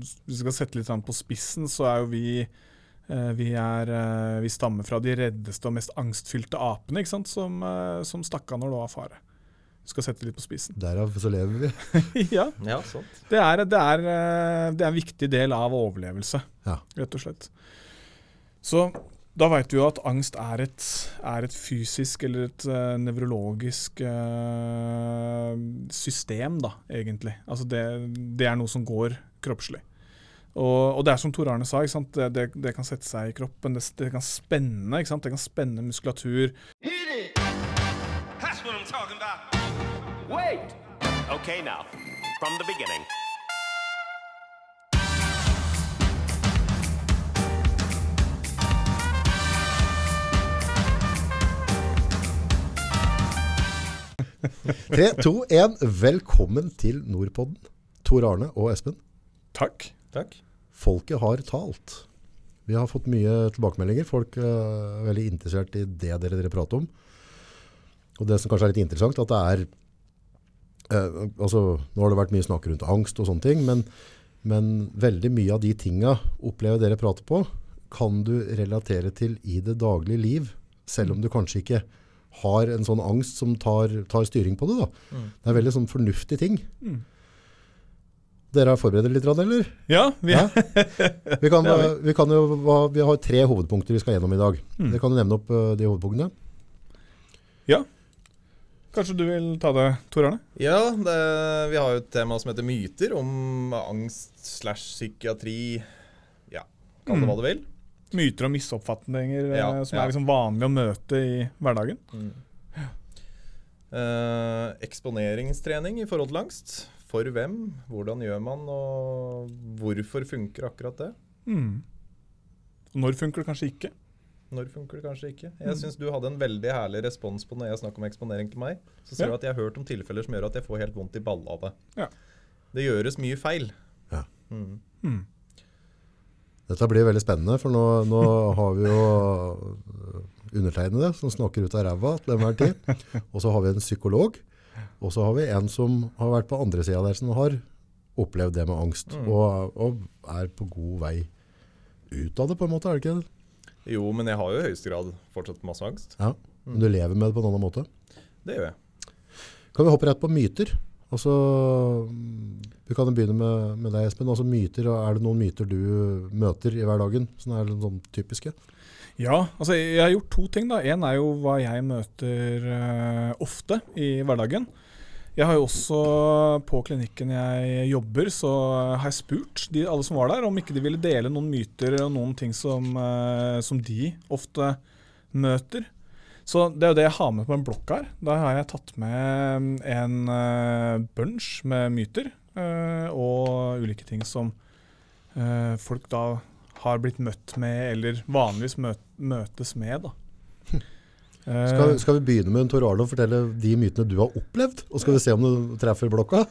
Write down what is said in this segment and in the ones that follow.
Hvis vi skal sette litt sånn på spissen, så er jo vi eh, vi, er, eh, vi stammer fra de reddeste og mest angstfylte apene ikke sant? Som, eh, som stakk av når det var fare. Vi skal sette litt på spissen. Derav så lever vi. ja, Ja, sant. det er, det, er, det er en viktig del av overlevelse, Ja. rett og slett. Så da veit vi jo at angst er et, er et fysisk eller et uh, nevrologisk uh, system, da, egentlig. Altså det, det er noe som går kroppslig. Og, og det er som Tor Arne sa, ikke sant? Det, det, det kan sette seg i kroppen. Det, det kan spenne ikke sant? Det kan spenne muskulatur. Okay, now, from the beginning. Tre, to, én. Velkommen til Nordpodden. Tor Arne og Espen. Takk. Takk. Folket har talt. Vi har fått mye tilbakemeldinger. Folk eh, er veldig interessert i det dere, dere prater om. Og det som kanskje er litt interessant, at det er eh, altså, Nå har det vært mye snakk rundt angst og sånne ting, men, men veldig mye av de tinga opplever dere prater på, kan du relatere til i det daglige liv, selv om du kanskje ikke har en sånn angst som tar, tar styring på det. Da. Mm. Det er veldig sånn fornuftige ting. Mm. Dere har forberedt litt, eller? Ja, vi, Ja. Vi, kan, vi. kan jo, vi har tre hovedpunkter vi skal gjennom i dag. Mm. Dere kan jo nevne opp eh, de hovedpunktene. Ja. Kanskje du vil ta det, Tor Arne? Ja, det, vi har jo et tema som heter myter, om angst slash psykiatri. Ja, kall det hva du vil. Myter og misoppfatninger eh, Ja, som ja. er liksom vanlig å møte i hverdagen. Eh, eksponeringstrening i forhold til angst. For hvem? Hvordan gjør man, og hvorfor funker akkurat det? Mm. Når funker det kanskje ikke? Når funker det kanskje ikke? Mm. Jeg syns du hadde en veldig herlig respons på når jeg snakker om eksponering til meg. Så sier Ja. du at jeg har hørt om tilfeller som gjør at jeg får helt vondt i balla av det. Ja. Det gjøres mye feil. Ja. Mm. Mm. Dette blir veldig spennende, for nå, nå har vi jo øh, undertegnede som snakker ut av ræva til enhver tid. Og så har vi en psykolog, og så har vi en som har vært på andre sida der, som har opplevd det med angst, Mm. og, og er på god vei ut av det, på en måte, er det ikke det? Jo, men jeg har jo i høyeste grad fortsatt masse angst. Ja, men du lever med det på en annen måte. Det gjør jeg. Kan vi hoppe rett på myter? Altså, mm, vi kan begynne med, med deg, Espen. Altså myter, Er det noen myter du møter i hverdagen som er sånn typiske? Ja, altså jeg har gjort to ting. da. Én er jo hva jeg møter uh, ofte i hverdagen. Jeg har jo også på klinikken jeg jobber, så har jeg spurt de, alle som var der, om ikke de ville dele noen myter og noen ting som, uh, som de ofte møter. Så det er jo det jeg har med på en blokk her. Da har jeg tatt med en uh, bunch med myter og ulike ting som folk da har blitt møtt med, eller vanligvis møtes med. da. Eh, Skal, skal vi begynne med Tor Arne og fortelle de mytene du har opplevd? Og skal vi se om du treffer blokka?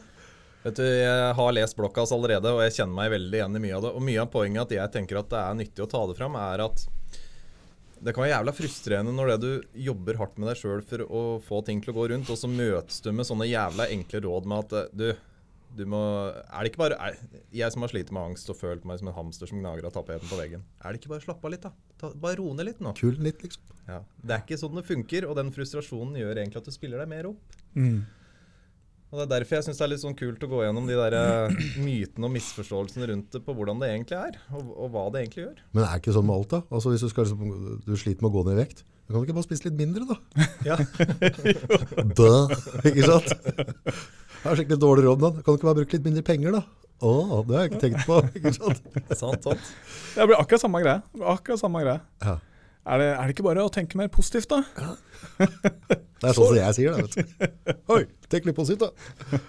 Vet du, Jeg har lest blokka hans allerede, og jeg kjenner meg veldig igjen i mye av det. Og mye av poenget at jeg tenker at det er nyttig å ta det fram, er at det kan være jævla frustrerende når det du jobber hardt med deg sjøl for å få ting til å gå rundt, og så møtes du med sånne jævla enkle råd med at eh, du må Er det ikke bare er, Jeg som har slitt med angst og følt meg som en hamster som gnager av tapeten på veggen. Er det ikke bare å slappe av litt, da? Ta, bare roe ned litt nå. Kul litt, liksom. Ja. Det er ikke sånn det funker, og den frustrasjonen gjør egentlig at du spiller deg mer opp. mm. Og Det er derfor jeg syns det er litt sånn kult å gå gjennom de der eh, mytene og misforståelsene rundt det på hvordan det egentlig er, og, og hva det egentlig gjør. Men det er ikke sånn med alt, da. Altså, hvis du, skal, du sliter med å gå ned i vekt, da kan du ikke bare spise litt mindre, da? Ja. da, ikke sant? Jeg har skikkelig dårlig råd, da. Kan du ikke bare bruke litt mindre penger, da? Å, det har jeg ikke tenkt på, ikke sant? sant, sant. Det blir akkurat samme greie. Akkurat samme greie. Ja. Er det, er det ikke bare å tenke mer positivt, da? Det er sånn som jeg sier det, vet du. Oi, tenk litt positivt, da.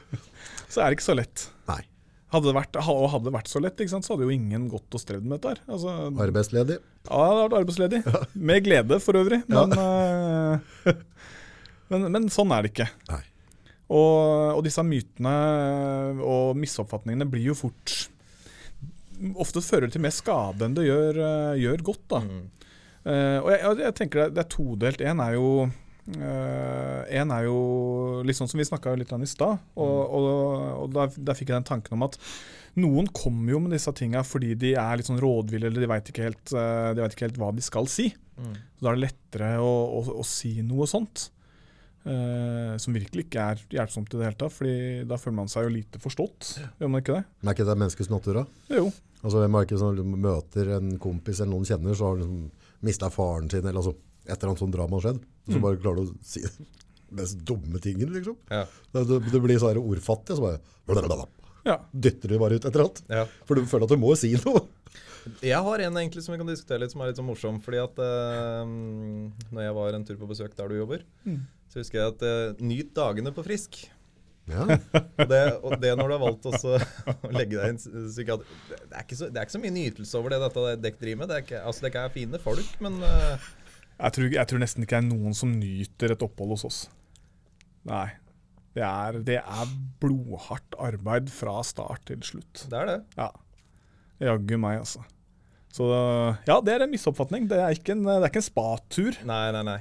Så er det ikke så lett. Nei. Hadde det vært, og hadde det vært så lett, ikke sant, så hadde jo ingen gått og strevd med dette. her. Altså, Arbeidsledig. ja, jeg hadde vært arbeidsledig. Med glede, for øvrig. Men, ja. men, men sånn er det ikke. Nei. Og, og disse mytene og misoppfatningene blir jo fort Ofte fører det til mer skade enn det gjør, eh, gjør godt. da. Mm. Uh, og jeg, jeg- tenker det, det er todelt. En er jo eh, en er jo litt sånn som vi snakka litt om i stad. Og, og, og der, der fikk jeg den tanken om at Noen kommer jo med disse tinga fordi de er litt sånn rådville, eller de veit ikke, helt, vet ikke helt hva de skal si. Mm. Så Da er det lettere å, å, å si noe sånt. Uh, som virkelig ikke er hjelpsomt i det hele tatt, Fordi da føler man seg jo lite forstått. Gjør man ikke det? Men er ikke det menneskets natur da? Jo. Altså, hvem er ikke sånn, du møter en kompis eller noen kjenner, så har du liksom mistet faren sin, eller altså, et eller annet sånn drama har skjedd. Så bare klarer du å si den mest dumme tingen, liksom. Ja. Det, det, det blir så ordfattig, så bare blablabla. Ja. dytter du bare ut et eller annet. Ja. For du føler at du må si noe. Jeg har en egentlig som vi kan diskutere litt, som er litt sånn morsom. Fordi at eh, når jeg var en tur på besøk der du jobber, så husker jeg at eh, nyt dagene på Frisk. Ja. Og det, og det når du har valgt også å legge deg inn psykiater det, det, er ikke så, det er ikke så mye nytelse over det dette dekk driver med. Det er ikke, altså, det er fine folk, men eh, Jeg tror, jeg tror nesten ikke det er noen som nyter et opphold hos oss. Nei. Det er, det er blodhardt arbeid fra start til slutt. det er det. Ja. Jaggu meg, altså. Så ja, det er en misoppfatning. Det er ikke en, det er ikke en spatur. Nei, nei, nei.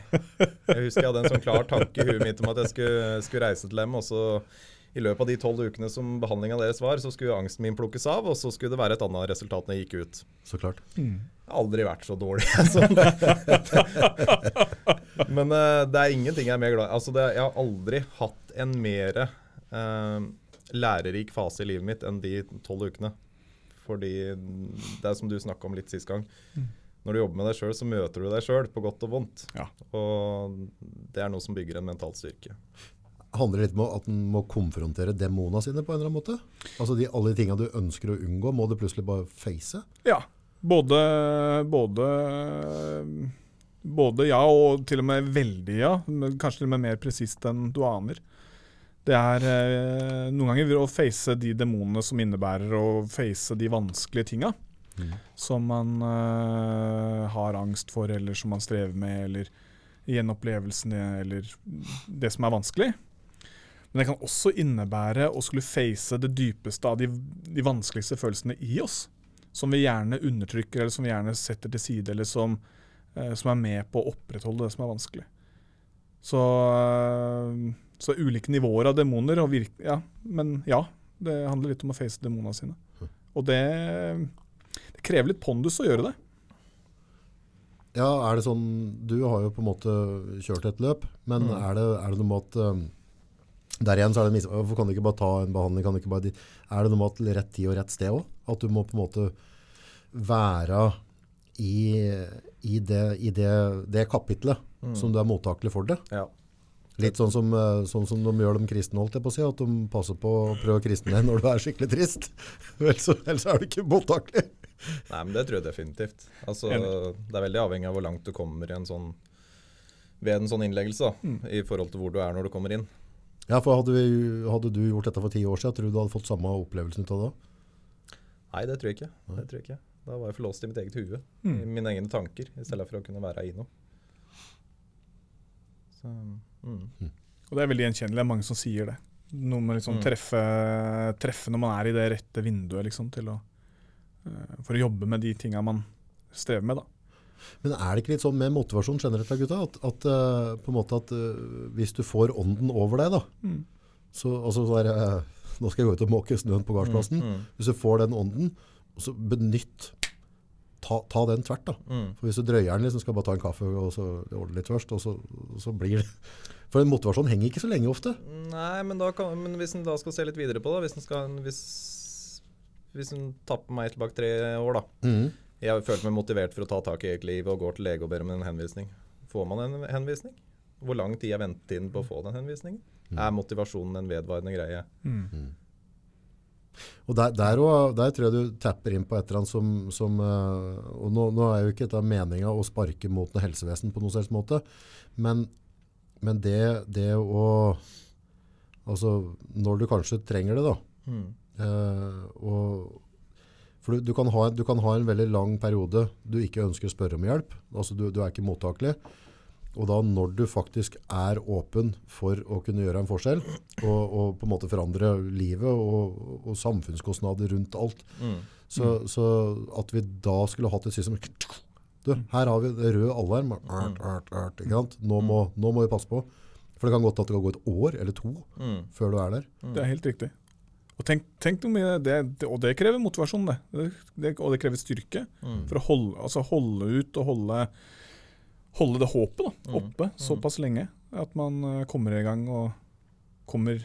Jeg husker jeg hadde en sånn klar tanke i huet mitt om at jeg skulle, skulle reise til dem, og så i løpet av de tolv ukene som behandlinga deres var, så skulle angsten min plukkes av, og så skulle det være et annet resultat når jeg gikk ut. Så klart. Har aldri vært så dårlig. Men uh, det er ingenting jeg er mer glad i. Altså, jeg har aldri hatt en mer uh, lærerik fase i livet mitt enn de tolv ukene. Fordi det er som du snakka om litt sist gang. Når du jobber med deg sjøl, så møter du deg sjøl på godt og vondt. Ja. Og det er noe som bygger en mental styrke. Handler det litt om at en må konfrontere demona sine på en eller annen måte? Altså de, alle de tingene du ønsker å unngå, må du plutselig bare face? Ja. Både, både Både ja, og til og med veldig ja. Kanskje til og med mer presist enn du aner. Det er eh, noen ganger å face de demonene som innebærer å face de vanskelige tinga. Som man eh, har angst for, eller som man strever med, eller gjenopplevelsene, eller det som er vanskelig. Men det kan også innebære å skulle face det dypeste av de, de vanskeligste følelsene i oss. Som vi gjerne undertrykker, eller som vi gjerne setter til side, eller som, eh, som er med på å opprettholde det som er vanskelig. Så, eh, så ulike nivåer av demoner, og virke, ja, men ja. Det handler litt om å face demonene sine. Og det, det krever litt pondus å gjøre det. Ja, er det sånn, du har jo på en måte kjørt et løp, men Mm. er, det, er det noe med at um, der igjen så er det mis Hvorfor kan du ikke bare ta en behandling? Kan du ikke bare, er det noe med at rett tid og rett sted òg? At du må på en måte være i, i, det, i det, det kapitlet som du er mottakelig for det? Ja. Litt sånn som, eh, sånn som de gjør de kristne, holdt jeg på å si, at de passer på å prøve å kristne deg når du er skikkelig trist. Ellers ellers er du ikke mottakelig. Nei, men det tror jeg definitivt. Altså, det er veldig avhengig av hvor langt du kommer i en sånn, ved en sånn innleggelse, da, i forhold til hvor du er når du kommer inn. Ja, for hadde, vi, hadde du gjort dette for ti år siden, tror du du hadde fått samme opplevelsen ut av det? Nei, det tror jeg ikke. Det tror jeg ikke. Da var jeg for låst i mitt eget hue, i mine egne tanker, i stedet for å kunne være i noe. Så, mm. Og det er veldig gjenkjennelig. Det er mange som sier det. Noe med liksom Mm. treffe, treffe når man er i det rette vinduet liksom, til å, eh, for å jobbe med de tinga man strever med. da. Men er det ikke litt sånn med motivasjon generelt da, gutta, at, at, eh, på en måte at eh, hvis du får ånden over deg da, Mm. så, altså, så er, eh, nå skal jeg gå ut og måke snøen på gardsplassen, Mm. hvis du får den ånden, så benytt, ta, ta den tvert da. Mm. For hvis du drøyer den liksom, skal bare ta en kaffe og så ordne litt først, og så, så blir det, for en motivasjon henger ikke så lenge ofte. Nei, men, da kan, men hvis en da skal se litt videre på det, hvis en skal hvis, hvis en tapper meg tilbake tre år, da. Mhm. Jeg har følt meg motivert for å ta tak i eget liv og går til lege og ber om en henvisning. Får man en henvisning? Hvor lang tid er ventetiden på å få den henvisningen? Er motivasjonen en vedvarende greie? Og der, der, også, der tror jeg du tapper inn på et eller annet som, som eh, og nå, nå er jo ikke dette meninga å sparke mot noe helsevesen på noen selvs måte, men, men det, det å Altså, når du kanskje trenger det, da. Mm. eh, og, for du, du, kan ha, en- du kan ha en veldig lang periode du ikke ønsker å spørre om hjelp. Altså, du, du er ikke mottakelig. Og da når du faktisk er åpen for å kunne gjøre en forskjell, og, og på en måte forandre livet og, og samfunnskostnader rundt alt, Mm. så, så at vi da skulle hatt et system du, Her har vi rød alarm. Art, art, art, ikke sant? Nå, må, nå må vi passe på. For det kan godt at det kan gå et år eller to Mm. før du er der. Det er helt riktig. Og tenk, tenk noe med det, det, Og det krever motivasjon, det. det, det og det krever styrke. Mm. For å holde, altså holde ut og holde, holde det håpet da, Mm. oppe såpass lenge. At man eh, kommer i gang og kommer,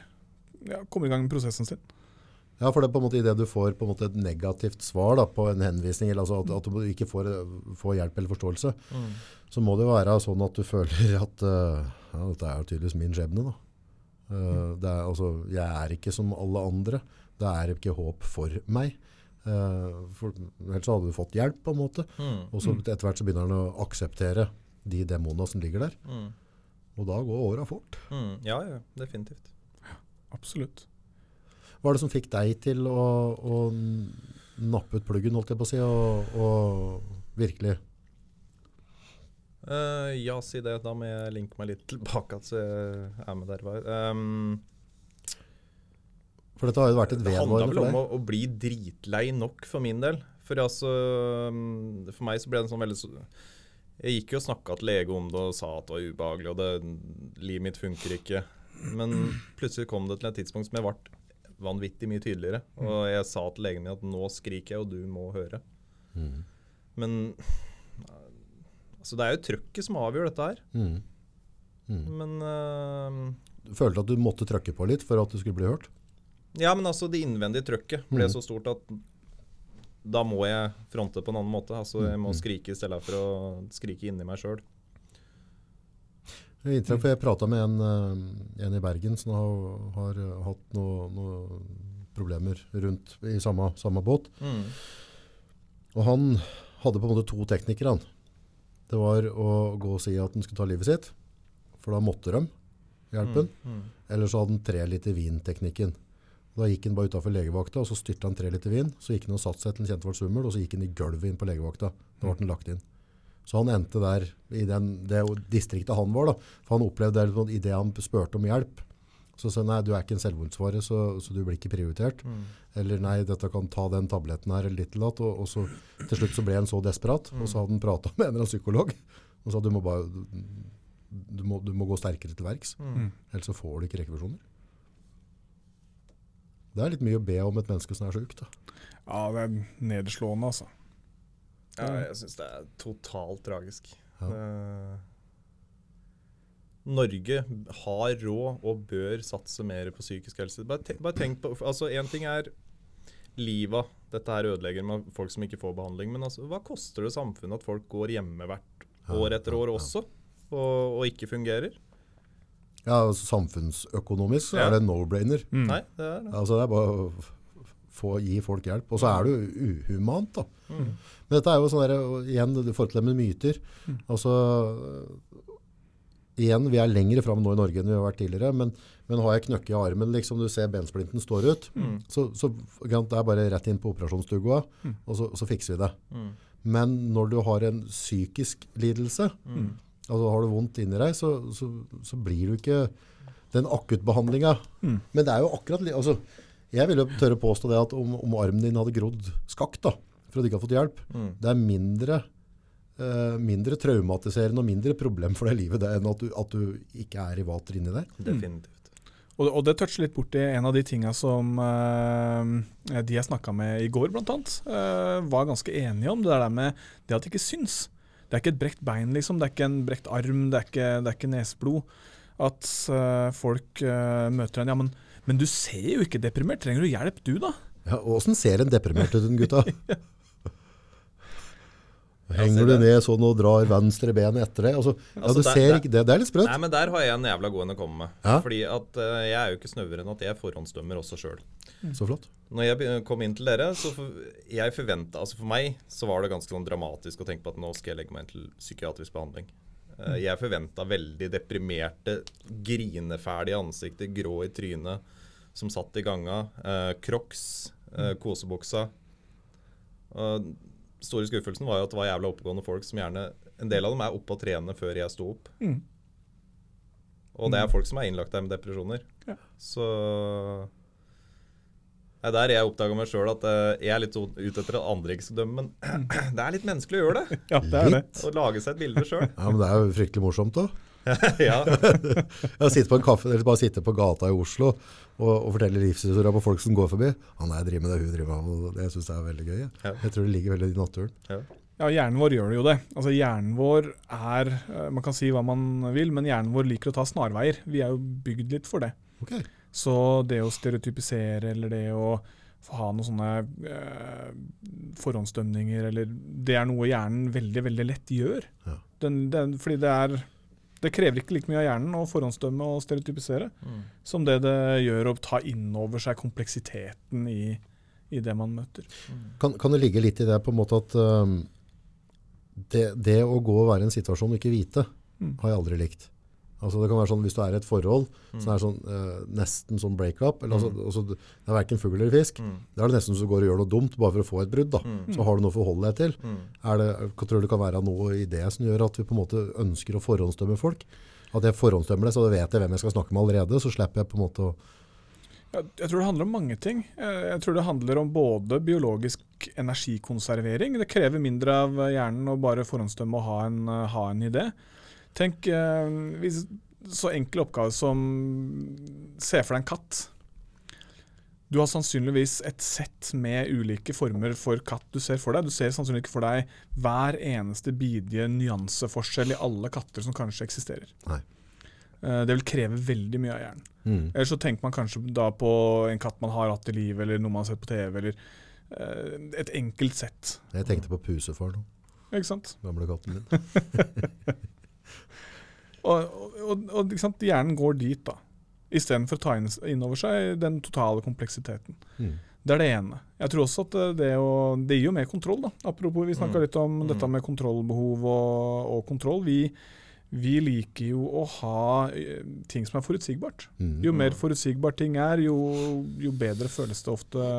ja, kommer i gang med prosessen sin. Ja, for det er på en måte i det du får på en måte et negativt svar da, på en henvisning, eller altså at, at du ikke får, får hjelp eller forståelse, Mm. så må det jo være sånn at du føler at uh, ja, dette er jo tydeligvis min skjebne. Da. Eh, det er, altså, jeg er ikke som alle andre. Det er ikke håp for meg. Uh, for, ellers så hadde du fått hjelp, på en måte. Mm. Og så etter hvert så begynner han å akseptere de demonene som ligger der. Mm. Og da går åra fort. Mm. Ja, ja, definitivt. Absolutt. Hva er det som fikk deg til å, å nappe ut pluggen, holdt jeg på å si, og, og virkelig Eh, ja, si det. Da må jeg linke meg litt tilbake at jeg er med der. var. Um, For dette har jo vært et det handla vedvarende vel om å, å bli dritlei nok for min del. For altså um, For meg så ble det en sånn veldig Jeg gikk jo og snakka til lege om det og sa at det var ubehagelig, og det, livet mitt funker ikke. Men plutselig kom det til et tidspunkt som jeg ble vanvittig mye tydeligere. Og jeg sa til legen min at nå skriker jeg, og du må høre. Mm. Men altså, det er jo trøkket som avgjør dette her. Mm. Mm. Men uh, Du følte at du måtte trøkke på litt for at du skulle bli hørt? Ja, men altså det innvendige trøkket ble Mm. så stort at da må jeg fronte på en annen måte. Altså Jeg må Mm. skrike i stedet for å skrike inni meg sjøl. Jeg prata med en, eh, en i Bergen som har, har hatt noen noe problemer rundt i samme, samme båt. Mm. Og han hadde på en måte to teknikere. han. Det var å gå og si at han skulle ta livet sitt, for da måtte de hjelpe han. Mm. Eller så hadde han tre liter vin-teknikken. Da gikk han bare utafor legevakta, og så styrte han tre liter vin. Så gikk han og satte seg til han kjente ble svimmel, og så gikk han i gulvet inn på legevakta. Da ble han lagt inn. Så han endte der i den, det distriktet han var. da. For han opplevde det idet han spurte om hjelp. Så sier nei, du er ikke en selvmordsfare, så, så du blir ikke prioritert. Mm. Eller nei, dette kan ta den tabletten her eller litt eller annet. Og, og så til slutt så ble han så desperat, og så hadde han prata med en eller annen psykolog. Og sa du må bare du må, du må gå sterkere til verks, Mm. ellers så får du ikke rekvisjoner. Det er litt mye å be om et menneske som er sjukt. da. Ja, det er nedslående, altså. Ja, jeg syns det er totalt tragisk. Ja. Eh, Norge har råd og bør satse mer på psykisk helse. Bare, tenk, bare tenk på altså Én ting er livet Dette her ødelegger med folk som ikke får behandling. Men altså, hva koster det samfunnet at folk går hjemme hvert år etter år også, og, og ikke fungerer? Ja, altså, Samfunnsøkonomisk så Ja. er det no-brainer. Mm. Nei, det er det. Altså, det er bare å få, gi folk hjelp. Og så er det jo uhumant, da. Mm. Men dette er jo sånn der, igjen, i forhold til det med myter. Altså, igjen, vi er lengre fram nå i Norge enn vi har vært tidligere, men, men har jeg knøkke i armen, liksom du ser bensplinten står ut, Mm. så, så det er bare rett inn på operasjonsstua, og så, så fikser vi det. Mm. Men når du har en psykisk lidelse, Mm. altså har du vondt inni deg, så, så, så blir du ikke den akuttbehandlinga. Mm. Men det er jo akkurat altså, Jeg vil jo tørre påstå det at om, om armen din hadde grodd skakt da, for at du ikke har fått hjelp, Mm. det er mindre, eh, mindre traumatiserende og mindre problem for deg i livet det enn at du, at du ikke er i vater inni deg. Definitivt. Og, og det toucher litt borti en av de tinga som uh, de jeg snakka med i går, blant annet, eh, var ganske enige om. Det der med det at det ikke syns. Det er ikke et brekt bein, liksom. Det er ikke en brekt arm, det er ikke, det er ikke neseblod. At uh, folk møter en Ja, men, men du ser jo ikke deprimert. Trenger du hjelp, du, da? Ja, Åssen ser en deprimert ut, den gutta? Henger du ned sånn og drar venstre benet etter deg? Altså, ja, Altså, du der- ser der- ikke det. Det er litt sprøtt. Nei, men der har jeg en jævla god en å komme med. Ja. Fordi at uh, jeg er jo ikke snauere enn at jeg forhåndsdømmer også sjøl. Så flott. Når jeg kom inn til dere, så for, jeg forventa Altså for meg så var det ganske sånn dramatisk å tenke på at nå skal jeg legge meg inn til psykiatrisk behandling. Uh, Jeg forventa veldig deprimerte, grineferdige ansikter, grå i trynet, som satt i ganga. Uh, Crocs, uh, kosebuksa. Og store skuffelsen var jo at det var jævla oppegående folk som gjerne En del av dem er oppe og trene før jeg sto opp. Mm. Og det er folk som er innlagt der med depresjoner. Ja. Så det er der jeg oppdaga meg sjøl at eh, jeg er litt ute etter at andre ikke skal dømme, men det er litt menneskelig å gjøre det. Ja, det er det. Å lage seg et bilde sjøl. Ja, men det er jo fryktelig morsomt da. ja. Jeg sitter på en kaffe, eller bare sitter på gata i Oslo og, og forteller livshistorier på folk som går forbi. Han er driver med det, hun driver med det. og Jeg synes det er veldig gøy. Ja. Jeg tror det ligger veldig i naturen. Ja, hjernen vår gjør det jo det. Altså Hjernen vår er eh, Man kan si hva man vil, men hjernen vår liker å ta snarveier. Vi er jo bygd litt for det. Ok. Så det å stereotypisere eller det å få ha noen sånne eh, forhåndsdømninger eller Det er noe hjernen veldig, veldig lett gjør. Ja. Den, den, fordi det er Det krever ikke like mye av hjernen å forhåndsdømme og stereotypisere Mm. som det det gjør å ta inn over seg kompleksiteten i, i det man møter. Kan, kan det ligge litt i det på en måte at um, det, det å gå og være i en situasjon og ikke vite, Mm. har jeg aldri likt. Altså det kan være sånn Hvis du er i et forhold Mm. som er sånn, eh, nesten sånn break-up eller altså, altså, Det er verken fugl eller fisk. Mm. Da er det nesten så du går og gjør noe dumt bare for å få et brudd. da. Mm. Så har du noe å forholde deg til. Mm. Er det, jeg tror du det kan være noe i det som gjør at vi på en måte ønsker å forhåndsdømme folk? At jeg forhåndsdømmer det, så da vet jeg hvem jeg skal snakke med allerede. Så slipper jeg på en måte å jeg tror det handler om mange ting. Eh, Jeg tror det handler om både biologisk energikonservering. Det krever mindre av hjernen å bare forhåndsdømme og ha en, eh, ha en idé. Tenk eh, hvis, så enkel oppgave som Se for deg en katt. Du har sannsynligvis et sett med ulike former for katt du ser for deg. Du ser sannsynligvis ikke for deg hver eneste bidige nyanseforskjell i alle katter som kanskje eksisterer. Nei. Eh, Det vil kreve veldig mye av hjernen. mm. Eller så tenker man kanskje da på en katt man har hatt i livet, eller noe man har sett på TV, eller eh, et enkelt sett. Jeg tenkte på pusefar nå. Ikke sant? Gamle katten min. Og, og, og hjernen går dit, da. Istedenfor å ta inn, inn over seg den totale kompleksiteten. Mm. Det er det ene. Jeg tror også at det, å, det gir jo mer kontroll. da. Apropos, vi snakka Mm. litt om dette med kontrollbehov og, og kontroll. Vi, vi liker jo å ha eh, ting som er forutsigbart. Mm. Jo mer forutsigbart ting er, jo, jo bedre føles det ofte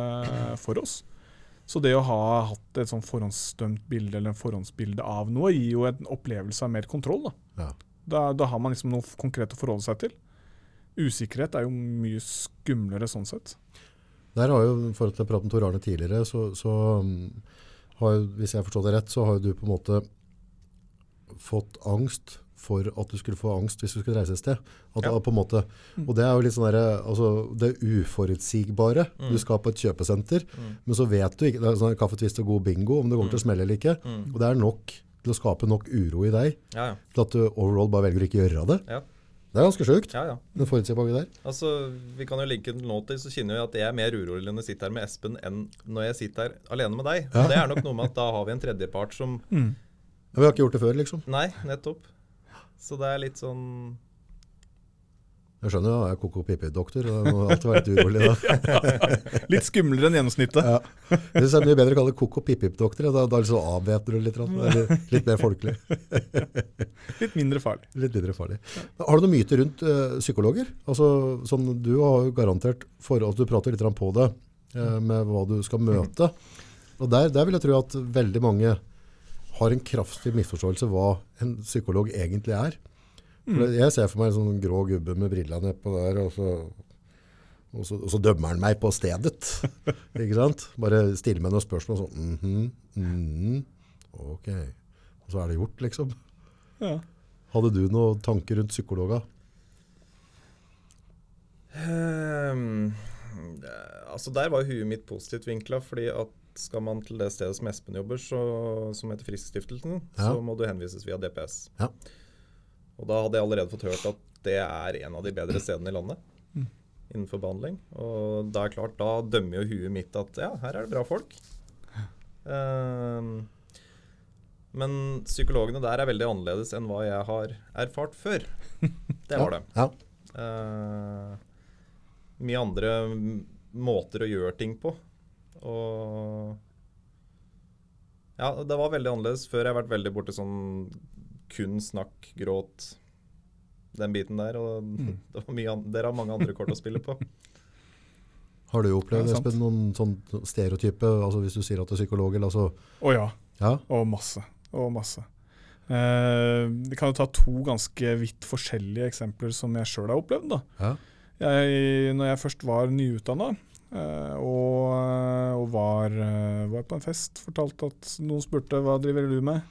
for oss. Så det å ha hatt et sånn forhåndsdømt bilde eller en forhåndsbilde av noe, gir jo en opplevelse av mer kontroll. Da, Ja. da, da har man liksom noe konkret å forholde seg til. Usikkerhet er jo mye skumlere sånn sett. Der har jo, For å pratet med Tor Arne tidligere, så, så um, har jo, hvis jeg har forstått det rett, så har jo du på en måte fått angst for at du skulle få angst hvis du skulle reise et sted. At, Ja. måte, og det er jo litt sånn der, altså, det uforutsigbare. Mm. Du skal på et kjøpesenter, Mm. men så vet du ikke, det er sånn Kaffetvist og god bingo, om det kommer til å smelle eller ikke. Mm. Og det er nok til å skape nok uro i deg, Ja, ja. til at du overall bare velger å ikke gjøre det. Ja. Det er ganske sjukt, ja, ja. den forutsigbare der. Altså, Vi kan jo linke den nå til, så kjenner jeg at jeg er mer urolig når jeg sitter her med Espen enn når jeg sitter her alene med deg. Ja. Det er nok noe med at da har vi en tredjepart som Mm. Ja, vi har ikke gjort det før, liksom. Nei, nettopp. Så det er litt sånn Jeg skjønner jo, jeg er koko-pipi-doktor, og jeg må alltid være litt urolig da. Litt skumlere enn gjennomsnittet. Ja. Jeg synes det er mye bedre å kalle det koko-pip-pip-doktor, da, da liksom avvæpner du litt. Det litt, litt mer folkelig, Litt mindre farlig. litt mindre farlig. Har du noen myter rundt uh, psykologer? Altså, sånn, du har jo garantert for at du prater litt på det, uh, med hva du skal møte. Og der, der vil jeg tro at veldig mange har en kraftig misforståelse hva en psykolog egentlig er. For Jeg ser for meg en sånn grå gubbe med brillene nedpå der, og så, og, så, og så dømmer han meg på stedet. Ikke sant? Bare stiller meg noen spørsmål sånn mhm, mhm, Ok. Og så er det gjort, liksom. Ja. Hadde du noen tanker rundt psykologa? Um, Altså Der var jo huet mitt positivt vinkla, fordi at skal man til det stedet som Espen jobber, så, som heter Friskstiftelsen, Ja. så må du henvises via DPS. Ja. Og da hadde jeg allerede fått hørt at det er en av de bedre stedene i landet Mm. innenfor behandling. Og da er klart, da dømmer jo huet mitt at ja, her er det bra folk. Uh, men psykologene der er veldig annerledes enn hva jeg har erfart før. Det var det. Ja. Uh, mye andre måter å gjøre ting på. Og Ja, det var veldig annerledes. Før jeg har vært veldig borti sånn kun snakk, gråt, den biten der. Og det var mye, an- dere har mange andre kort å spille på. Har du opplevd Ja. Espen, noen sånn stereotype, altså hvis du sier at du er psykolog, Å altså, oh, ja. ja? Og masse. Og masse. Eh, kan jo ta to ganske vidt forskjellige eksempler som jeg sjøl har opplevd. da. Ja. Jeg, når jeg først var nyutdanna eh, og, og var, eh, var på en fest, fortalte at noen spurte hva driver du med.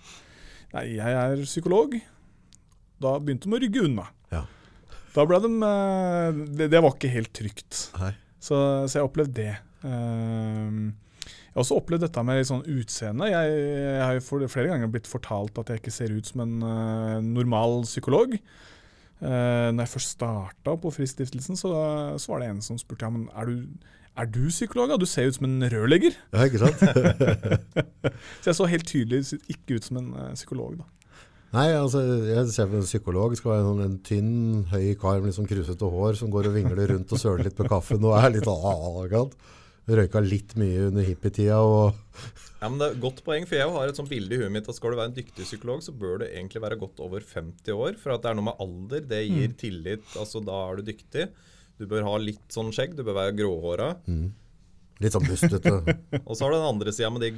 Nei, jeg er psykolog. da begynte de å rygge unna. Ja. Da ble de eh, det, det var ikke helt trygt. Så, så jeg opplevde det. Jeg har også opplevd dette med litt sånn utseende. Jeg, jeg har flere ganger blitt fortalt at jeg ikke ser ut som en eh, normal psykolog. Uh, når jeg først starta på Fristiftelsen, så, så var det en som spurte ja, men er du, er du psykolog. Du ser ut som en rørlegger. Ja, ikke sant? Så jeg så helt tydelig ikke ut som en eh, psykolog. da. Nei, altså, jeg ser for en psykolog skal være en, en tynn, høy kar med sånn krusete hår som går og vingler rundt og søler litt på kaffen og er litt arrogant. Røyka litt mye under hippietida og Ja, men det er Godt poeng, for jeg har et sånt bilde i huet mitt at skal du være en dyktig psykolog, så bør du egentlig være godt over 50 år. For at det er noe med alder. Det gir tillit. altså Da er du dyktig. Du bør ha litt sånn skjegg. Du bør være gråhåra. litt sånn bustete. Og så har du den andre sida med de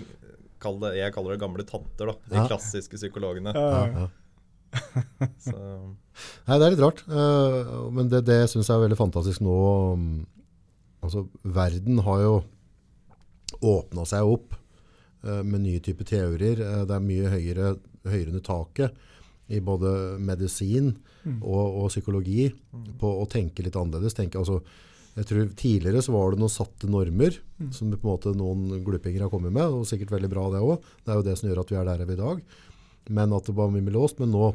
kall det, Jeg kaller det gamle tanter, da. De Ja. klassiske psykologene. Ja, ja. Så, Nei, det er litt rart. Uh, men det, det syns jeg er veldig fantastisk nå. um, Altså, verden har jo åpna seg opp uh, med nye typer teorier. Uh, det er mye høyere, høyere under taket i både medisin og, og psykologi på å tenke litt annerledes. Tenke, altså, jeg tror Tidligere så var det noen satte normer som på en måte noen gluppinger har kommet med, og sikkert veldig bra det òg. Det er jo det som gjør at vi er der vi er i dag. Men at det var mye låst. Men nå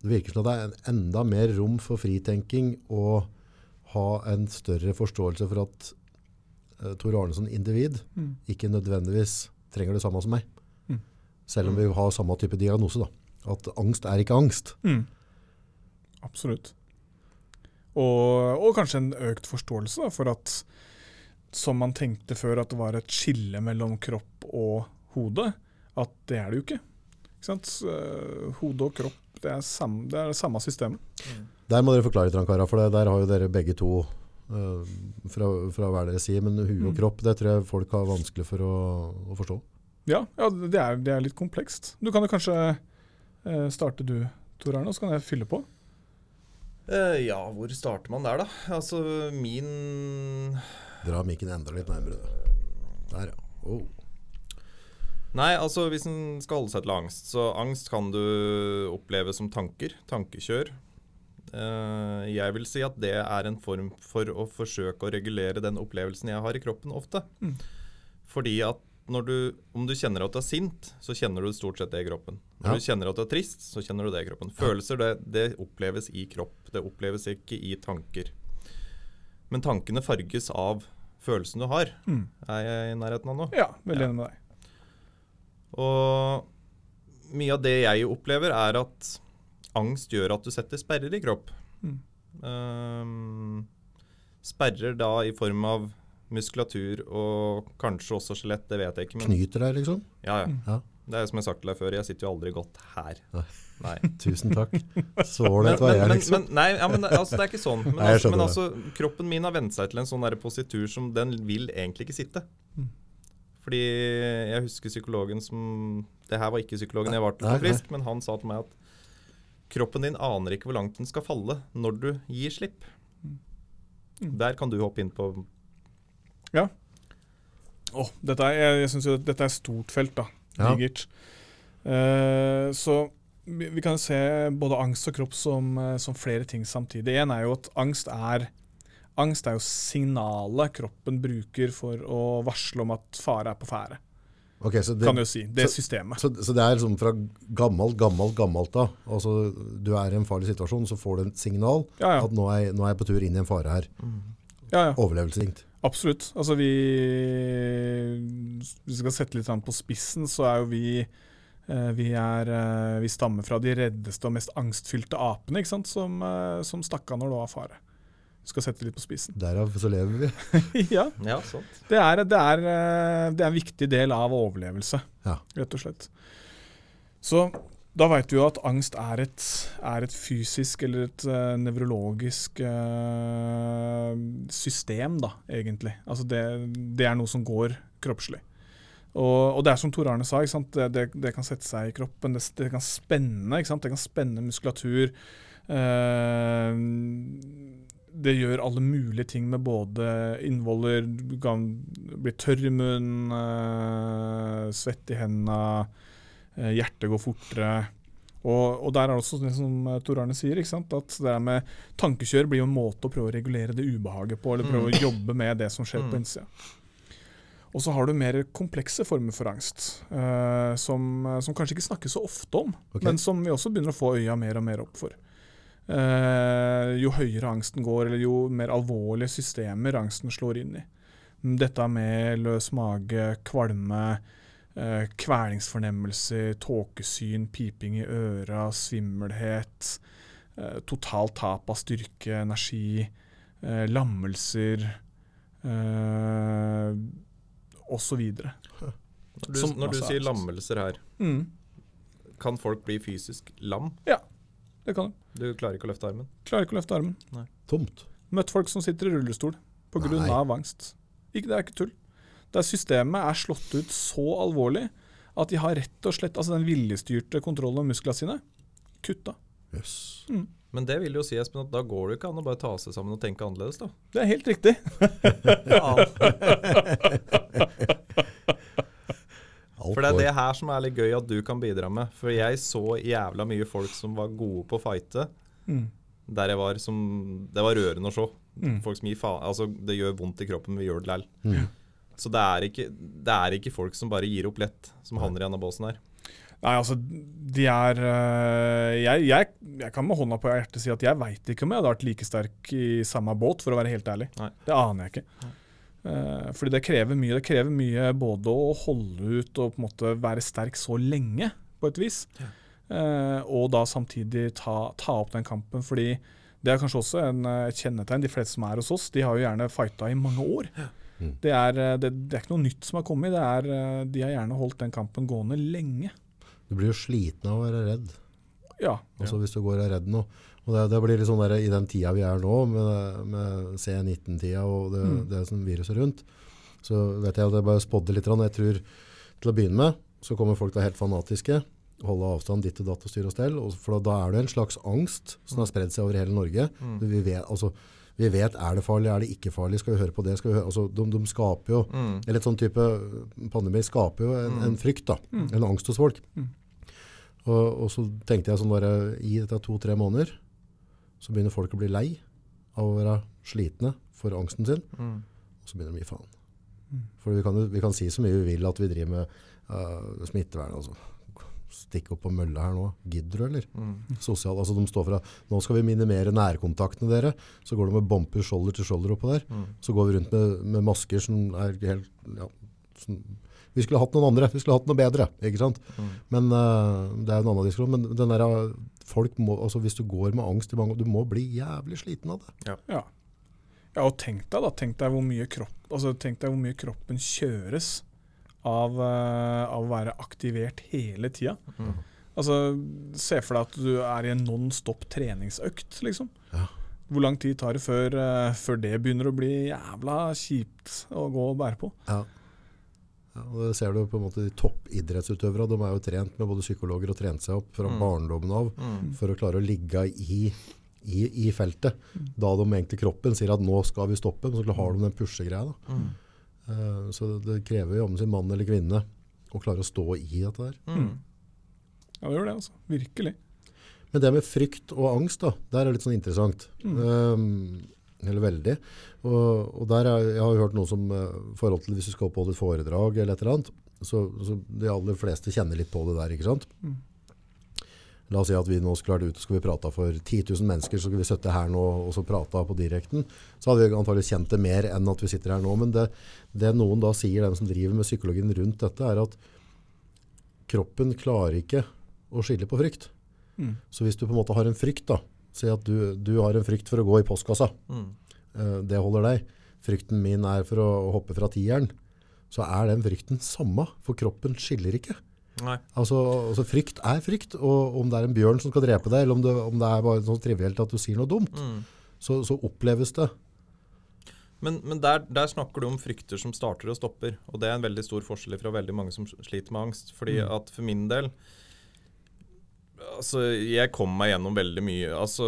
det virker som at det er enda mer rom for fritenking og ha en større forståelse for at uh, Tor Arne som individ ikke nødvendigvis trenger det samme som meg. Mm. Selv om vi har samme type diagnose. da. At angst er ikke angst. Mm. Absolutt. Og, og kanskje en økt forståelse da, for at som man tenkte før at det var et skille mellom kropp og hode, at det er det jo ikke. ikke sant? Eh, Hode og kropp det er, samme, det er det samme systemet. Der må dere forklare litt, Karer, for det, der har jo dere begge to uh, fra, fra hver deres side. Men hue og Mm. kropp det tror jeg folk har vanskelig for å, å forstå. Ja, ja det, er, det er litt komplekst. Du kan jo kanskje eh, starte du, Tor Arne, og så kan jeg fylle på. Uh, ja, hvor starter man der, da? Altså, min Dra mikken enda litt nærmere. du. Der, ja. Oh. Nei, altså hvis en skal holde seg til angst, så angst kan du oppleve som tanker. Tankekjør. Uh, jeg vil si at det er en form for å forsøke å regulere den opplevelsen jeg har i kroppen ofte. Mm. Fordi at du, om du kjenner at du er sint, så kjenner du stort sett det i kroppen. Når Ja. du kjenner at du er trist, så kjenner du det i kroppen. Følelser, det, det oppleves i kropp. Det oppleves ikke i tanker. Men tankene farges av følelsen du har. Mm. Er jeg i nærheten av noe? Ja, veldig enig med deg. Og mye av det jeg opplever, er at angst gjør at du setter sperrer i kropp. Mm. Um, sperrer da i form av muskulatur og kanskje også skjelett, det vet jeg ikke. Men, Knyter deg, liksom. ja, ja. Ja. Det er jo som jeg har sagt til deg før, jeg sitter jo aldri godt her. Nei. Tusen takk. Så ålreit var jeg, liksom. men, nei, ja, men altså, det er ikke sånn. Men, Nei, altså, men altså, kroppen min har vent seg til en sånn positur som den vil egentlig ikke sitte. Mm. Fordi jeg husker psykologen som Det her var ikke psykologen jeg var til på Frisk, men han sa til meg at kroppen din aner ikke hvor langt den skal falle når du gir slipp. Mm. Der kan du hoppe inn på Åh, dette er, jeg jeg syns jo dette er stort felt, da. Ja. Digert. Uh, så vi, vi kan se både angst og kropp som, eh, som flere ting samtidig. En er jo at angst er Angst er jo signalet kroppen bruker for å varsle om at fare er på ferde. Okay, så det, Kan du si. Det så- systemet. Så, så det er liksom fra gammelt, gammelt, gammelt da. Altså, du er i en farlig situasjon, så får du et signal Ja, ja. at nå er, nå er jeg på tur inn i en fare her. ja, ja. Overlevelsesinstinkt. Absolutt. Altså vi Hvis vi skal sette litt på spissen, så er jo vi eh, vi, er, eh, vi stammer fra de reddeste og mest angstfylte apene ikke sant? Som, eh, som stakk av når det var fare. Vi skal sette litt på spissen. Derav så lever vi. ja, Ja, sant. det er, det, er, det er en viktig del av overlevelse, Ja. rett og slett. Så da veit vi jo at angst er et, er et fysisk eller et uh, nevrologisk uh, system, da, egentlig. Altså det, det er noe som går kroppslig. Og, og det er som Tor Arne sa? Det, det, det kan sette seg i kroppen. Det, kan spenne? Det kan spenne muskulatur. Uh, det gjør alle mulige ting med både innvoller Du kan bli tørr i munnen, svett i hendene, hjertet går fortere. Og, og der er det også som eh, Tor Arne sier, at det med tankekjør blir jo en måte å prøve å regulere det ubehaget på, eller prøve å jobbe med det som skjer på innsida. Og så har du mer komplekse former for angst, eh, som, som kanskje ikke snakkes så ofte om, okay. men som vi også begynner å få øya mer og mer opp for. Eh, jo høyere angsten går, eller jo mer alvorlige systemer angsten slår inn i. Dette med løs mage, kvalme, eh, kvelingsfornemmelser, tåkesyn, piping i øra, svimmelhet, eh, totalt tap av styrke, energi, eh, lammelser eh, osv. Når du, Som når du masse sier lammelser her, Mm. kan folk bli fysisk lam? Ja, det kan de. Du klarer ikke å løfte armen? Klarer ikke å løfte armen. Tomt. Møtt folk som sitter i rullestol pga. Nei. angst. Ikke, det er ikke tull. Det er systemet er slått ut så alvorlig at de har rett og slett altså den viljestyrte kontrollen over musklene sine kutta. Jøss. Men det vil jo si Espen, at da går det ikke an å bare ta seg sammen og tenke annerledes, da. Det er helt riktig. For det er det her som er litt gøy at du kan bidra med. For jeg så jævla mye folk som var gode på å fighte. Mm. Der jeg var som Det var rørende å se. Mm. Folk som gir faen Altså, det gjør vondt i kroppen, men vi gjør det lell. Så det er, ikke, det er ikke folk som bare gir opp lett, som havner i denne båsen her. Nei, altså, de er øh, jeg, jeg, jeg kan med hånda på hjertet si at jeg veit ikke om jeg hadde vært like sterk i samme båt, for å være helt ærlig. Nei. Det aner jeg ikke. Nei. fordi det krever mye. Det krever mye både å holde ut og på en måte være sterk så lenge, på et vis. Ja. og da samtidig ta, ta opp den kampen, fordi det er kanskje også en, eh, et kjennetegn. De fleste som er hos oss, de har jo gjerne fighta i mange år. Mm. Det, er, eh, det, det er ikke noe nytt som har kommet. Det er, eh, de har gjerne holdt den kampen gående lenge. Du blir jo sliten av å være redd. Ja. Altså Hvis du går og er redd nå. Og det, det blir litt sånn der, I den tida vi er nå, med, med C19-tida og det, Mm. det som viruset rundt, så vet jeg at jeg bare spådde litt. Jeg tror til å begynne med så kommer folk til å være helt fanatiske. Holde avstand ditt og datt og styre og stell. For da er det en slags angst som har spredd seg over hele Norge. Mm. Vi, vet, altså, vi vet er det farlig, er det ikke farlig, skal vi høre på det? Skal vi høre? Altså, de, de skaper jo Mm. Eller et sånn type pandemi skaper jo en, en frykt, da. En angst hos folk. Mm. Og, og så tenkte jeg sånn bare, i dette to-tre måneder, så begynner folk å bli lei av å være slitne for angsten sin, Mm. og så begynner de å gi faen. For vi kan, vi kan si så mye vi vil at vi driver med uh, smittevern, altså. Stikk opp på mølla her nå. Gidder du, eller? Mm. Sosial, altså de står for at nå skal vi minimere nærkontaktene dere. Så går de med bumper shoulder til shoulder oppå der. Mm. Så går vi rundt med, med masker som er helt ja, som, Vi skulle hatt noen andre. Vi skulle hatt noe bedre. ikke sant? Mm. Men uh, Det er jo en annen diskusjon. Men den der, eh, folk må, altså hvis du går med angst i mange år, du må bli jævlig sliten av det. Ja. ja, og tenk deg da, tenk deg hvor mye, kropp, altså, tenk deg hvor mye kroppen kjøres av, eh, av å være aktivert hele tida. Mm. Altså, se for deg at du er i en non-stop treningsøkt, liksom. Ja. Hvor lang tid tar det før, eh, før det begynner å bli jævla kjipt å gå og bære på? Ja. Ja, og det ser du på en måte de Toppidrettsutøvere de er jo trent med både psykologer og trent seg opp fra Mm. barndommen av Mm. for å klare å ligge i, i, i feltet. Da de egentlig kroppen sier at nå skal vi stoppe, så har de den pushe-greia. Mm. Eh, Så det krever jo om sin mann eller kvinne å klare å stå i dette der. Mm. Ja, det gjør det, altså. Virkelig. Men det med frykt og angst, da, der er det litt sånn interessant. Mm. Um, eller veldig. Og, og der er, jeg har jo hørt noe som uh, forhold til hvis du skal oppholde et foredrag eller et eller annet, så, så de aller fleste kjenner litt på det der, ikke sant? Mm. La oss si at vi nå skulle vært ute, skal vi prate for 10 000 mennesker, så skal vi sitte her nå og så prate på direkten. Så hadde vi antagelig kjent det mer enn at vi sitter her nå. Men det, det noen da sier, den som driver med psykologien rundt dette, er at kroppen klarer ikke å skille på frykt. Mm. Så hvis du på en måte har en frykt, da, si at du, du har en frykt for å gå i postkassa, Mm. eh, det holder deg. Frykten min er for å hoppe fra tieren. Så er den frykten samme, for kroppen skiller ikke. Altså, altså Frykt er frykt, og om det er en bjørn som skal drepe deg, eller om det, om det er bare sånn trivielt at du sier noe dumt, Mm. så, så oppleves det. Men, men der, der snakker du om frykter som starter og stopper. Og det er en veldig stor forskjell fra veldig mange som sliter med angst. Fordi Mm. at for min del Altså, jeg kommer meg gjennom veldig mye Altså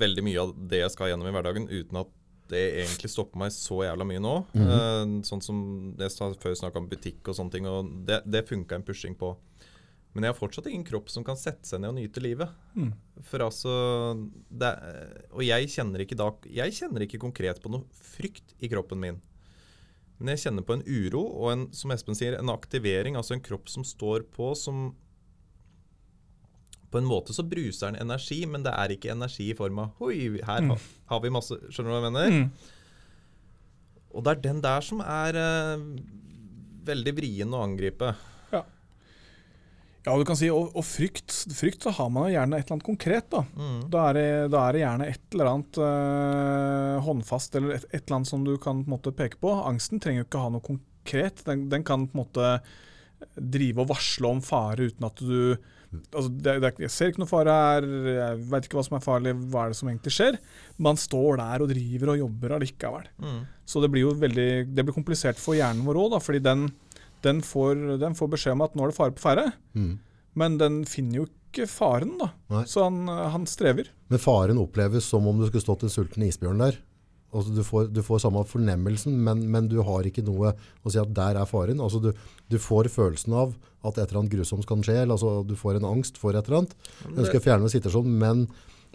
veldig mye av det jeg skal gjennom i hverdagen, uten at det egentlig stopper meg så jævla mye nå. Mhm. Eh, sånn som jeg før snakka om butikk og sånne ting, og det, det funka en pushing på. Men jeg har fortsatt ingen kropp som kan sette seg ned og nyte livet. Mm. For altså det, Og jeg kjenner ikke da Jeg kjenner ikke konkret på noe frykt i kroppen min. Men jeg kjenner på en uro og en, som Espen sier, en aktivering. Altså en kropp som står på, som På en måte så bruser den energi, men det er ikke energi i form av Oi, her mm. har vi masse Skjønner du hva jeg mener? Mm. Og det er den der som er uh, veldig vrien å angripe. Ja, ja du kan si, og, og frykt, frykt så har man jo gjerne et eller annet konkret. Da Da, er det, da er det gjerne et eller annet uh, håndfast eller et, et eller annet som du kan på en måte peke på. Angsten trenger jo ikke ha noe konkret. Den, den kan på en måte drive og varsle om fare uten at du altså det, det, Jeg ser ikke noe fare her, jeg veit ikke hva som er farlig, hva er det som egentlig skjer? Man står der og driver og jobber allikevel. Mm. Så det blir jo veldig det blir komplisert for hjernen vår òg, fordi den, den, får, den får beskjed om at nå er det fare på ferde. Mm. Men den finner jo ikke faren, da. Nei. Så han, han strever. Men faren oppleves som om du skulle stått en sulten isbjørn der. Altså, du, får, du får samme fornemmelsen, men, men du har ikke noe å si at der er faren. Altså, du, du får følelsen av at et eller annet grusomt kan skje. eller Altså, du får en angst for et eller annet. Jeg ønsker å fjerne situasjonen, men,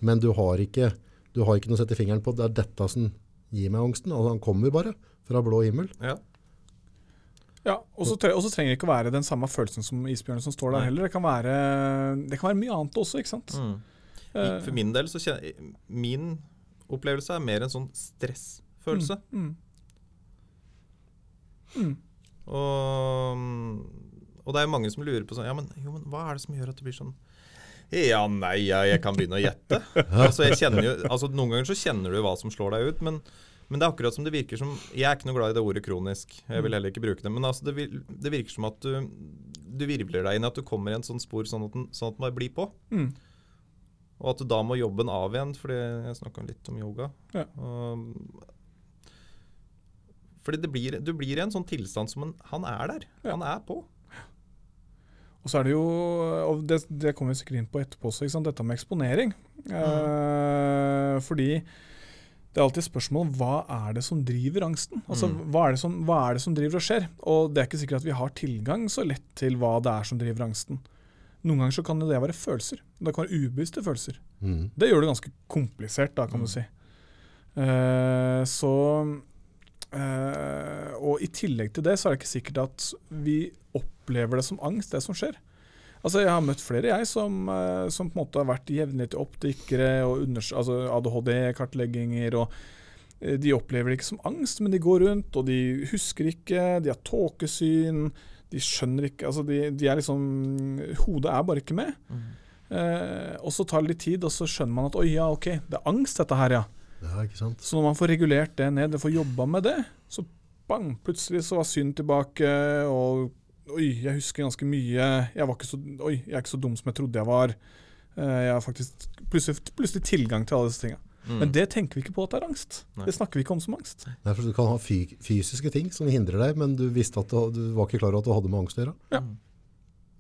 men du, har ikke, du har ikke noe å sette fingeren på. Det er dette som gir meg angsten. Altså, han kommer bare fra blå himmel. Ja. Ja, Og så tre, trenger det ikke være den samme følelsen som isbjørnen som står der Nei. heller. Det kan være, det kan være mye annet også, ikke sant. Mm. Eh, for min del så kjenner Min opplevelse er mer en sånn stressfølelse. mm. Mm. Og, og det er mange som lurer på sånn Ja, men, jo, men hva er det som gjør at det blir sånn Ja, nei, ja, jeg kan begynne å gjette. altså, jeg jo, altså, noen ganger så kjenner du hva som slår deg ut, men, men det er akkurat som det virker som Jeg er ikke noe glad i det ordet kronisk. Jeg vil heller ikke bruke det. Men altså, det, vil- det virker som at du, du virvler deg inn at du kommer i en sånn spor sånn at den, sånn at den bare blir på. Mm. Og at du da må jobbe den av igjen, fordi jeg snakka litt om yoga. Ja. Um, fordi det blir, du blir i en sånn tilstand som en, han er der. Ja. Han er på. Og så er det jo, og det, det kommer vi sikkert inn på etterpå også, dette med eksponering. Eh, fordi det er alltid spørsmål hva er det som driver angsten? Altså, Mm. hva, er det som, hva er det som driver og skjer? Og det er ikke sikkert at vi har tilgang så lett til hva det er som driver angsten. Noen ganger så kan det være følelser. Det kan være ubevisste følelser. Mm. Det gjør det ganske komplisert, da, kan du si. Uh, så uh, Og i tillegg til det, så er det ikke sikkert at vi opplever det som angst, det som skjer. Altså, Jeg har møtt flere jeg som, eh, som på en måte har vært jevnlig til optikere og altså ADHD-kartlegginger. og De opplever det ikke som angst, men de går rundt og de husker ikke, de har tåkesyn. De skjønner ikke altså de, de er liksom Hodet er bare ikke med. Eh, og så tar det litt tid, og så skjønner man at oi, ja, ok, det er angst dette her, ja. Ja, ikke sant? Så når man får regulert det ned, og får jobba med det, så bang, plutselig så var synd tilbake, og oi, jeg husker ganske mye. Jeg var ikke så, oi, jeg er ikke så dum som jeg trodde jeg var. Eh, jeg har faktisk plutselig, plutselig tilgang til alle disse tinga. Mm. Men det tenker vi ikke på at det er angst. Nei. Det snakker vi ikke om som angst. Nei, for du kan ha fy fysiske ting som hindrer deg, men du visste at du, du var ikke klar over at du hadde med angst å gjøre. Ja.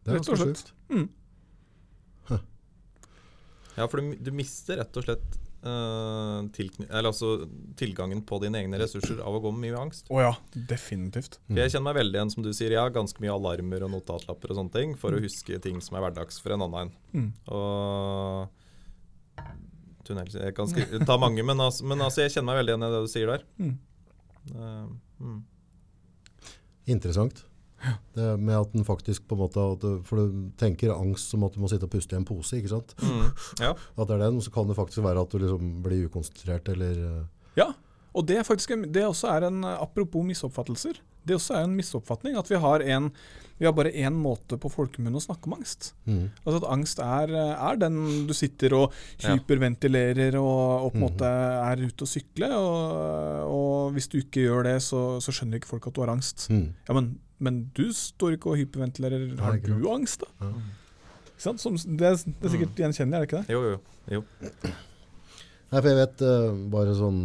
Det er Rett og slett. Mm. Huh. Ja, for du, du mister rett og slett uh, altså, tilgangen på dine egne ressurser av å gå med mye angst. Å ja, definitivt. Mm. Jeg kjenner meg veldig igjen, som du sier, jeg har ganske mye alarmer og notatlapper og sånne ting for å huske ting som er hverdags for en annen. Mm. Og tunnel, jeg kan ta mange, men altså, men altså, jeg kjenner meg veldig igjen i det du sier der. Mm. Eh, mm. Interessant. Det med at den faktisk på en måte at du, For du tenker angst som at du må sitte og puste i en pose, ikke sant? Mm. Ja. At det er den, så kan det faktisk være at du liksom blir ukonsentrert eller eh, Ja, og det er faktisk det også er en Apropos misoppfattelser. Det også er en misoppfatning at vi har, en, vi har bare én måte på folkemunne å snakke om angst. mm. Altså at angst er, er den du sitter og hyperventilerer og, og på en mm. måte er ute og sykler. Og, og hvis du ikke gjør det, så, så skjønner ikke folk at du har angst. Mm. Ja, men, men du står ikke og hyperventilerer. Har du angst, da? Ja. Ikke sant? Som, det, det er sikkert gjenkjennelig, er det ikke det? Jo, jo. jo. Nei, for jeg vet eh, bare sånn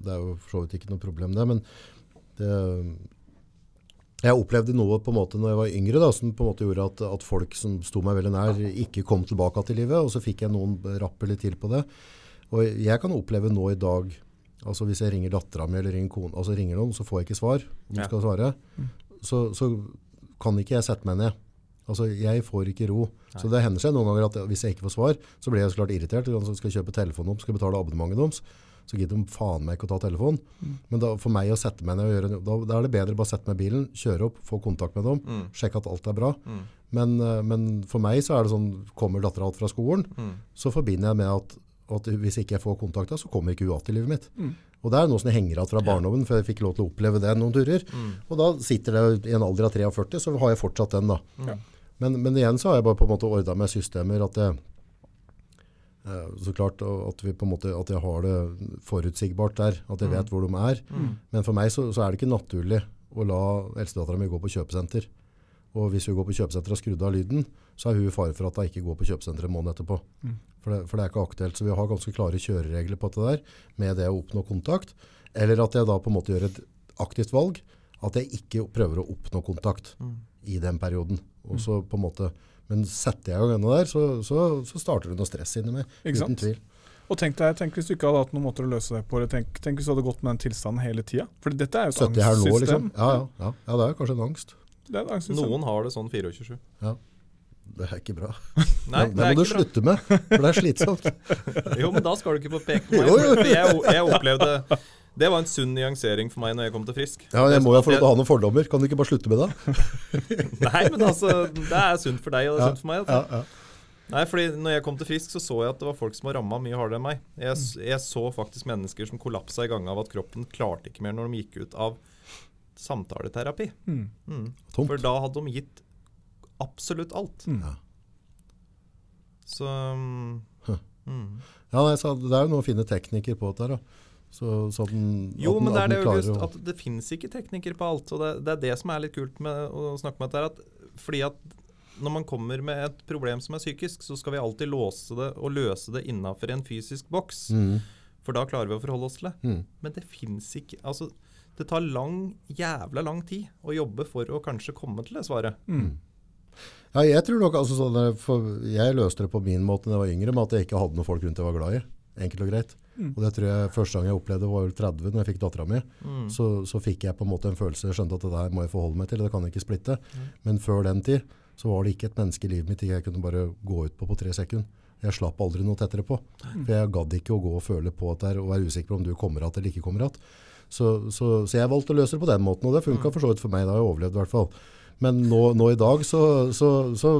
Det er jo for så vidt ikke noe problem, det, men det, jeg opplevde noe på en måte når jeg var yngre, da, som på en måte gjorde at, at folk som sto meg veldig nær, ikke kom tilbake til livet. Og så fikk jeg noen rapper litt til på det. Og jeg kan oppleve nå i dag altså Hvis jeg ringer dattera mi eller ringer, kone, altså ringer noen, så får jeg ikke svar. Ja. skal svare. Så, så kan ikke jeg sette meg ned. Altså, jeg får ikke ro. Så det hender seg noen ganger at hvis jeg ikke får svar, så blir jeg så klart irritert. Så skal jeg kjøpe telefonen deres, skal betale abonnementet deres, så gidder de faen meg ikke å ta telefonen. Men da, for meg å sette meg ned og gjøre da, da er det bedre bare å sette meg i bilen, kjøre opp, få kontakt med dem, sjekke at alt er bra. Men, eh, men for meg så er det sånn, kommer dattera alt fra skolen, så forbinder jeg med at, at hvis ikke jeg får kontakta, så kommer ikke hun att i livet mitt. Og det er noe som jeg henger igjen fra barndommen, for jeg fikk lov til å oppleve det noen turer. Og da sitter det i en alder av 43, så har jeg fortsatt den da. Men, men igjen så har jeg bare på en måte ordna med systemer at jeg eh, så klart at, vi på en måte, at jeg har det forutsigbart der, at jeg vet hvor de er. Men for meg så, så er det ikke naturlig å la eldstedattera mi gå på kjøpesenter. Og hvis hun går på kjøpesenter og har skrudd av lyden, så er hun i fare for at hun ikke går på kjøpesenter en måned etterpå. For, det, for det er ikke aktuelt. Så vi har ganske klare kjøreregler på dette der, med det å oppnå kontakt. Eller at jeg da på en måte gjør et aktivt valg, at jeg ikke prøver å oppnå kontakt i den perioden. Og så på en måte, men setter jeg i gang der, så, så, så starter det noe stress inni meg, Ikke uten tvil. Og tenk, deg, tenk hvis du ikke hadde hatt noen måter å løse det på. eller Tenk, tenk hvis du hadde gått med den tilstanden hele tida. For dette er jo et 70 her nå, angstsystem. liksom. Ja, ja, ja. ja, det er kanskje en angst. Det er et angstsystem. Noen har det sånn 24-7. Ja. Det er ikke bra. Nei, det, det må du bra. slutte med, for det er slitsomt. Jo, men da skal du ikke få peke på meg. Jo, jo. For jeg, jeg opplevde Det var en sunn nyansering for meg når jeg kom til Frisk. Ja, jeg må jo få lov til å ha noen fordommer. Kan du ikke bare slutte med det? Nei, men altså, det er sunt for deg, og det er Ja, sunt for meg. Altså. ja. Nei, fordi når jeg kom til Frisk, så så jeg at det var folk som var ramma mye hardere enn meg. Jeg, jeg så faktisk mennesker som kollapsa i gang av at kroppen klarte ikke mer når de gikk ut av samtaleterapi. Mm. Mm. For da hadde de gitt absolutt alt. Mm. Ja. Så mm, mm. Ja, nei, så det er jo noen fine teknikker på dette. Da. Så, så den, Jo, men det er det jo klarer just at det fins ikke teknikere på alt. Og det, det er det som er litt kult med å snakke med dette. At, fordi at når man kommer med et problem som er psykisk, så skal vi alltid låse det og løse det innafor en fysisk boks. Mm, For da klarer vi å forholde oss til det. mm. Men det fins ikke Altså, det tar lang, jævla lang tid å jobbe for å kanskje komme til det svaret. Mm. Ja, jeg tror nok, altså, sånn, for jeg løste det på min måte da jeg var yngre, med at jeg ikke hadde noen folk rundt jeg var glad i. Enkelt og greit. Mm. Og det tror jeg første gang jeg opplevde var vel 30, når jeg fikk dattera mi. Mm. Så, så fikk jeg på en måte en følelse, jeg skjønte at det der må jeg forholde meg til, det kan jeg ikke splitte. Mm. Men før den tid, så var det ikke et menneske i livet mitt jeg kunne bare gå ut på på tre sekunder. Jeg slapp aldri noe tettere på. For jeg gadd ikke å gå og føle på at det er, og være usikker på om du kommer att eller ikke kommer att. Så, så, så jeg valgte å løse det på den måten, og det funka for så vidt for meg. Da har jeg overlevd i hvert fall. Men nå, nå i dag så, så, så,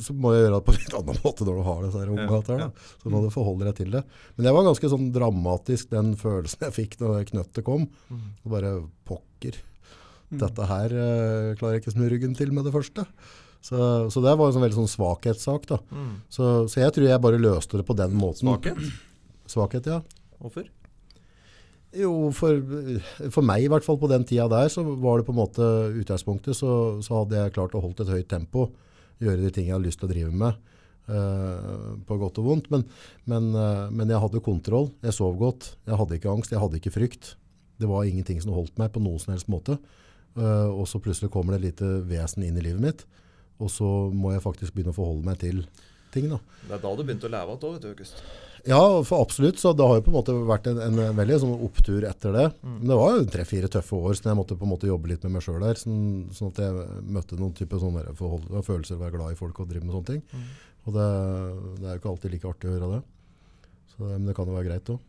så må jeg gjøre det på en litt annen måte når du har disse her unge her, da. Så må du forholde deg til det. Men det var ganske sånn dramatisk, den følelsen jeg fikk når knøttet kom. Mm. Og bare pokker. Dette her eh, klarer jeg ikke snu ryggen til med det første. Så, så det var en sånn veldig sånn svakhetssak. da. Mm. Så, så jeg tror jeg bare løste det på den måten. Svakhet? Svakhet, ja. Hvorfor? Jo, for, for meg i hvert fall på den tida der, så var det på en måte utgangspunktet, så, så hadde jeg klart å holde et høyt tempo, gjøre de ting jeg hadde lyst til å drive med, Uh, på godt og vondt. Men, men, uh, men jeg hadde kontroll, jeg sov godt, jeg hadde ikke angst, jeg hadde ikke frykt. Det var ingenting som holdt meg på noen som helst måte. Uh, og så plutselig kommer det et lite vesen inn i livet mitt, og så må jeg faktisk begynne å forholde meg til ting da. Det er da du begynte å leve igjen, vet du, August. Ja, for absolutt. Så det har jo på en måte vært en, en veldig sånn opptur etter det. Men det var jo tre-fire tøffe år, så jeg måtte på en måte jobbe litt med meg sjøl der. Sånn, sånn at jeg møtte noen type sånne forhold, og følelser, være glad i folk og drive med sånne ting. Og det, det er jo ikke alltid like artig å gjøre det. Så, men det kan jo være greit òg.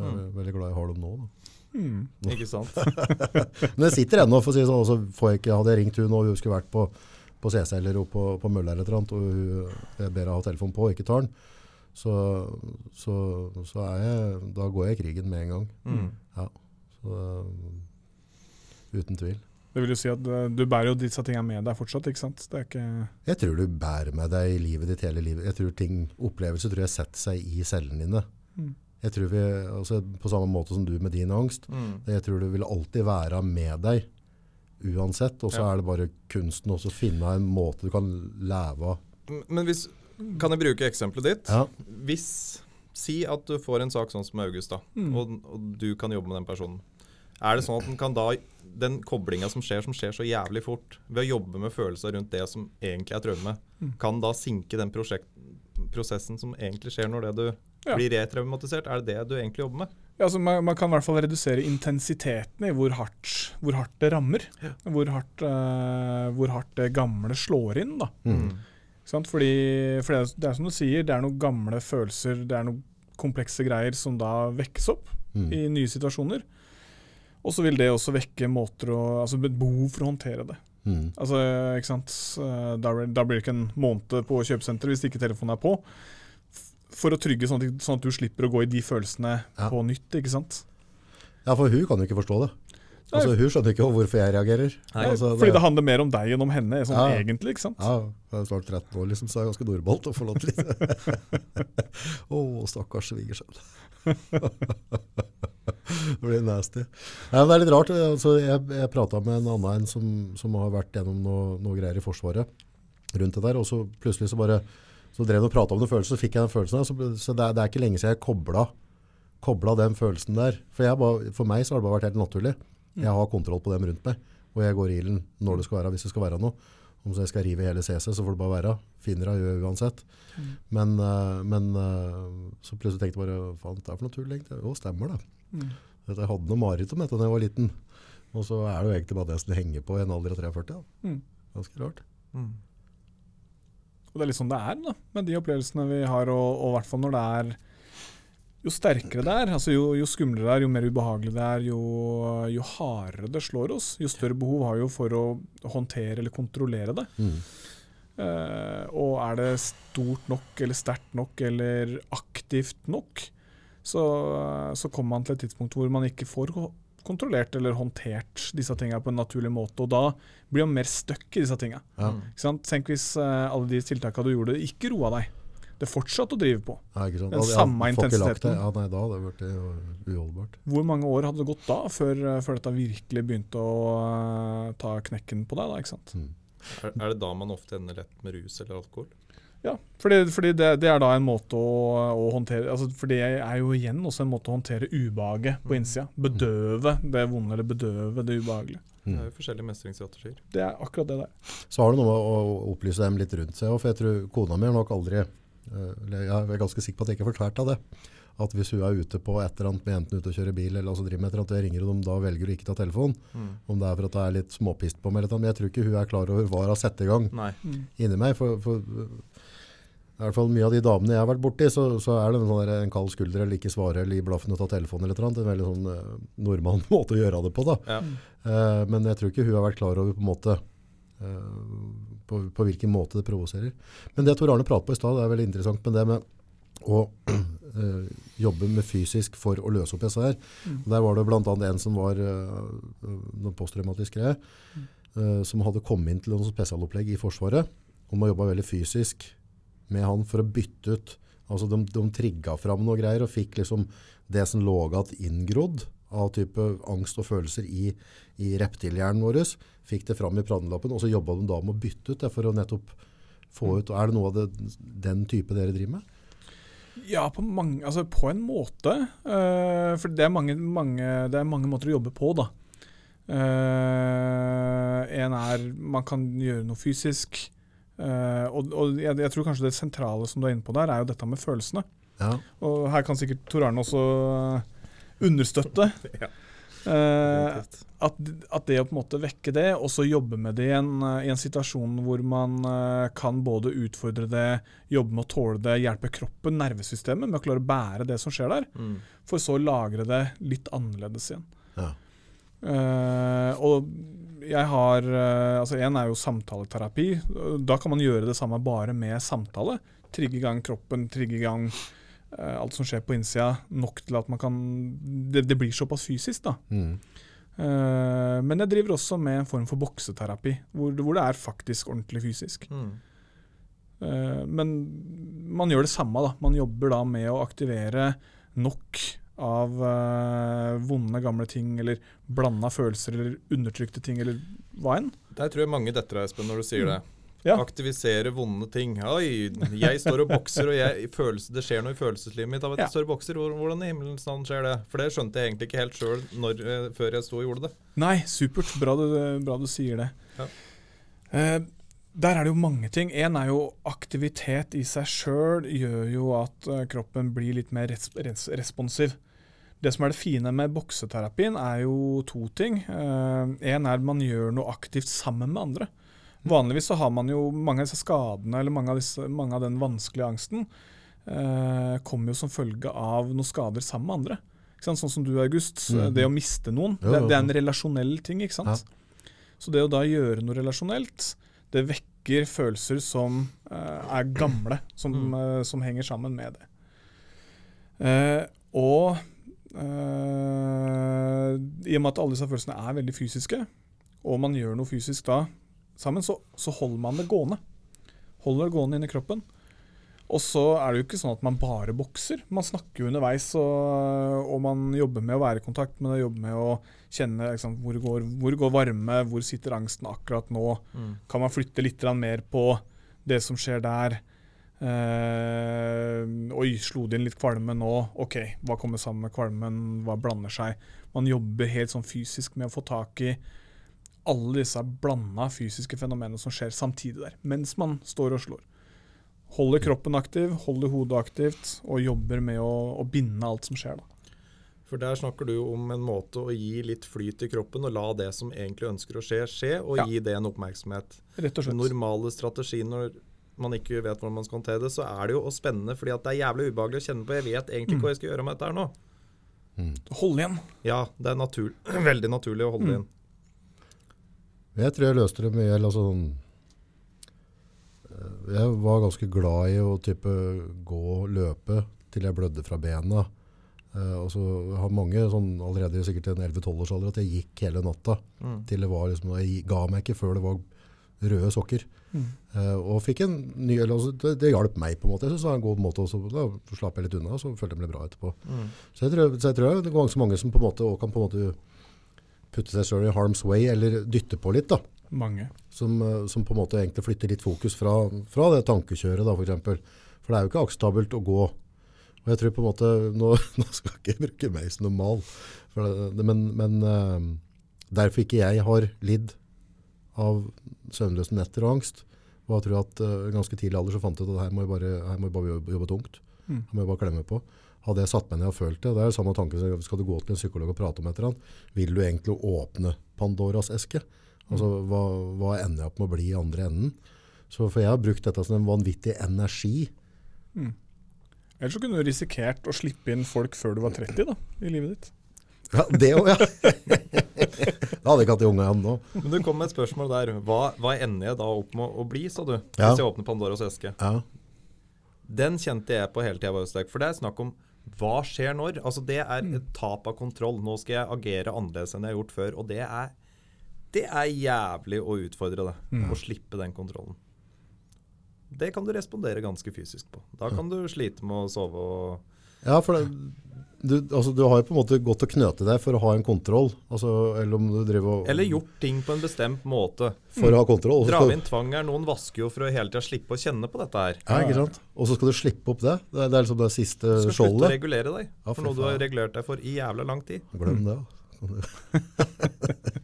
Jeg er veldig glad jeg har dem nå. Da. Mm. Ikke sant? Men jeg sitter ennå, for å si sånn, så får jeg ikke, hadde jeg ringt hun og hun skulle vært på, på CC eller på, på Mølla eller annet, og hun, jeg ber henne ha telefonen på og ikke tar den, så, så, så er jeg, da går jeg i krigen med en gang. Mm. Ja, så, uten tvil. Det vil jo si at eh, du bærer jo disse tingene med deg fortsatt, ikke sant? Det er ikke Jeg tror du bærer med deg i livet ditt hele livet. Jeg tror ting, Opplevelser tror jeg setter seg i cellene dine. Mm. Jeg tror vi, altså På samme måte som du med din angst. Mm. Jeg tror du vil alltid være med deg uansett. Og så Ja. er det bare kunsten også å finne en måte du kan leve av. Men hvis Kan jeg bruke eksempelet ditt? Ja. Hvis Si at du får en sak sånn som August, da, Mm. og, og du kan jobbe med den personen. Er det sånn at den kan da Den koblinga som skjer, som skjer så jævlig fort, ved å jobbe med følelser rundt det som egentlig er traume, Mm. kan da sinke den prosjekt, prosessen som egentlig skjer når det du Ja. blir retraumatisert? Er det det du egentlig jobber med? Ja, altså man, man kan i hvert fall redusere intensiteten i hvor hardt, hvor hardt det rammer. Hvor, hardt, uh, hvor hardt det gamle slår inn. da. Mm. Fordi, for det, er, det som du sier, det er noen gamle følelser, det er noen komplekse greier som da vekkes opp Mm. i nye situasjoner. Og så vil det også vekke måter å, altså behov for å håndtere det. Mm. Altså, ikke sant? Da, da blir det ikke en måned på kjøpesenteret hvis ikke telefonen er på. For å trygge sånn at, sånn at du slipper å gå i de følelsene Ja. på nytt. ikke sant? Ja, for hun kan jo ikke forstå det. Altså, hun skjønner ikke hvorfor jeg reagerer. Nei, altså, Fordi det handler mer om deg enn om henne, sånn Ja. egentlig. ikke sant? Ja, jeg er snart 13 år, liksom, så jeg er ganske nordbolt å forlatt litt. Å, stakkars svigersønn. det blir nasty. Nei, men det er litt rart. Altså, jeg jeg prata med en annen en som, som har vært gjennom noe, noe greier i Forsvaret rundt det der, og så plutselig så bare så drev og prata om den følelsen, så fikk jeg den følelsen. Så, så det, er, det er ikke lenge siden jeg kobla, kobla den følelsen der. For, jeg bare, for meg så har det bare vært helt naturlig. Jeg har kontroll på dem rundt meg, og jeg går i ilden når det skal være, hvis det skal være noe. Om jeg skal rive hele CC, så får det bare være. Finner jeg gjør uansett. Men, eh, men eh, så plutselig tenkte jeg bare, faen, det er for noe tull egentlig. Jo, stemmer det. Mm. Jeg hadde noe mareritt om dette da jeg var liten. Og så er det jo egentlig bare det som henger på i en alder av 43. Da. Mm. Ganske rart. Og det er litt sånn det er da, med de opplevelsene vi har, og, og i hvert fall når det er Jo sterkere det er, altså jo, jo skumlere det er, jo mer ubehagelig det er, jo, jo hardere det slår oss, jo større behov har jo for å håndtere eller kontrollere det. Mm. Uh, og er det stort nok eller sterkt nok eller aktivt nok, så, så kommer man til et tidspunkt hvor man ikke får kontrollert eller håndtert disse tingene på en naturlig måte. Og da blir man mer stuck i disse tingene. Ja. Tenk hvis eh, alle de tiltakene du gjorde, ikke roa deg. Det fortsatte å drive på. Ja, ikke sant? Den Ja, samme får ikke lagt det. intensiteten. Ja, nei, da hadde det vært uholdbart. Hvor mange år hadde det gått da, før, eh, før dette virkelig begynte å uh, ta knekken på deg? da, ikke sant? Mm. Er, er det da man ofte ender lett med rus eller alkohol? Ja, fordi, fordi det, det er da en måte å, å håndtere altså For det er jo igjen også en måte å håndtere ubehaget på innsida. Bedøve det vonde, eller bedøve det ubehagelige. Det er jo forskjellige mestringsstrategier. Det er akkurat det der. Så har du noe med å opplyse dem litt rundt seg. og For jeg tror kona mi har nok aldri Jeg er ganske sikker på at jeg ikke har fortalt av det. At hvis hun er ute på et eller annet med enten ute og kjører bil, eller altså driver med et eller annet, og jeg ringer og de da velger å ikke ta telefonen, om det er for at det er litt småpist på meg, eller noe, men jeg tror ikke hun er klar over hva hun har satt i gang mm. inni meg. For, for i hvert fall mye av de damene jeg har vært borti, så, så er det en, sånn der, en kald skulder eller ikke svare eller gi blaffen og ta telefonen eller noe. En veldig sånn uh, normal måte å gjøre det på. da. Ja. Uh, men jeg tror ikke hun har vært klar over på en måte eh, på, på hvilken måte det provoserer. Men det Tor Arne pratet på i stad, er veldig interessant med det med å øh, jobbe med fysisk for å løse opp disse her. Der var det annet en som var øh, noen posttraumatisk greie, øh, som hadde kommet inn til noen spesialopplegg i Forsvaret, om å jobbe veldig fysisk med han for å bytte ut. Altså de, de trigga fram noe greier og fikk liksom det som lå igjen inngrodd av type angst og følelser i, i reptilhjernen vår, fikk det fram i prannelappen, og så jobba de da med å bytte ut det for å nettopp få ut. Er det noe av det, den type dere driver med? Ja, på, mange, altså på en måte. Uh, for det er, mange, mange, det er mange måter å jobbe på, da. Uh, en er Man kan gjøre noe fysisk. Uh, og og jeg, jeg tror kanskje det sentrale som du er inne på der, er jo dette med følelsene. Ja. Og her kan sikkert Tor Arne også understøtte. Ja. Eh, at, at det å på en måte vekke det, og så jobbe med det i en, i en situasjon hvor man eh, kan både utfordre det, jobbe med å tåle det, hjelpe kroppen, nervesystemet, med å klare å bære det som skjer der, Mm. for så å lagre det litt annerledes igjen. Ja. Eh, og jeg har eh, Altså, én er jo samtaleterapi. Da kan man gjøre det samme bare med samtale. Trigge i gang kroppen, trigge i gang eh, alt som skjer på innsida, nok til at man kan Det, det blir såpass fysisk, da. Mm. Uh, men jeg driver også med en form for bokseterapi, hvor, det- hvor det er faktisk ordentlig fysisk. Mm. Uh, men man gjør det samme, da. Man jobber da med å aktivere nok av uh, vonde, gamle ting, eller blanda følelser, eller undertrykte ting, eller hva enn. Der tror jeg mange detter av, Espen, når du sier det. Ja. Aktivisere vonde ting. Oi, jeg står og bokser, og jeg, følelse, det skjer noe i følelseslivet mitt av at jeg står og bokser. Hvordan i himmelens navn skjer det? For det skjønte jeg egentlig ikke helt sjøl før jeg sto og gjorde det. Nei, supert. Bra du, bra du sier det. Ja. Eh, der er det jo mange ting. Én er jo aktivitet i seg sjøl gjør jo at eh, kroppen blir litt mer res res responsiv. Det som er det fine med bokseterapien, er jo to ting. Én er at man gjør noe aktivt sammen med andre. Vanligvis så har man jo mange av disse skadene eller mange av, disse, mange av den vanskelige angsten eh, kommer jo som følge av noen skader sammen med andre. Sånn som du, August. Mm. Det å miste noen. Jo, Det, jo, det er en relasjonell ting. ikke sant? Så det å da gjøre noe relasjonelt, det vekker følelser som eh, er gamle, som, eh, som henger sammen med det. Eh, og eh, i og med at alle disse følelsene er veldig fysiske, og man gjør noe fysisk da sammen, så, så holder man det gående. Holder det gående inni kroppen. Og så er det jo ikke sånn at man bare bokser. Man snakker jo underveis, og, og man jobber med å være i kontakt med det, jobber med å kjenne liksom, hvor, går, hvor går varme, hvor sitter angsten akkurat nå. Kan man flytte litt mer på det som skjer der? Eh, oi, slo det inn litt kvalme nå? OK, hva kommer sammen med kvalmen? Hva blander seg? Man jobber helt sånn fysisk med å få tak i alle disse blanda fysiske fenomenene som skjer samtidig der, mens man står og slår. Holder kroppen aktiv, holder hodet aktivt og jobber med å, å binde alt som skjer. da. For der snakker du om en måte å gi litt flyt i kroppen og la det som egentlig ønsker å skje, skje, og Ja. gi det en oppmerksomhet. Rett og Den slett. normale strategien når man ikke vet hvordan man skal håndtere det, så er det jo å spenne, fordi at det er jævlig ubehagelig å kjenne på. Jeg vet egentlig ikke hva jeg skal gjøre med dette her nå. Hold igjen. Ja, det er natur veldig naturlig å holde mm. inn. Jeg tror jeg løste det mye eller sånn eh, Jeg var ganske glad i å type gå og løpe til jeg blødde fra bena. Uh, og så har mange sånn allerede sikkert i en 11-12 års alder at jeg gikk hele natta. Mm. Til det var liksom, Jeg ga meg ikke før det var røde sokker. Eh, og fikk en ny, eller, altså, det, det hjalp meg på en måte. Jeg synes det var en god måte. Også, da slapp jeg litt unna, og så følte jeg meg bra etterpå. Mm. Så jeg tror, så jeg tror det er ganske mange som på en måte kan på en måte putte seg selv i harm's way, eller dytte på litt. da. Mange. Som, eh, som på en måte egentlig flytter litt fokus fra, fra det tankekjøret, da, for eksempel. For det er jo ikke akseptabelt å gå. Og jeg tror på en måte, Nå, nå skal ikke jeg bruke meg som normal, det, men, men eh, derfor ikke jeg har lidd av søvnløse netter og angst, og jeg tror at uh, ganske tidlig alder så fant jeg ut at her må jeg bare, må jeg bare jobbe, jobbe tungt. Mm. Her må jeg bare klemme på. Hadde jeg satt meg ned og følt det, det er samme tanke som skal du gå til en psykolog og prate om et eller annet, vil du egentlig åpne Pandoras eske? Altså, hva, hva ender jeg opp med å bli i andre enden? Så for jeg har brukt dette som en vanvittig energi. Ellers så kunne du risikert å slippe inn folk før du var 30 da, i livet ditt. Ja, det òg, ja. da hadde jeg ikke hatt de unge igjen nå. Men du kom med et spørsmål der. Hva, hva ender jeg da opp med å bli, sa du? Ja. Hvis jeg åpner Pandoras eske. Ja. Den kjente jeg på hele tida, for det er snakk om hva skjer når? Altså Det er et tap av kontroll. Nå skal jeg agere annerledes enn jeg har gjort før. Og det er, det er jævlig å utfordre det. Å slippe den kontrollen. Det kan du respondere ganske fysisk på. Da kan du slite med å sove og Ja, for det, du, altså, du har jo på en måte gått og knøte deg for å ha en kontroll. Altså, eller om du driver og Eller gjort ting på en bestemt måte. For å ha kontroll. Dra inn tvang er Noen vasker jo for å hele tida slippe å kjenne på dette her. Ja, ikke sant? Og så skal du slippe opp det. Det er, det er liksom det siste skjoldet. Du skal slutte å regulere deg Ja, for noe du har regulert deg for i jævla lang tid. Glem det.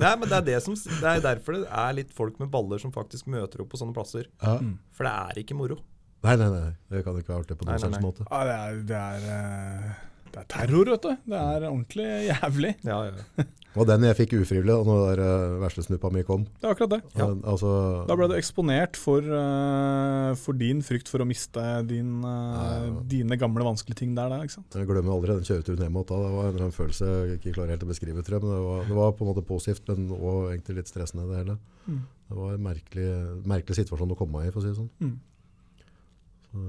Nei, men det er, det, som, det er derfor det er litt folk med baller som faktisk møter opp på sånne plasser. Ja. For det er ikke moro. Nei, nei, nei. Det kan ikke vært det på noen nei, slags nei. måte. Ja, det er, det er, eh, det er terror, vet du. Det er ordentlig jævlig. Ja, ja. Det var den jeg fikk ufrivillig da når der uh, veslesnuppa mi kom. Det er akkurat det. Ja. Eh, Altså, Da ble du eksponert for, uh, for din frykt for å miste din, eh, dine gamle, vanskelige ting der. der ikke sant? Jeg glemmer aldri den kjøreturen hjem. Da. Det var en eller følelse jeg ikke klarer helt å beskrive, tror jeg. Men det var, det var på en måte positivt, men også egentlig litt stressende det hele. Mm. Det var en merkelig, merkelig situasjon å komme i, for å si det sånn. Mm. Så,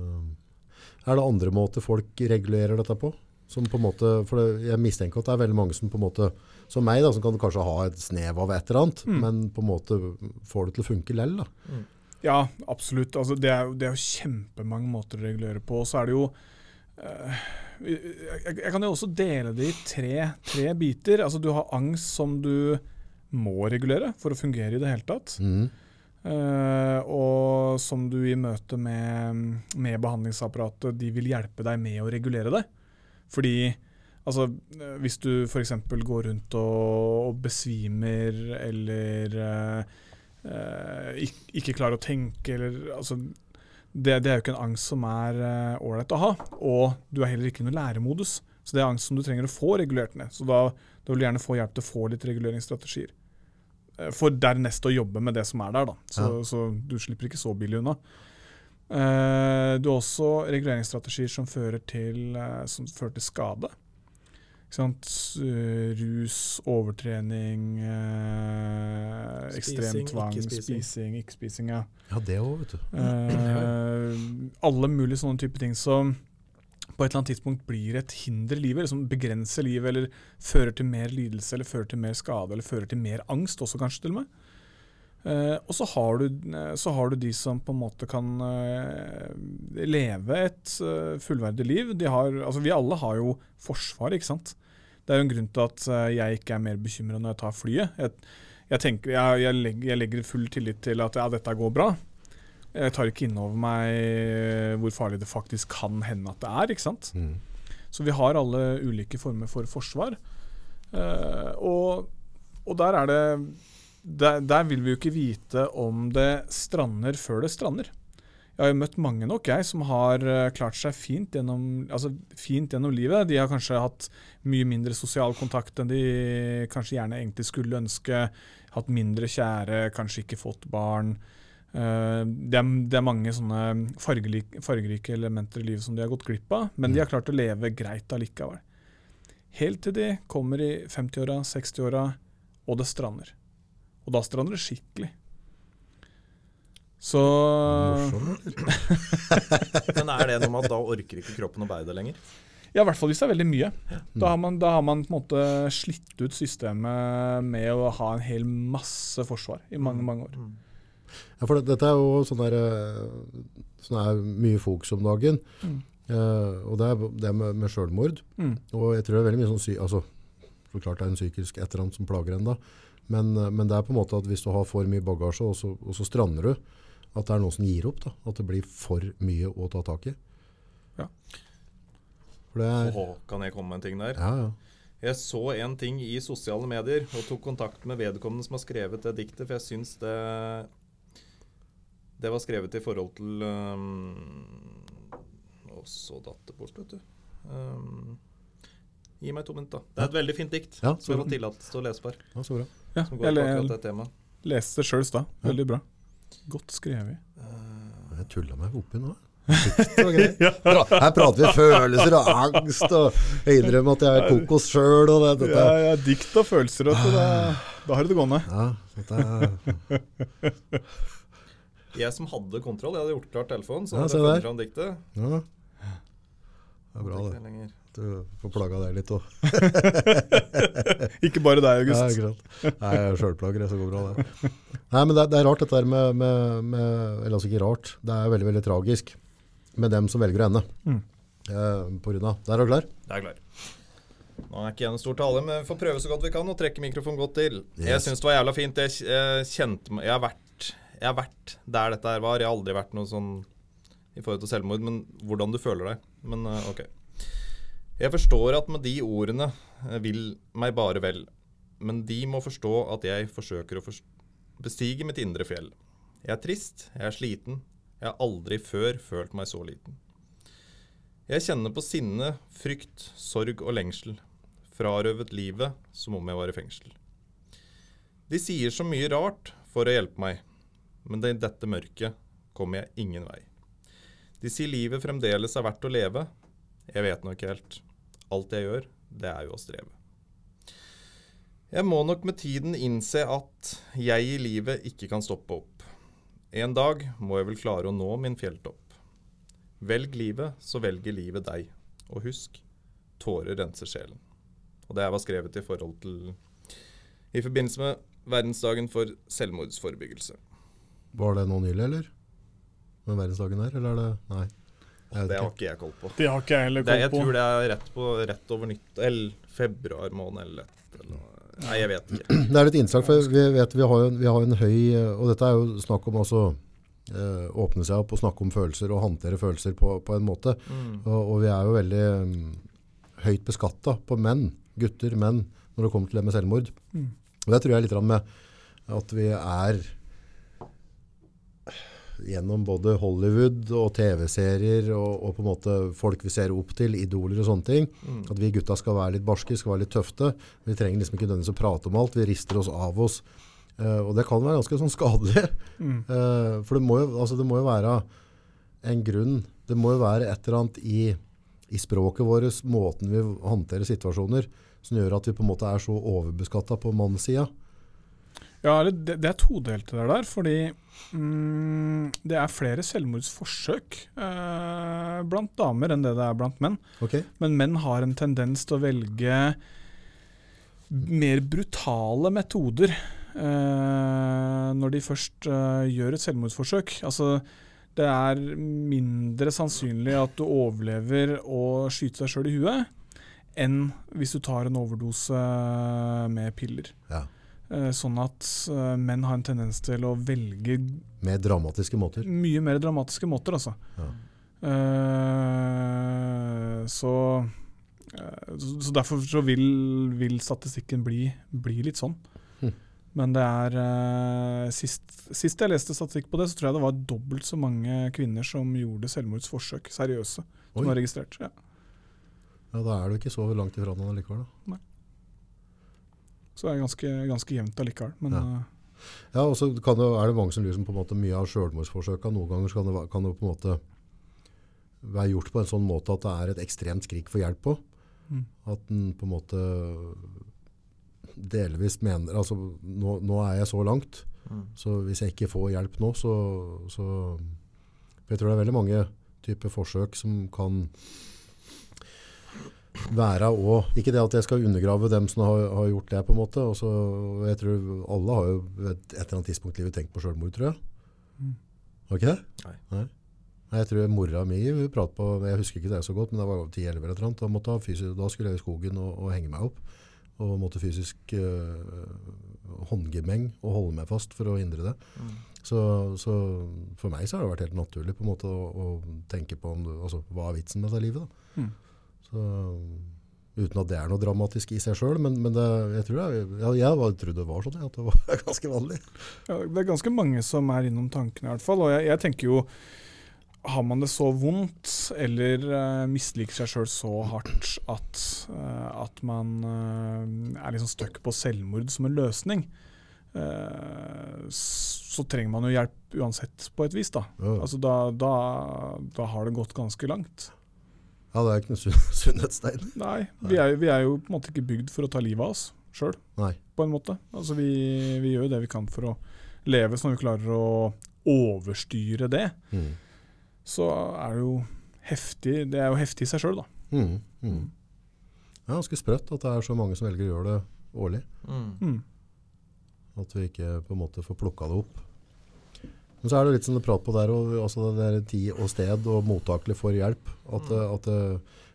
er det andre måter folk regulerer dette på? Som på en måte, for det, jeg mistenker at det er veldig mange som på en måte, som meg da, som kan kanskje ha et snev av et eller annet, Mm. men på en måte får det til å funke lell da. Ja, absolutt. Altså, det, er, det er jo kjempemange måter å regulere på. Så er det jo eh, jeg, jeg kan jo også dele det i tre, tre biter. Altså, du har angst som du må regulere for å fungere i det hele tatt. Mm. Uh, og som du i møte med, med behandlingsapparatet, de vil hjelpe deg med å regulere det. Fordi altså, eh, hvis du f.eks. går rundt og, og besvimer eller eh, eh, ikke, ikke klarer å tenke eller altså, det, det er jo ikke en angst som er ålreit å ha. Og du er heller ikke i noen læremodus. Så det er angst som du trenger å få regulert ned. Så da, da vil du gjerne få hjelp til å få litt reguleringsstrategier. Eh, For dernest å jobbe med det som er der, da. Så, Ja. så du slipper ikke så billig unna. Eh, du har også reguleringsstrategier som fører til, eh, som fører til skade. Ikke sant? Eh, rus, overtrening, eh, ekstrem tvang, ikke spising. spising, ikke spising. Ja. Ja, det òg, vet du. Eh, alle mulige sånne type ting som på et eller annet tidspunkt blir et hinder i livet, eller som begrenser livet, eller fører til mer lidelse, eller fører til mer skade, eller fører til mer angst også, kanskje til og med. Eh, og så har, du, eh, så har du de som på en måte kan uh, leve et uh, fullverdig liv. De har, altså vi alle har jo forsvar, ikke sant. Det er jo en grunn til at jeg ikke er mer bekymra når jeg tar flyet. Jeg, jeg, tenker, jeg, jeg, legger, jeg legger full tillit til at ja, dette går bra. Jeg tar ikke inn over meg hvor farlig det faktisk kan hende at det er. ikke sant? Mm. Så vi har alle ulike former for forsvar. Og, og der er det der, der vil vi jo ikke vite om det strander før det strander. Jeg har jo møtt mange nok jeg som har eh, klart seg fint gjennom, altså fint gjennom livet. De har kanskje hatt mye mindre sosial kontakt enn de kanskje gjerne egentlig skulle ønske. Hatt mindre kjære, kanskje ikke fått barn. Eh, det, er, det er mange sånne fargerike, fargerike elementer i livet som de har gått glipp av, men de har klart å leve greit allikevel. Helt til de kommer i 50-åra, 60-åra, og det strander. Og da strander det skikkelig. Så Men er det noe med at da orker ikke kroppen å bære det lenger? Ja, i hvert fall hvis det er veldig mye. Da har man, da har man på en måte slitt ut systemet med å ha en hel masse forsvar i mange, mange år. Ja, for det, dette er jo sånn der, eh, sånn er mye fokus om dagen. Eh, og det er det med, med selvmord. Mm. Og jeg tror det er veldig mye sånn sy altså, så klart det er en psykisk et eller annet som plager en da. Men, eh, men det er på en måte at hvis du har for mye bagasje, og så, og så strander du, at det er noen som gir opp da. At det blir for mye å ta tak i. Ja. For det er, Oho, kan jeg komme med en ting der? ja, ja. Jeg så en ting i sosiale medier og tok kontakt med vedkommende som har skrevet det diktet, for jeg syns det Det var skrevet i forhold til um, Og så datt det bort, vet du. Um, gi meg to minutter, da. Det er et veldig fint dikt. Ja, som jeg har tillatt til å lese på her. ja, så bra. Ja, Som går jeg på akkurat det temaet. leste det sjøl i stad. Veldig bra. Godt skrevet. Jeg tulla meg oppi nå. Her prater vi følelser og angst, og jeg innrømmer at jeg er kokos sjøl. Det. Ja, ja, dikt og følelser, Og det, Da, har du det gående. Ja, dette er, Jeg som hadde kontroll, jeg hadde gjort klart telefonen, så Ja, hadde se jeg der. funnet fram diktet. ja. Det er bra, det. Du får plaga deg litt òg. Ikke bare deg, Ja, August. ikke sant. Nei, jeg er sjølplager, så går bra, det. Nei, men det, det er rart dette her med, med, med Eller altså ikke rart, det er veldig, veldig tragisk med dem som velger å ende. Mm. Eh, på grunn av. Der er du klar? Det er klar. Nå er ikke jeg en stor tale, men vi får prøve så godt vi kan og trekke mikrofonen godt til. Jeg Yes. syns det var jævla fint. Jeg, jeg kjente jeg har, vært, jeg har vært der dette her var. Jeg har aldri vært noe sånn i forhold til selvmord, men hvordan du føler deg. Men eh, OK. Jeg forstår at med de ordene eh, vil meg bare vel, men de må forstå at jeg forsøker å bestige mitt indre fjell. Jeg er trist, jeg er sliten, jeg har aldri før følt meg så liten. Jeg kjenner på sinne, frykt, sorg og lengsel. Frarøvet livet som om jeg var i fengsel. De sier så mye rart for å hjelpe meg, men i dette mørket kommer jeg ingen vei. De sier livet fremdeles er verdt å leve. Jeg vet nok helt. Alt jeg gjør, det er jo å streve. Jeg må nok med tiden innse at jeg i livet ikke kan stoppe opp. En dag må jeg vel klare å nå min fjelltopp. Velg livet, så velger livet deg. Og husk, tårer renser sjelen. Og det her var skrevet i forhold til I forbindelse med verdensdagen for selvmordsforebyggelse. Var det nå nylig, eller? Med verdensdagen her, eller er det Nei. Jeg Det har ikke. jeg koll på. Det har ikke jeg heller Det, koll jeg tror det er rett, på, rett over nytt Eller februar måned eller et eller noe. Nei, jeg vet ikke. Det er litt innslag, for vi vet vi har jo, vi har en høy Og dette er jo snakk om altså eh, åpne seg opp og snakke om følelser og håndtere følelser på, på en måte. Og, og vi er jo veldig um, høyt beskatta på menn, gutter, menn, når det kommer til det med selvmord. Og det tror jeg litt grann med at vi er gjennom både Hollywood og TV-serier og, og på en måte folk vi ser opp til, idoler og sånne ting. At vi gutta skal være litt barske, skal være litt tøfte. Vi trenger liksom ikke nødvendigvis å prate om alt. Vi rister oss av oss. Uh, og det kan være ganske sånn skadelig. Eh, for det må, jo, altså det må jo være en grunn. Det må jo være et eller annet i, i språket vårt, måten vi håndterer situasjoner, som gjør at vi på en måte er så overbeskatta på mannssida. Ja, det, det er todelt det der, fordi mm, det er flere selvmordsforsøk eh, blant damer enn det det er blant menn. Okay. Men menn har en tendens til å velge mer brutale metoder eh, når de først eh, gjør et selvmordsforsøk. Altså, det er mindre sannsynlig at du overlever å skyte deg sjøl i huet, enn hvis du tar en overdose med piller. Ja. Eh, sånn at eh, menn har en tendens til å velge Mer dramatiske måter. mye mer dramatiske måter, altså. Ja. Uh, så, uh, så derfor så vil, vil statistikken bli, bli litt sånn. Hm. Men det er uh, sist, sist jeg leste statistikk på det, så tror jeg det var dobbelt så mange kvinner som gjorde selvmordsforsøk, seriøse, som Oi. var registrert. Ja. Ja, Da er du ikke så langt ifra noen likevel. Da. Så det er ganske, ganske jevnt allikevel. Men Ja. eh, Ja, og så kan det, er det mange som liksom på en måte mye av selvmordsforsøka. Noen ganger så kan det, kan det på en måte være gjort på en sånn måte at det er et ekstremt skrik for hjelp på. Mm. At den på en måte delvis mener Altså, nå, nå er jeg så langt, Mm. så hvis jeg ikke får hjelp nå, så, så for Jeg tror det er veldig mange typer forsøk som kan være og Ikke det at jeg skal undergrave dem som har, har gjort det, på en måte. Også, jeg tror alle har jo et, et eller annet tidspunkt i livet tenkt på selvmord, tror jeg. Mm. Har ikke det? Nei. Nei. Jeg tror mora mi vi pratet på, jeg husker ikke det så godt, men det var 10-11 eller et eller annet. Da, måtte fysisk, da skulle jeg i skogen og, og henge meg opp. Og måtte fysisk øh, håndgemeng og holde meg fast for å hindre det. Mm. Så, så for meg så har det vært helt naturlig på en måte å, å tenke på om du, altså, hva er vitsen med dette livet. Da. Mm. Så, uten at det er noe dramatisk i seg sjøl, men, men det, jeg tror jeg, jeg var- trodde det var sånn, at det var ganske vanlig. Ja, det er ganske mange som er innom tankene, i hvert fall. Og jeg, jeg tenker jo Har man det så vondt, eller uh, misliker seg sjøl så hardt at, uh, at man uh, er liksom stuck på selvmord som en løsning, så trenger man jo hjelp uansett, på et vis. da. Ja. Altså da, da, da har det gått ganske langt. Ja, det er ikke noe sunn- sunnhetstegn. Nei, vi er, vi er jo på en måte ikke bygd for å ta livet av oss sjøl, på en måte. Altså vi, vi gjør jo det vi kan for å leve, så når vi klarer å overstyre det, Mm. så er det jo heftig Det er jo heftig i seg sjøl, da. Mm. Mm. Det er ganske sprøtt at det er så mange som velger å gjøre det årlig. Mm. Mm. At vi ikke på en måte får plukka det opp. Men så er det litt som du prater på der, og, også det der tid og sted og mottakelig for hjelp. At, Mm. at,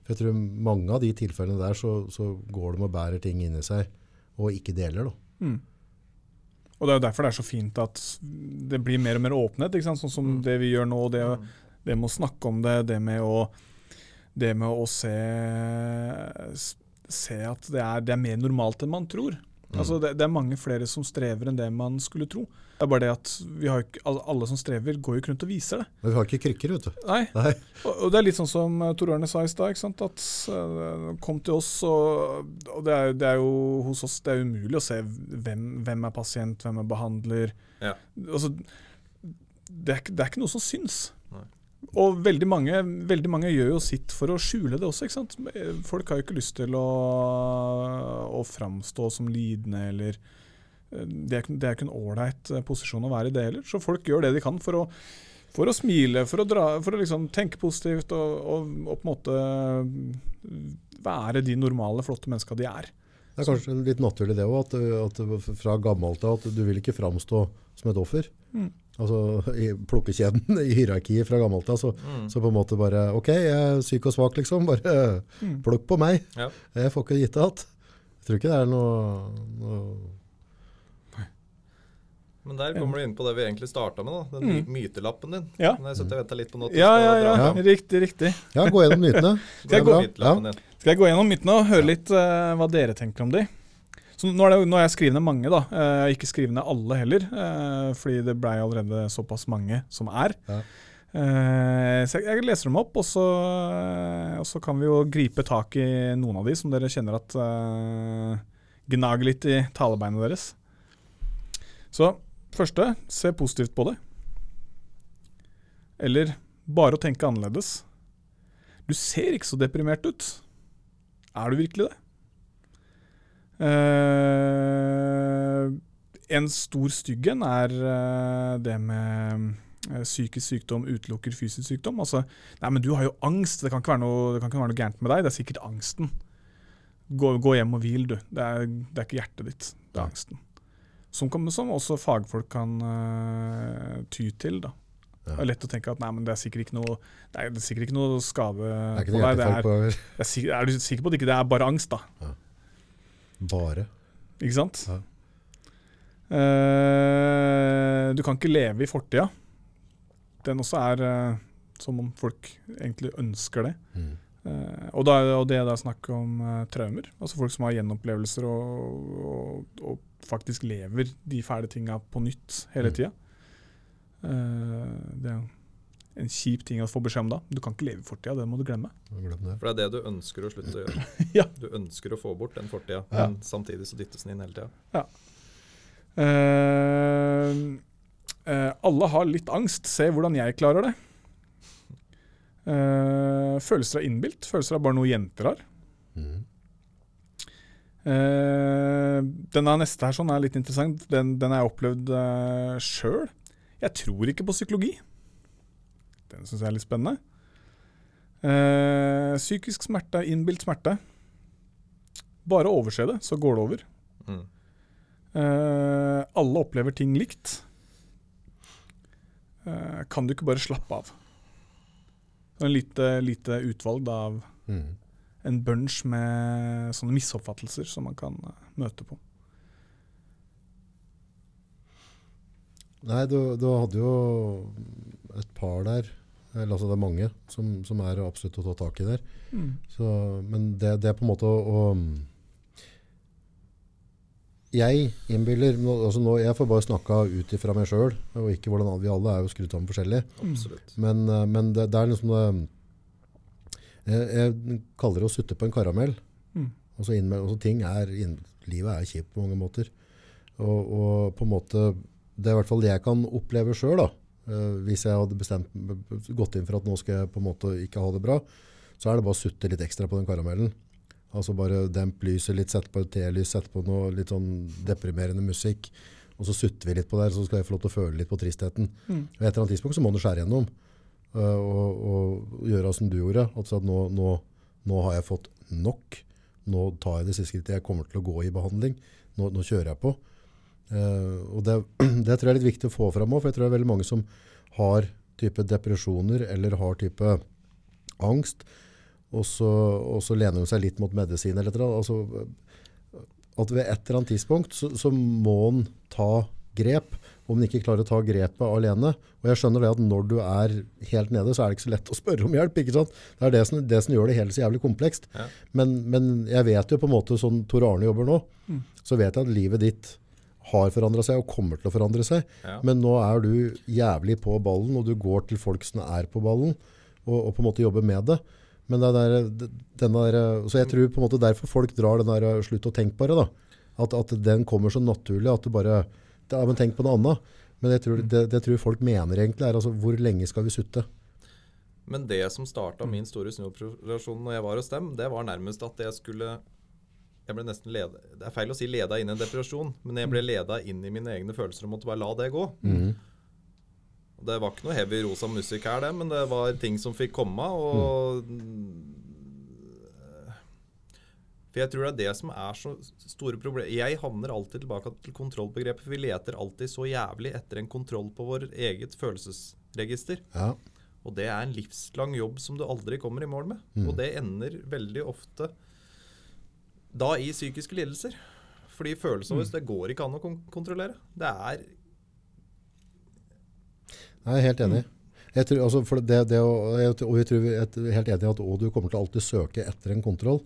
for jeg tror mange av de tilfellene der så, så går de og bærer ting inni seg og ikke deler. da. Mm. Og Det er jo derfor det er så fint at det blir mer og mer åpenhet. Sånn som Mm. det vi gjør nå. Det, det med å snakke om det, det med å, det med å se, se at det er, det er mer normalt enn man tror. Mm. Altså det, det er mange flere som strever enn det man skulle tro. Det er bare det at vi har, ikke- alle, alle som strever, går jo ikke rundt og viser det. Men vi har ikke krykker, vet du. Nei, Nei. Og, og det er litt sånn som uh, Tor Arne sa i stad, at uh, kom til oss, og, og det, er, det er jo hos oss det er umulig å se hvem, hvem er pasient, hvem er behandler. Ja. Altså, det, er, ikke- det er ikke noe som syns. Nei. Og veldig mange, veldig mange gjør jo sitt for å skjule det også. ikke sant? Folk har jo ikke lyst til å, å framstå som lidende eller Det er, det er ikke en ålreit uh, posisjon å være i det heller. Så folk gjør det de kan for å for å smile, for å, dra, for å liksom tenke positivt og, og, og på en måte mm, være de normale, flotte menneska de er. Det er kanskje litt naturlig det òg, at, at fra gammelt av at du vil ikke framstå som et offer. Mm. Altså i plukkekjeden i hierarkiet fra gammelt av, så, Mm. så på en måte bare OK, jeg er syk og svak, liksom. Bare Mm. plukk på meg. Ja. Jeg får ikke gitt det igjen. Jeg tror ikke det er noe, noe Men der kommer du inn på det vi egentlig starta med, da. Den mm. mytelappen din. Ja. Nå har jeg venta litt på noe Ja, Ja, ja, ja. Riktig, riktig. Ja, gå gjennom mytene. Skal jeg gå- ja. Din. Skal jeg gå gjennom mytene og høre litt uh, hva dere tenker om de? Så nå, er det, nå har jeg skrevet ned mange, da. Eh, Jeg har ikke skrevet ned alle heller, Uh, fordi det blei allerede såpass mange som er. Ja. Uh, Så jeg, jeg leser dem opp, og så, og så kan vi jo gripe tak i noen av de som dere kjenner at gnager litt i talebeinet deres. Så første, se positivt på det. Eller bare å tenke annerledes. Du ser ikke så deprimert ut. Er du virkelig det? Eh, en stor stygg en er eh, det med eh, psykisk sykdom utelukker fysisk sykdom. Altså, nei, men du har jo angst. Det kan ikke være noe, det kan ikke være noe gærent med deg. Det er sikkert angsten. Gå, gå hjem og hvil, du. Det er, det er ikke hjertet ditt. Det er angsten. Som, kan, som også fagfolk kan uh, ty til. da. Det er lett å tenke at nei, men det er sikkert ikke noe, det er, det er sikkert ikke noe skade ikke på deg. Er, på er, er du sikker på at det ikke det er bare angst, da? bare. Ikke sant? Ja. Uh, du kan ikke leve i fortida. Den også er uh, som om folk egentlig ønsker det. Mm. Uh, og, da, og det er da snakk om traumer. Altså folk som har gjenopplevelser og, og, og faktisk lever de fæle tinga på nytt hele Mm. tida. Eh, det er en kjip ting å få beskjed om da. Du kan ikke leve i fortida, det må du glemme. Glem det. For det er det du ønsker å slutte å gjøre. Ja. Du ønsker å få bort den fortida, Ja. men samtidig så dyttes den inn hele tida. Ja. Uh, uh, alle har litt angst. Se hvordan jeg klarer det. Uh, følelser er innbilt. Følelser er bare noe jenter har. Mm. Eh, denne neste her sånn er litt interessant. Den, den har jeg opplevd uh, sjøl. Jeg tror ikke på psykologi. Den syns jeg er litt spennende. Uh, psykisk smerte er innbilt smerte. Bare overse det, så går det over. Mm. Uh, alle opplever ting likt. Uh, kan du ikke bare slappe av? En lite, lite utvalg da, av Mm. En bunch med sånne misoppfattelser som man kan eh, møte på. Nei, du, du hadde jo et par der, eller altså det er mange, som, som er absolutt å ta tak i der. Så, men det, det er på en måte å, å Jeg innbiller nå- altså nå, Jeg får bare snakka ut ifra meg sjøl, og ikke hvordan vi alle er jo skrudd sammen forskjellig. Mm. Men, eh, men det, det er liksom det jeg, jeg kaller det å sutte på en karamell. Mm. Altså innmed, altså ting er, inn, livet er kjipt på mange måter. Og, og på en måte Det er i hvert fall det jeg kan oppleve sjøl. Uh, hvis jeg hadde bestemt, gått inn for at nå skal jeg på en måte ikke ha det bra, så er det bare å sutte litt ekstra på den karamellen. Altså bare demp lyset litt, sette på et telys, sette på noe litt sånn deprimerende musikk. Og så sutter vi litt på det, så skal jeg få lov til å føle litt på tristheten. Mm. Og et eller annet tidspunkt så må du skjære gjennom. Øh, og, og gjøre som du gjorde. Altså at nå, nå, nå har jeg fått nok. Nå tar jeg det siste skrittet. Jeg kommer til å gå i behandling. Nå, nå kjører jeg på. Eh, og det, det tror jeg er litt viktig å få fram òg, for jeg tror det er veldig mange som har type depresjoner eller har type angst, og så, og så lener de seg litt mot medisin eller annet. Altså, at ved et eller annet tidspunkt så, så må en ta grep, om en ikke klarer å ta grepet alene. Og jeg skjønner det at når du er helt nede, så er det ikke så lett å spørre om hjelp. ikke sant? Det er det som, det som gjør det helt så jævlig komplekst. Ja. Men, men jeg vet jo på en måte, sånn Tor Arne jobber nå, så vet jeg at livet ditt har forandra seg og kommer til å forandre seg. Ja. Men nå er du jævlig på ballen, og du går til folk som er på ballen, og, og på en måte jobber med det. Men det der, den der, så jeg tror på en måte derfor folk drar den der slutt å tenke bare'. da. At, at den kommer så naturlig at du bare ja, men Tenk på noe annet. Men jeg tror, det, det tror folk mener egentlig er altså hvor lenge skal vi sutte? Men det som starta min store snuoperasjon når jeg var hos dem, det var nærmest at jeg skulle jeg ble nesten leda, Det er feil å si leda inn i en depresjon, men jeg ble leda inn i mine egne følelser og måtte bare la det gå. Mm. Det var ikke noe heavy rosa musikk her, det, men det var ting som fikk komme. Og For jeg tror det er det som er så store problemer. Jeg havner alltid tilbake til kontrollbegrepet. For vi leter alltid så jævlig etter en kontroll på vår eget følelsesregister. Ja. Og det er en livslang jobb som du aldri kommer i mål med. Mm. Og det ender veldig ofte da i psykiske lidelser. Fordi følelsene våre, det går ikke an å kon kontrollere. Det er Jeg er helt enig. Jeg tror, altså, for det, det, og, jeg, og jeg tror vi er helt enig i at du kommer til å alltid søke etter en kontroll.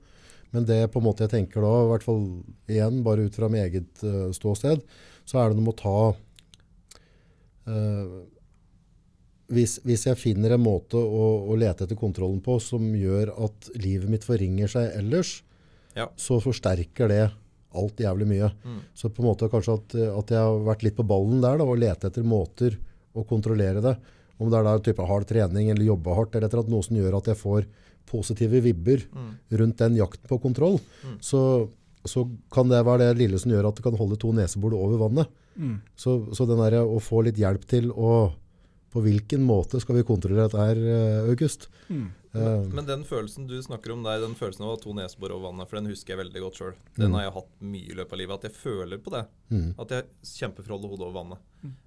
Men det på en måte jeg tenker da, i hvert fall igjen, bare ut fra mitt eget uh, ståsted, så er det noe med å ta uh, hvis, hvis jeg finner en måte å, å lete etter kontrollen på som gjør at livet mitt forringer seg ellers, Ja. så forsterker det alt jævlig mye. Mm. Så på en måte kanskje at, at jeg har vært litt på ballen der da, og lete etter måter å kontrollere det. Om det er da type hard trening eller jobbe hardt, eller etter at noe som gjør at jeg får positive vibber Mm. rundt den jakten på kontroll, så, så kan det være det lille som gjør at du kan holde to nesebor over vannet. Mm. Så, så den der å få litt hjelp til å På hvilken måte skal vi kontrollere dette her, eh, August? Mm. Men, Men den følelsen du snakker om der, den følelsen av å ha to nesebor over vannet, for den husker jeg veldig godt sjøl. Den har jeg hatt mye i løpet av livet. At jeg føler på det. mm, At jeg kjemper for å holde hodet over vannet.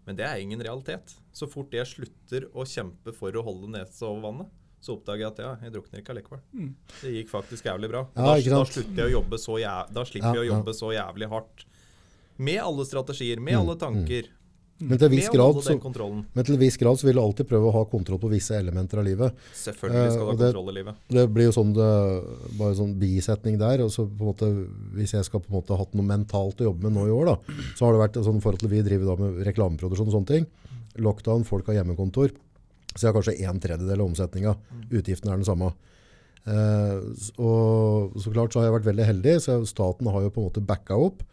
Men det er ingen realitet. Så fort jeg slutter å kjempe for å holde nesa over vannet, så oppdager jeg at ja, jeg drukner ikke allikevel. Mm. Det gikk faktisk jævlig bra. Ja, da, da slutter jeg å jobbe så jævlig, da slipper Ja, jeg å jobbe så jævlig hardt. Med alle strategier, med alle tanker. men, til viss Med grad, så, men til en viss grad så vil du alltid prøve å ha kontroll på visse elementer av livet. Selvfølgelig skal Eh, du ha det- kontroll i livet. Det blir jo sånn det, bare sånn bisetning der. og så på en måte, Hvis jeg skal på en måte ha hatt noe mentalt å jobbe med nå i år, da, så har det vært sånn forhold til vi driver da med reklameproduksjon og sånne ting. Lockdown, folk har hjemmekontor. Så jeg har kanskje en tredjedel av omsetninga. Utgiftene er den samme. Eh, og så klart så har jeg vært veldig heldig, så staten har jo på en måte backa opp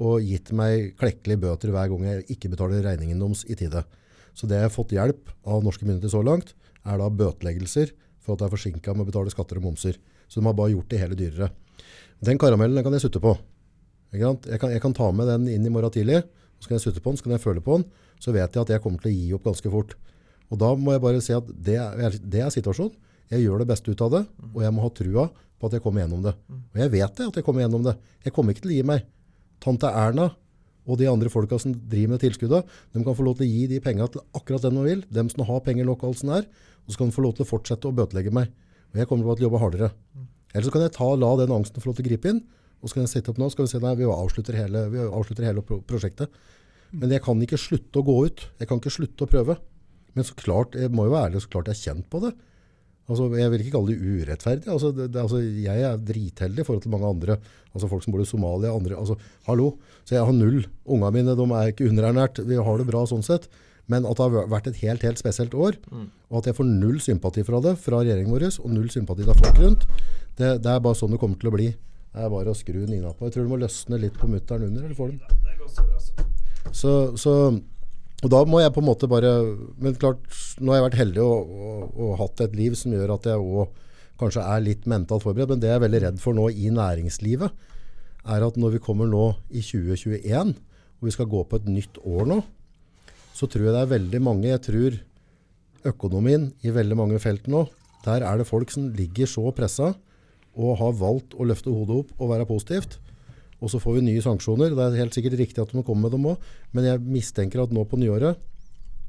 og gitt meg klekkelige bøter hver gang jeg ikke betaler regningen deres i tide. Så det jeg har fått hjelp av norske myndigheter så langt, er da bøteleggelser for at jeg er forsinka med å betale skatter og momser. Så de har bare gjort det hele dyrere. Den karamellen den kan jeg sutte på. Jeg, kan, jeg kan ta med den inn i morgen tidlig, så kan jeg sutte på den, så kan jeg føle på den. Så vet jeg at jeg kommer til å gi opp ganske fort. Og da må jeg bare si at det er, det er situasjonen. Jeg gjør det beste ut av det, og jeg må ha trua på at jeg kommer gjennom det. Og jeg vet det, at jeg kommer gjennom det. Jeg kommer ikke til å gi meg. Tante Erna og de andre folka som driver med tilskuddet, de kan få lov til å gi de penga til akkurat den de vil. Dem som har penger nok, alt sånt. Og så kan de få lov til å fortsette å bøtelegge meg. Og jeg kommer til å jobbe hardere. Eller så kan jeg ta, la den angsten få lov til å gripe inn. Og så kan jeg sette opp nå, og si nei, vi avslutter hele, vi avslutter hele pro prosjektet. Men jeg kan ikke slutte å gå ut. Jeg kan ikke slutte å prøve. Men så klart, jeg må jo være ærlig, så klart jeg er kjent på det. Altså, jeg vil ikke kalle det urettferdig. Altså, det, det, altså, jeg er dritheldig i forhold til mange andre. Altså folk som bor i Somalia. Andre, altså, hallo. Så jeg har null. Ungene mine de er ikke underernært. Vi har det bra sånn sett. Men at det har vært et helt, helt spesielt år, og at jeg får null sympati fra det, fra regjeringen vår, og null sympati fra folk rundt, det, det er bare sånn det kommer til å bli. Det er bare å skru Nina på. Jeg tror du må løsne litt på mutteren under, eller får den? Så, så og da må jeg på en måte bare Men klart, nå har jeg vært heldig og, og, og hatt et liv som gjør at jeg òg kanskje er litt mentalt forberedt. Men det jeg er veldig redd for nå i næringslivet, er at når vi kommer nå i 2021, og vi skal gå på et nytt år nå, så tror jeg det er veldig mange Jeg tror økonomien i veldig mange felt nå, der er det folk som ligger så pressa og har valgt å løfte hodet opp og være positivt. Og så får vi nye sanksjoner. Det er helt sikkert riktig at de må komme med dem òg, men jeg mistenker at nå på nyåret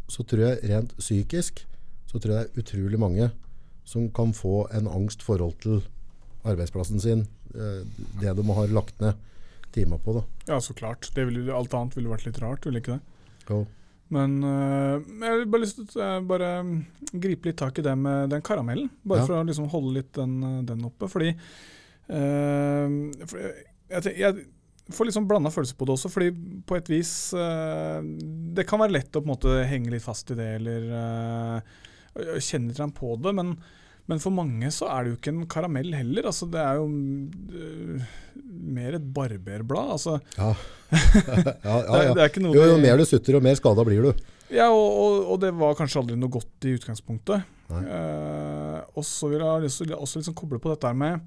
så tror jeg rent psykisk så tror jeg det er utrolig mange som kan få en angst forhold til arbeidsplassen sin, eh, det de har lagt ned timer på. da. Ja, så klart. Det ville, alt annet ville vært litt rart, ville ikke det? Jo. Men øh, jeg har bare lyst til å bare mm, gripe litt tak i det med den karamellen. Bare Ja. for å liksom holde litt den, den oppe. Fordi øh, for jeg, jeg, får litt sånn blanda følelser på det også. Fordi på et vis uh, Det kan være lett å på en måte henge litt fast i det, eller uh, kjenne litt på det. Men, men for mange så er det jo ikke en karamell heller. Altså, det er jo uh, mer et barberblad. Altså, Ja. ja, ja, ja. det, det Jo, jo mer du sutter, jo mer skada blir du. Ja, og, og, og det var kanskje aldri noe godt i utgangspunktet. Eh, og så vil jeg ha lyst til å også liksom koble på dette med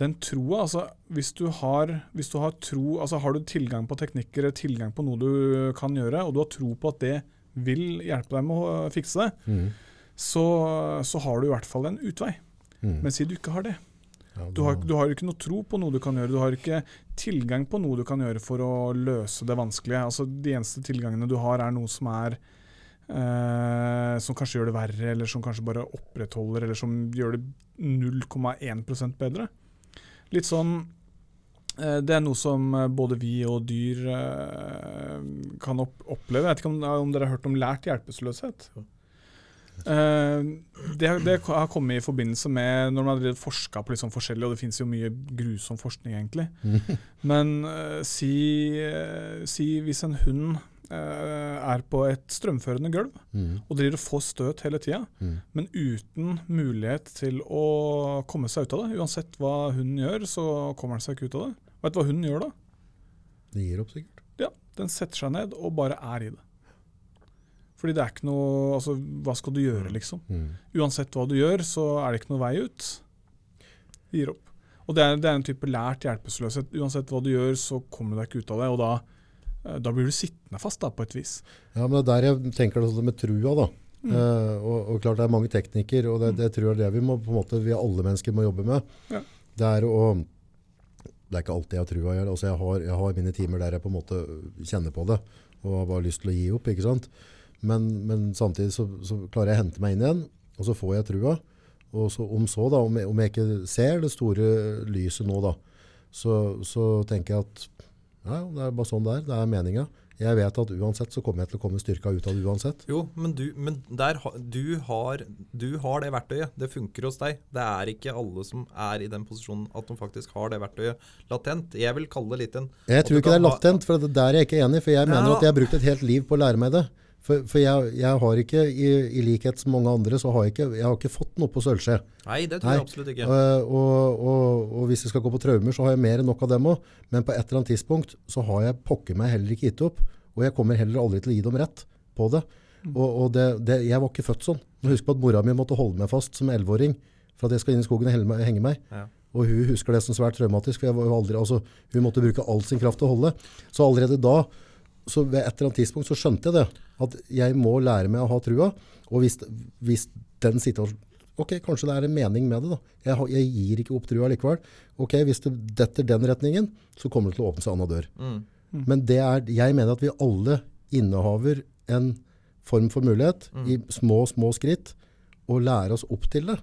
den troa. Altså, hvis du har, hvis du har tro, altså har du tilgang på teknikker, tilgang på noe du kan gjøre, og du har tro på at det vil hjelpe deg med å øh, fikse det, Mm. så, så har du i hvert fall en utvei. Mm. Men si du ikke har det. Ja, Du har, du har ikke noe tro på noe du kan gjøre. Du har ikke tilgang på noe du kan gjøre for å løse det vanskelige. Altså, de eneste tilgangene du har, er noe som er eh, Som kanskje gjør det verre, eller som kanskje bare opprettholder, eller som gjør det 0,1% bedre. Litt sånn uh, Det er noe som eh, både vi og dyr uh, kan opp oppleve. Jeg vet ikke om, om dere har hørt om lært hjelpeløshet? Det, det har kommet i forbindelse med når man har forska på litt sånn forskjellig, og det finnes jo mye grusom forskning, egentlig. Men si, si hvis en hund er på et strømførende gulv Mm. og driver og får støt hele tida, Mm. men uten mulighet til å komme seg ut av det. Uansett hva hunden gjør, så kommer den seg ikke ut av det. Vet du hva hunden gjør da? Den gir opp sikkert. Ja, Den setter seg ned og bare er i det. Fordi det er ikke noe Altså, hva skal du gjøre, liksom? Mm. Uansett hva du gjør, så er det ikke noe vei ut. Gir opp. Og det er, det er en type lært hjelpeløshet. Uansett hva du gjør, så kommer du deg ikke ut av det. Og da, eh, da blir du sittende fast, da, på et vis. Ja, men det er der jeg tenker det sånn med trua da. Mm. Eh, og, og klart det er mange teknikker, og det, det tror jeg er det vi må, på en måte, vi alle mennesker må jobbe med. Ja. Det er å, det er ikke alltid jeg har trua gjør. Altså jeg, har, jeg har mine timer der jeg på en måte kjenner på det, og har bare lyst til å gi opp, ikke sant? Men, men samtidig så, så klarer jeg å hente meg inn igjen, og så får jeg trua. Og så, om så da, om jeg, om jeg ikke ser det store lyset nå da, så, så tenker jeg at ja, det er bare sånn det er, det er meninga. Jeg vet at uansett så kommer jeg til å komme styrka ut av det uansett. Jo, men, du, men der, du, har, du har det verktøyet. Det funker hos deg. Det er ikke alle som er i den posisjonen at de faktisk har det verktøyet latent. Jeg vil kalle det litt en Jeg tror ikke det er latent, for det der er jeg ikke enig. For jeg mener Ja. at jeg har brukt et helt liv på å lære meg det. For, for jeg, jeg har ikke, i, i likhet som mange andre, så har jeg ikke, jeg har ikke fått noe på sølvskje. Nei, det tror Nei. jeg absolutt ikke. Uh, og, og, og hvis jeg skal gå på traumer, så har jeg mer enn nok av dem òg. Men på et eller annet tidspunkt så har jeg pokker meg heller ikke gitt opp. Og jeg kommer heller aldri til å gi dem rett på det. Og, og det, det, jeg var ikke født sånn. Husk på at mora mi måtte holde meg fast som 11-åring for at jeg skal inn i skogen og henge meg. Ja. Og hun husker det som svært traumatisk, for jeg var jo aldri, altså, hun måtte bruke all sin kraft til å holde. Så allerede da, så ved et eller annet tidspunkt, så skjønte jeg det. At jeg må lære meg å ha trua. Og hvis, hvis den situasjonen Ok, kanskje det er en mening med det. da. Jeg, jeg gir ikke opp trua likevel. Ok, Hvis det detter den retningen, så kommer det til å åpne seg annen dør. Mm. Men det er, jeg mener at vi alle innehaver en form for mulighet i små, små skritt, og lære oss opp til det,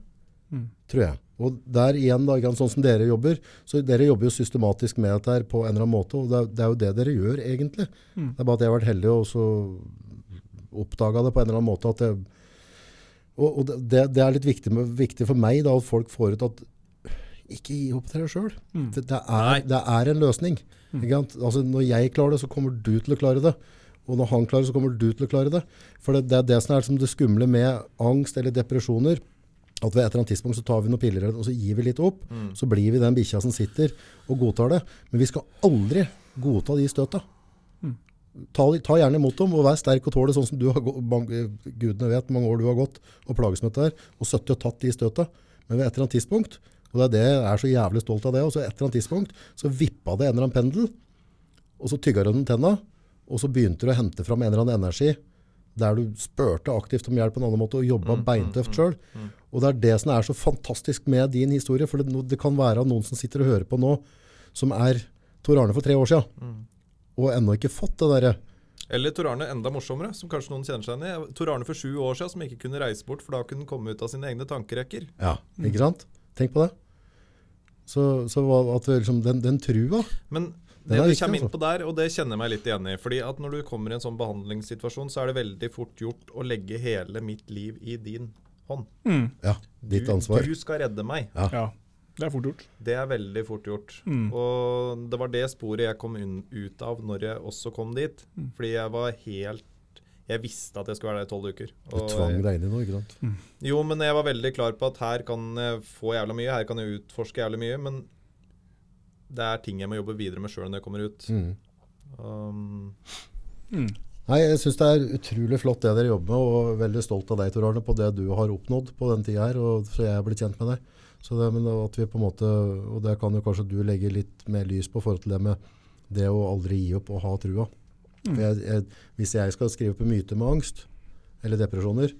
tror jeg. Og der igjen, da, ikke sånn som dere jobber, så dere jobber jo systematisk med dette her på en eller annen måte, og det er, det er jo det dere gjør egentlig. Det er bare at jeg har vært heldig og så oppdaga det på en eller annen måte at det, og, og det, det er litt viktig, med, viktig for meg da, at folk får ut at ikke gi opp til deg sjøl. Det, det, er- det er en løsning. Ikke sant? Altså, når jeg klarer det, så kommer du til å klare det. Og når han klarer det, så kommer du til å klare det. For det, det er det som er som det skumle med angst eller depresjoner. At ved et eller annet tidspunkt så tar vi noen piller og så gir vi litt opp. Så blir vi den bikkja som sitter og godtar det. Men vi skal aldri godta de støta. Ta, ta gjerne imot dem og vær sterk og tål det sånn som du har gudene vet mange år du har gått og plages med dette her, og søtt og tatt de støta. Men ved et eller annet tidspunkt, og det er det jeg er så jævlig stolt av det, og så et eller annet tidspunkt så vippa det en eller annen pendel, og så tygga du den tenna, og så begynte du å hente fram en eller annen energi der du spurte aktivt om hjelp på en annen måte og jobba beintøft sjøl. Og det er det som er så fantastisk med din historie, for det, det kan være noen som sitter og hører på nå, som er Tor Arne for tre år siden, og ennå ikke fått det derre Eller Tor Arne enda morsommere, som kanskje noen kjenner seg igjen i. Tor Arne for sju år siden som ikke kunne reise bort, for da kunne han komme ut av sine egne tankerekker. Ja, ikke sant? Tenk på det. Så, så at liksom, den, den trua Men det du kommer inn altså. på der, og det kjenner jeg meg litt igjen i fordi at når du kommer i en sånn behandlingssituasjon, så er det veldig fort gjort å legge hele mitt liv i din hånd. Ja, ditt ansvar. Du skal redde meg. Ja, det er fort gjort. Det er veldig fort gjort. Og det var det sporet jeg kom unn- ut av når jeg også kom dit. Fordi jeg var helt Jeg visste at jeg skulle være der i tolv uker. Du tvang deg inn i noe, ikke sant? Jo, men jeg var veldig klar på at her kan jeg få jævla mye, her kan jeg utforske jævlig mye, men det er ting jeg må jobbe videre med sjøl når jeg kommer ut. Mm. Um, Nei, jeg syns det er utrolig flott det dere jobber med, og veldig stolt av deg, Tor Arne, på det du har oppnådd på den tida her, og så jeg er blitt kjent med deg. Så det, men at vi på en måte, og det kan jo kanskje du legge litt mer lys på forhold til det med det å aldri gi opp og ha trua. For jeg, jeg, hvis jeg skal skrive på myte med angst, eller depresjoner,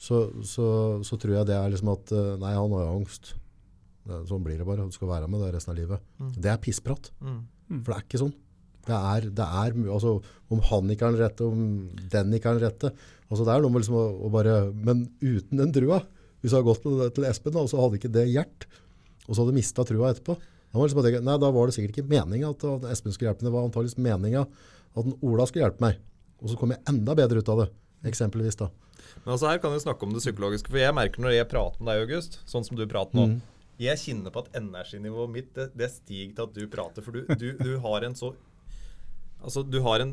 så, så, så tror jeg det er liksom at eh, nei, han har jo angst. Sånn blir det bare, du skal være med det resten av livet. Det er pissprat. mm. For det er ikke sånn. Det er, det er altså, Om han ikke har den rette, om den ikke har den rette altså, Det er noe med liksom å, å bare Men uten den trua Hvis jeg hadde gått til, til Espen, og så hadde ikke det hjert, og så hadde mista trua etterpå da var, det liksom, tenke, nei, da var det sikkert ikke meninga at, at Espen skulle hjelpe meg. Det var antakeligvis meninga at Ola skulle hjelpe meg. Og så kom jeg enda bedre ut av det. eksempelvis. da. Men altså her kan vi snakke om det psykologiske. For jeg merker når jeg prater med deg, August, sånn som du prater nå Mm. Jeg kjenner på at energinivået mitt det, det stiger til at du prater. For du, du, du har en så Altså, du har en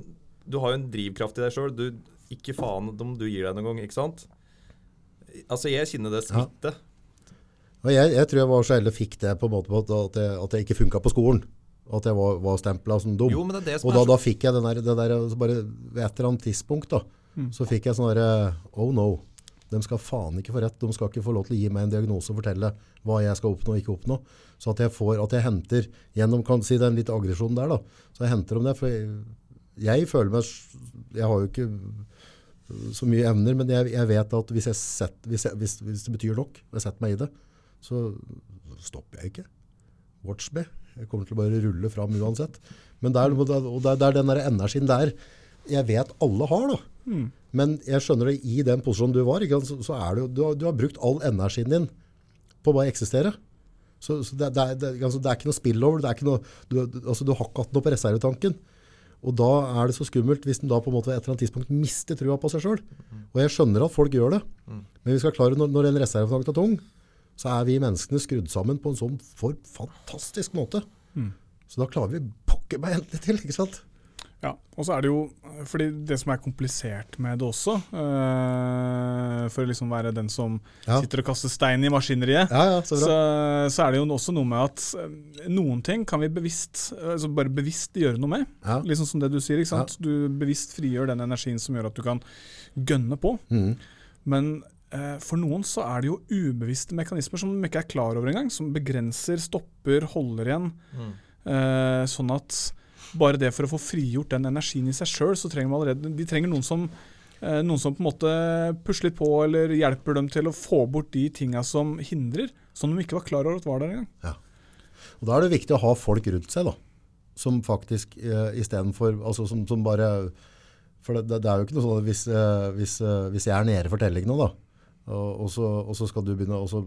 Du har jo en drivkraft i deg sjøl. Ikke faen om du gir deg noen gang, ikke sant? Altså, jeg kjenner det smitte. Og jeg, jeg tror jeg var så heldig fikk det på en måte på at, at, jeg, at jeg ikke funka på skolen. At jeg var, var stempla som dum. Jo, men det er det som og er da, så- da fikk jeg den der, det der altså bare Ved et eller annet tidspunkt da, så fikk jeg sånn derre Oh no. De skal faen ikke få rett. De skal ikke få lov til å gi meg en diagnose og fortelle hva jeg skal oppnå og ikke oppnå. Så at jeg får, at jeg henter gjennom kan si den litt aggresjonen der, da. Så jeg henter om det. For jeg, jeg føler meg Jeg har jo ikke så mye evner, men jeg, jeg vet at hvis, sett, hvis, hvis, hvis det betyr nok, og jeg setter meg i det, så stopper jeg ikke. Watch me. Jeg kommer til å bare rulle fram uansett. Men er, og det er, den der energien der jeg vet alle har. da. Men jeg skjønner det i den posisjonen du var, ikke, så, så er det du, har, du har brukt all energien din på å bare eksistere. Så, så det, det, er, det, altså, det er ikke noe spillover. Det er ikke noe, du, altså, du har ikke hatt noe på reservetanken. Og da er det så skummelt hvis en da på en måte et eller annet tidspunkt mister trua på seg sjøl. Og jeg skjønner at folk gjør det. Men vi skal klare, når, når en reservetank er tung, så er vi menneskene skrudd sammen på en sånn for fantastisk måte. Så da klarer vi pokker meg endelig til, ikke sant? Ja, og så er det jo fordi det som er komplisert med det også, øh, for å liksom være den som Ja. sitter og kaster stein i maskineriet, Ja, ja, så så, så er det jo også noe med at øh, noen ting kan vi bevisst, altså bare bevisst gjøre noe med. Ja. Liksom som det du sier, ikke sant? Du bevisst frigjør den energien som gjør at du kan gønne på. Mm. Men øh, for noen så er det jo ubevisste mekanismer som de ikke er klar over engang, som begrenser, stopper, holder igjen. Eh, sånn at bare det for å få frigjort den energien i seg sjøl, så trenger man allerede De trenger noen som, eh, noen som på en måte pusler litt på, eller hjelper dem til å få bort de tinga som hindrer, som de ikke var klar over at var der engang. Og da er det viktig å ha folk rundt seg, da. Som faktisk eh, istedenfor altså som, som bare For det, det er jo ikke noe sånn at hvis, eh, hvis, eh, hvis jeg er nede for telling nå, da, og, og, så, og så skal du begynne så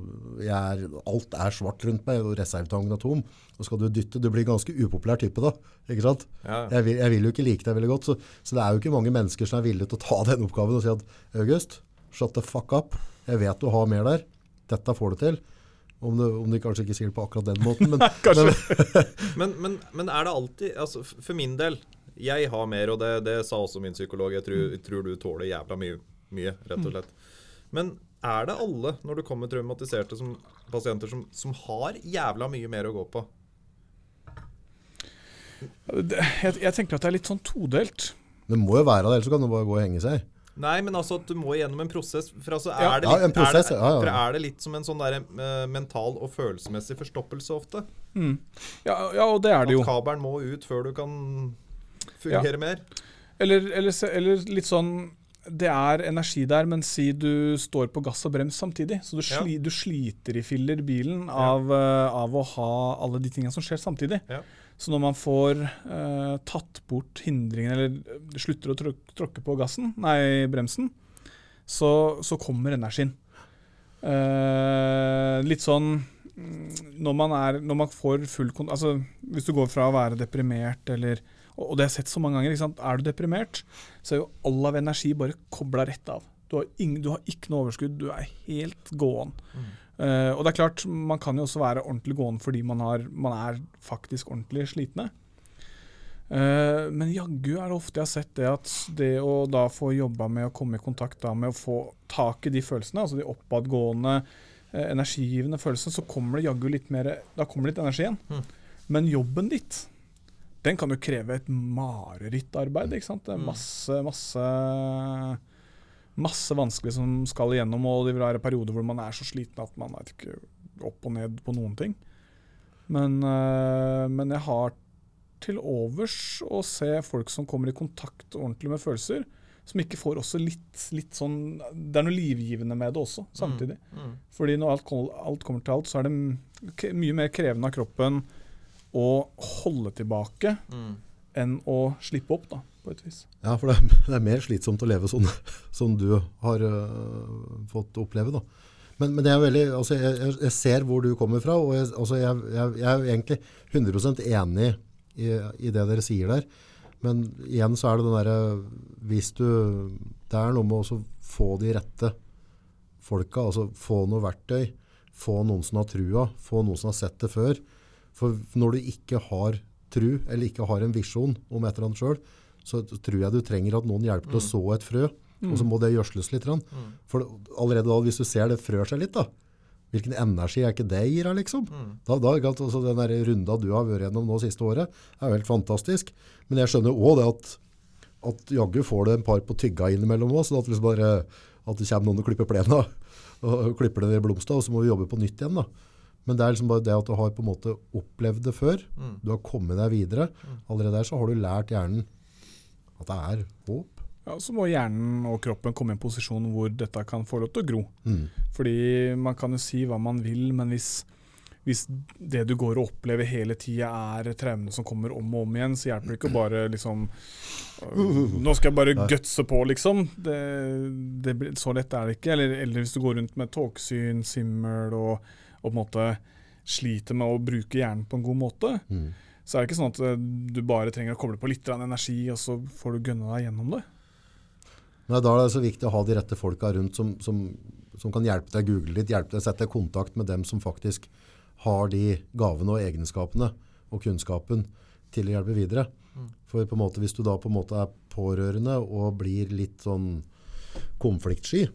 jeg er, Alt er svart rundt meg, og reservetangen er tom. Og skal du dytte. Du blir ganske upopulær type da. ikke sant? Ja. Jeg, vil, jeg vil jo ikke like deg veldig godt. Så, så det er jo ikke mange mennesker som er villige til å ta den oppgaven og si at August, shut the fuck up. Jeg vet du har mer der. Dette får du til. Om, du, om de kanskje ikke sier det på akkurat den måten, men, men, Men, men, men er det alltid altså, For min del, jeg har mer, og det, det sa også min psykolog. Jeg tror, jeg tror du tåler jævla mye, mye, rett og slett. Men er det alle, når du kommer traumatiserte som, pasienter, som, som har jævla mye mer å gå på? Jeg, jeg tenker at det er litt sånn todelt. det må jo være det, ellers kan det bare gå og henge seg. Nei, men altså at du må gjennom en prosess. For altså, Ja. er, det litt, ja, prosess, er, det, ja, ja. for er det litt som en sånn der, uh, mental og følelsesmessig forstoppelse ofte? Ja, ja og det er det jo. At kabelen må ut før du kan fungere mer? Eller, eller, eller litt sånn Det er energi der, men si du står på gass og brems samtidig. Så du, Ja. du sliter i filler bilen av, eh, av å ha alle de tingene som skjer samtidig. Ja. Så når man får uh, tatt bort hindringen, eller eh, slutter å tråk- tråkke på gassen, nei, bremsen, så, så kommer energien. Uh, litt sånn mm, når man, er, når man får full kon... Altså, hvis du går fra å være deprimert eller Og det jeg har jeg sett så mange ganger. Er du deprimert, så er jo all av energi bare kobla rett av. Du har, ingen, du har ikke noe overskudd. Du er helt gåen. Eh, og det er klart, man kan jo også være ordentlig gåen fordi man, har, man er faktisk ordentlig slitne. Uh, men jaggu er det ofte jeg har sett det at det å da få jobba med å komme i kontakt da med å få tak i de følelsene, altså de oppadgående, uh, energigivende følelsene, så kommer det jaggu litt mer Da kommer det litt energi igjen. Men jobben ditt, den kan jo kreve et marerittarbeid. ikke sant? Det er masse, masse Masse vanskelig som skal igjennom, og det vil være perioder hvor man er så sliten at man er ikke opp og ned på noen ting. Men, eh, men jeg har til overs å se folk som kommer i kontakt ordentlig med følelser, som ikke får også litt, litt sånn Det er noe livgivende med det også, samtidig. Fordi når alt, alt kommer til alt, så er det mye mer krevende av kroppen å holde tilbake enn å slippe opp, da, på et vis. Ja, for det er, det er mer slitsomt å leve sånn som du har uh, fått oppleve. Da. Men, men det er veldig, altså jeg, jeg, ser hvor du kommer fra, og jeg, altså jeg, jeg, jeg er egentlig 100% enig i, i det dere sier der. Men igjen så er det den derre Hvis du Det er noe med å få de rette folka. Altså få noe verktøy. Få noen som har trua. Få noen som har sett det før. For når du ikke har tru, eller ikke har en visjon om et eller annet sjøl, så tror jeg du trenger at noen hjelper til å så et frø. Og så må det gjødsles litt. grann. For allerede da, hvis du ser det frør seg litt, da, hvilken energi er ikke det gir deg, liksom? Da, da, altså, den der runda du har vært gjennom nå siste året, er jo helt fantastisk. Men jeg skjønner òg det at, at jaggu får det en par på tygga innimellom òg, sånn at, liksom bare, at det kommer noen og klipper plena og klipper det i blomsta, og så må vi jobbe på nytt igjen. da. Men det er liksom bare det at du har på en måte opplevd det før. Du har kommet deg videre. Allerede der så har du lært hjernen at det er håp. Ja, så må hjernen og kroppen komme i en posisjon hvor dette kan få lov til å gro. Mm. Fordi man kan jo si hva man vil, men hvis, hvis det du går og opplever hele tida er traumene som kommer om og om igjen, så hjelper det ikke å bare liksom øh, Nå skal jeg bare gutse på, liksom. Det, det, så lett er det ikke. Eller, eller hvis du går rundt med tåkesyn, simmel og, og på en måte sliter med å bruke hjernen på en god måte, Mm. så er det ikke sånn at øh, du bare trenger å koble på litt energi, og så får du gønna deg gjennom det. Nei, da er det så viktig å ha de rette folka rundt som, som, som kan hjelpe deg å google litt, hjelpe deg å sette kontakt med dem som faktisk har de gavene og egenskapene og kunnskapen til å hjelpe videre. For på en måte, hvis du da på en måte er pårørende og blir litt sånn konfliktsky,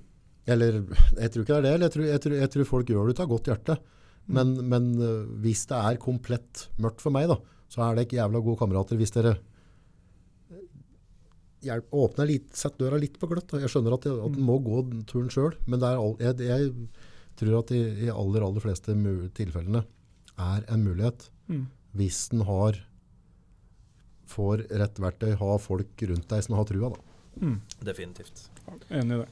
eller jeg tror ikke det er det, eller jeg tror, jeg tror, jeg tror folk gjør det ut av godt hjerte. Men, men øh, hvis det er komplett mørkt for meg, da, så er det ikke jævla gode kamerater hvis dere hjelp, åpner litt, setter døra litt på gløtt. da. Jeg skjønner at, jeg, at den må gå den turen sjøl, men det er all, jeg, jeg tror at i, i aller, aller fleste tilfellene er en mulighet. Mm. Hvis den har får rett verktøy, har folk rundt deg som har trua. Da. Mm. Definitivt. Enig i det.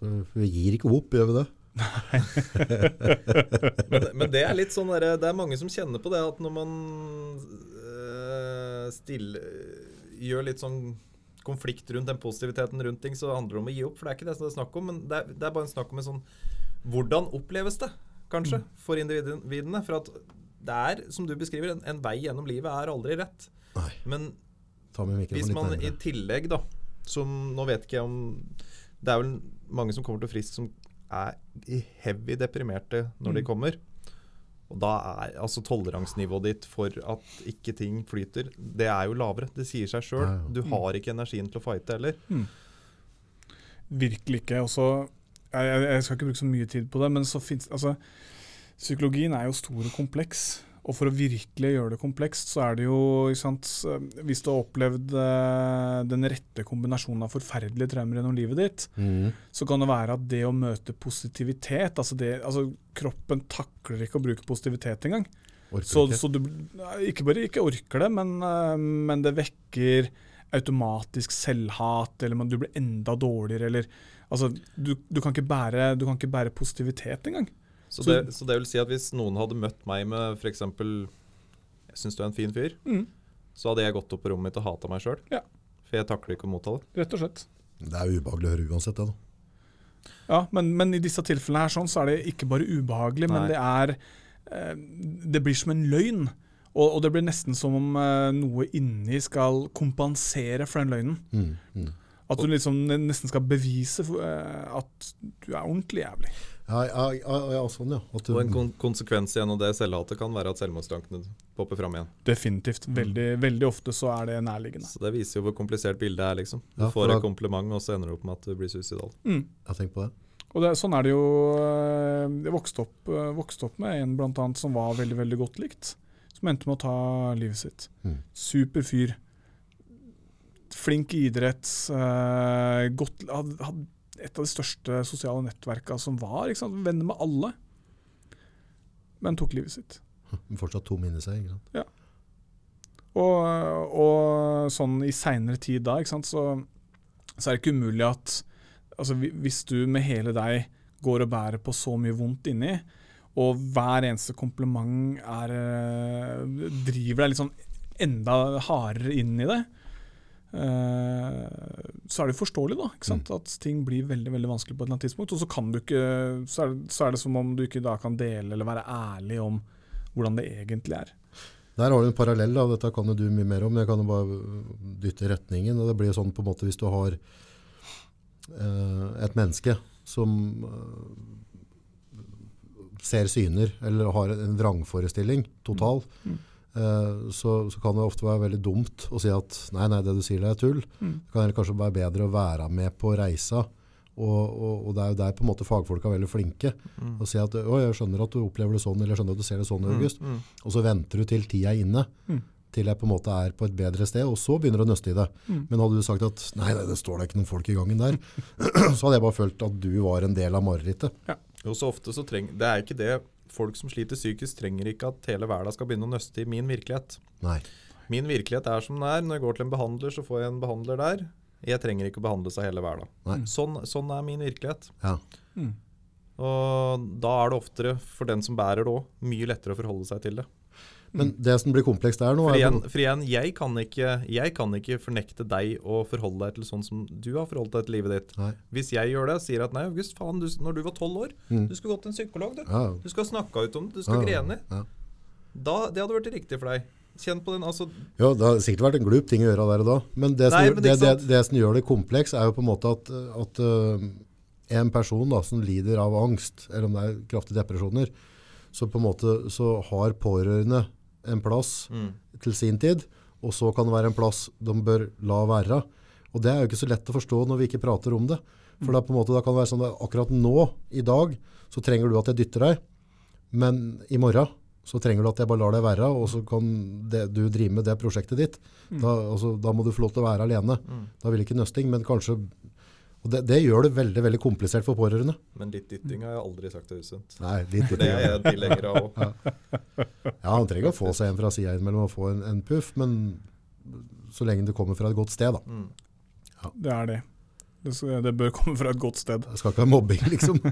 Vi gir ikke opp, gjør vi det? Men, men det er litt sånn der, Det er mange som kjenner på det at når man øh, stille, gjør litt sånn konflikt rundt den positiviteten rundt ting, så handler det om å gi opp. For det er ikke det som det er snakk om, men det er, det er bare en snakk om en sånn Hvordan oppleves det, kanskje, for individene? For at det er, som du beskriver, en, en vei gjennom livet er aldri rett. Nei. Men hvis man i tillegg, da Som Nå vet ikke jeg om Det er vel mange som kommer til Frisk som er i heavy deprimerte når de kommer. Og da er altså toleransnivået ditt for at ikke ting flyter, det er jo lavere. Det sier seg sjøl. Du har ikke energien til å fighte heller. Virkelig ikke. Også, jeg- jeg skal ikke bruke så mye tid på det, men så fins altså, psykologien er jo stor og kompleks. Og for å virkelig gjøre det komplekst, så er det jo sant, Hvis du har opplevd eh, den rette kombinasjonen av forferdelige traumer gjennom livet ditt, mm. så kan det være at det å møte positivitet altså det, altså Kroppen takler ikke å bruke positivitet engang. Så, så du ikke bare ikke orker det, men, eh, men det vekker automatisk selvhat, eller man, du blir enda dårligere, eller Altså, du, du, kan ikke bære, du kan ikke bære positivitet engang. Så, Så- det, så det vil si at hvis noen hadde møtt meg med f.eks.: 'Jeg syns du er en fin fyr', Mm. så hadde jeg gått opp på rommet mitt og hata meg sjøl. Ja. For jeg takler ikke å motta det. Rett og slett. Det er ubehagelig å høre uansett, det. da. Ja, men, men i disse tilfellene her sånn, så er det ikke bare ubehagelig, men det er eh, Det blir som en løgn. Og, og det blir nesten som om eh, noe inni skal kompensere for den løgnen. Mm, mm. At du liksom nesten skal bevise for, eh, at du er ordentlig jævlig. Ja, ja, ja, ja, sånn, ja. At du, Og en kon konsekvens igjen av det selvhatet kan være at selvmordstankene popper fram igjen. Definitivt. Veldig, veldig ofte så er det nærliggende. Så det viser jo hvor komplisert bildet er, liksom. Du Ja, får da- et kompliment, og så ender du opp med at du blir suicidal. Mm. Jeg tenker på det. Og det, sånn er det jo eh, Jeg vokste opp, eh, vokste opp med en blant annet som var veldig veldig godt likt. Som endte med å ta livet sitt. Mm. Super fyr. Flink i idrett. eh, godt, hadde, hadde et av de største sosiale nettverka som var. Venner med alle. Men tok livet sitt. Men Fortsatt tom inni seg. ikke sant? Og, og sånn i seinere tid da, så, så er det ikke umulig at altså, Hvis du med hele deg går og bærer på så mye vondt inni, og hver eneste kompliment er, eh, driver deg litt sånn enda hardere inn i det, så er det forståelig da, ikke sant? at ting blir veldig veldig vanskelig på et eller annet tidspunkt. Og så, kan du ikke, så, er, så er det som om du ikke da kan dele eller være ærlig om hvordan det egentlig er. Der har du en parallell, da. dette kan du mye mer om. Jeg kan jo bare dytte i retningen. og Det blir sånn på en måte hvis du har eh, et menneske som eh, ser syner, eller har en vrangforestilling total, eh, så, så kan det ofte være veldig dumt å si at nei, nei, det du sier det er tull. Det kan kanskje være bedre å være med på reisa. Og, og, og det er jo der på en måte fagfolk er veldig flinke. Å si at å, jeg skjønner at du opplever det sånn, eller jeg skjønner at du ser det sånn, i August. Og så venter du til tida er inne. Til jeg på en måte er på et bedre sted, og så begynner du å nøste i det. Men hadde du sagt at nei, nei, det står da ikke noen folk i gangen der, så hadde jeg bare følt at du var en del av marerittet. Ja. Jo, så ofte så treng, Det er ikke det Folk som sliter psykisk, trenger ikke at hele verden skal begynne å nøste i min virkelighet. Nei. Min virkelighet er som den er. Når jeg går til en behandler, så får jeg en behandler der. Jeg trenger ikke å behandles av hele verden. Sånn, sånn er min virkelighet. Ja. Og da er det oftere, for den som bærer det òg, mye lettere å forholde seg til det. Men det som blir komplekst der nå, For igjen, for igjen jeg, kan ikke, jeg kan ikke fornekte deg å forholde deg til sånn som du har forholdt deg til livet ditt. Nei. Hvis jeg gjør det, sier at nei, August, faen, du, når du var tolv år, du skulle gått til en psykolog, du. Ja. Du skal snakke ut om det, du skulle Ja, grene. ja. Da, det hadde vært riktig for deg. Kjenn på den, altså Ja, det har sikkert vært en glup ting å gjøre der og da. Men det som, Nei, men det, det, det som gjør det kompleks, er jo på en måte at, at uh, en person da, som lider av angst, eller om det er kraftige depresjoner, så på en måte så har pårørende en plass Mm. til sin tid, og så kan det være en plass de bør la være. Og det er jo ikke så lett å forstå når vi ikke prater om det. For da, måte, da kan det være sånn at akkurat nå, i dag, så trenger du at jeg dytter deg, men i morgen så trenger du at jeg bare lar deg være, og så kan det, du drive med det prosjektet ditt. Da, altså, da må du få lov til å være alene. Da vil ikke nøsting, men kanskje og det, det gjør det veldig veldig komplisert for pårørende. Men litt dytting har jeg aldri sagt er usunt. Nei, litt, dytting. det er jeg tilhenger av òg. Ja, Han trenger å få seg en fra sida innimellom og få en, en puff, men så lenge det kommer fra et godt sted. da. Mm. Det er det. Det, skal, det bør komme fra et godt sted. Det skal ikke være mobbing, liksom.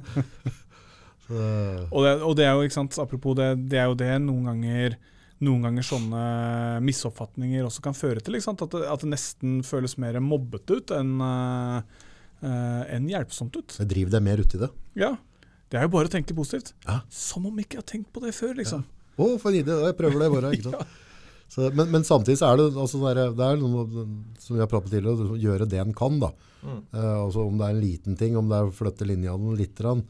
Og det, og det er jo, ikke sant, apropos det, det er jo det noen ganger noen ganger sånne misoppfatninger også kan føre til. Ikke sant? At, det, at det nesten føles mer mobbete ut enn eh, enn hjelpsomt ut. jeg driver deg mer uti det. Ja. Det er jo bare å tenke positivt. Ja. Som om ikke jeg har tenkt på det før, liksom. Å, for en idé, jeg prøver det bare. ikke sant? Så, men, men samtidig så er det, altså, det er, det er noe som vi har pratet tidligere, å gjøre det en kan. da. Mm. Uh, altså Om det er en liten ting, om det er å flytte linjene litt. grann.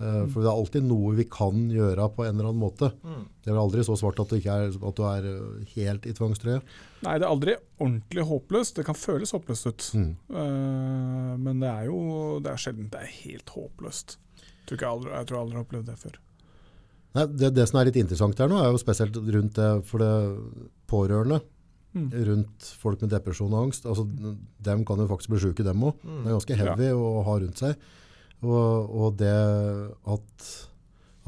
Eh, For det er alltid noe vi kan gjøre på en eller annen måte. Mm. Det er aldri så svart at du, ikke er, at du er eh, helt i tvangstrøye. Nei, det er aldri ordentlig håpløst. Det kan føles håpløst ut. Mm. Uh, men det er jo det er sjelden det er helt håpløst. Jeg tror, aldri, jeg tror jeg aldri har opplevd det før. Nei, det, det som er litt interessant her nå, er jo spesielt rundt det for det pårørende. Mm. Rundt folk med depresjon og angst. Altså, dem kan jo faktisk bli syke, dem òg. Mm. Det er ganske heavy å ha rundt seg. Og, og det at,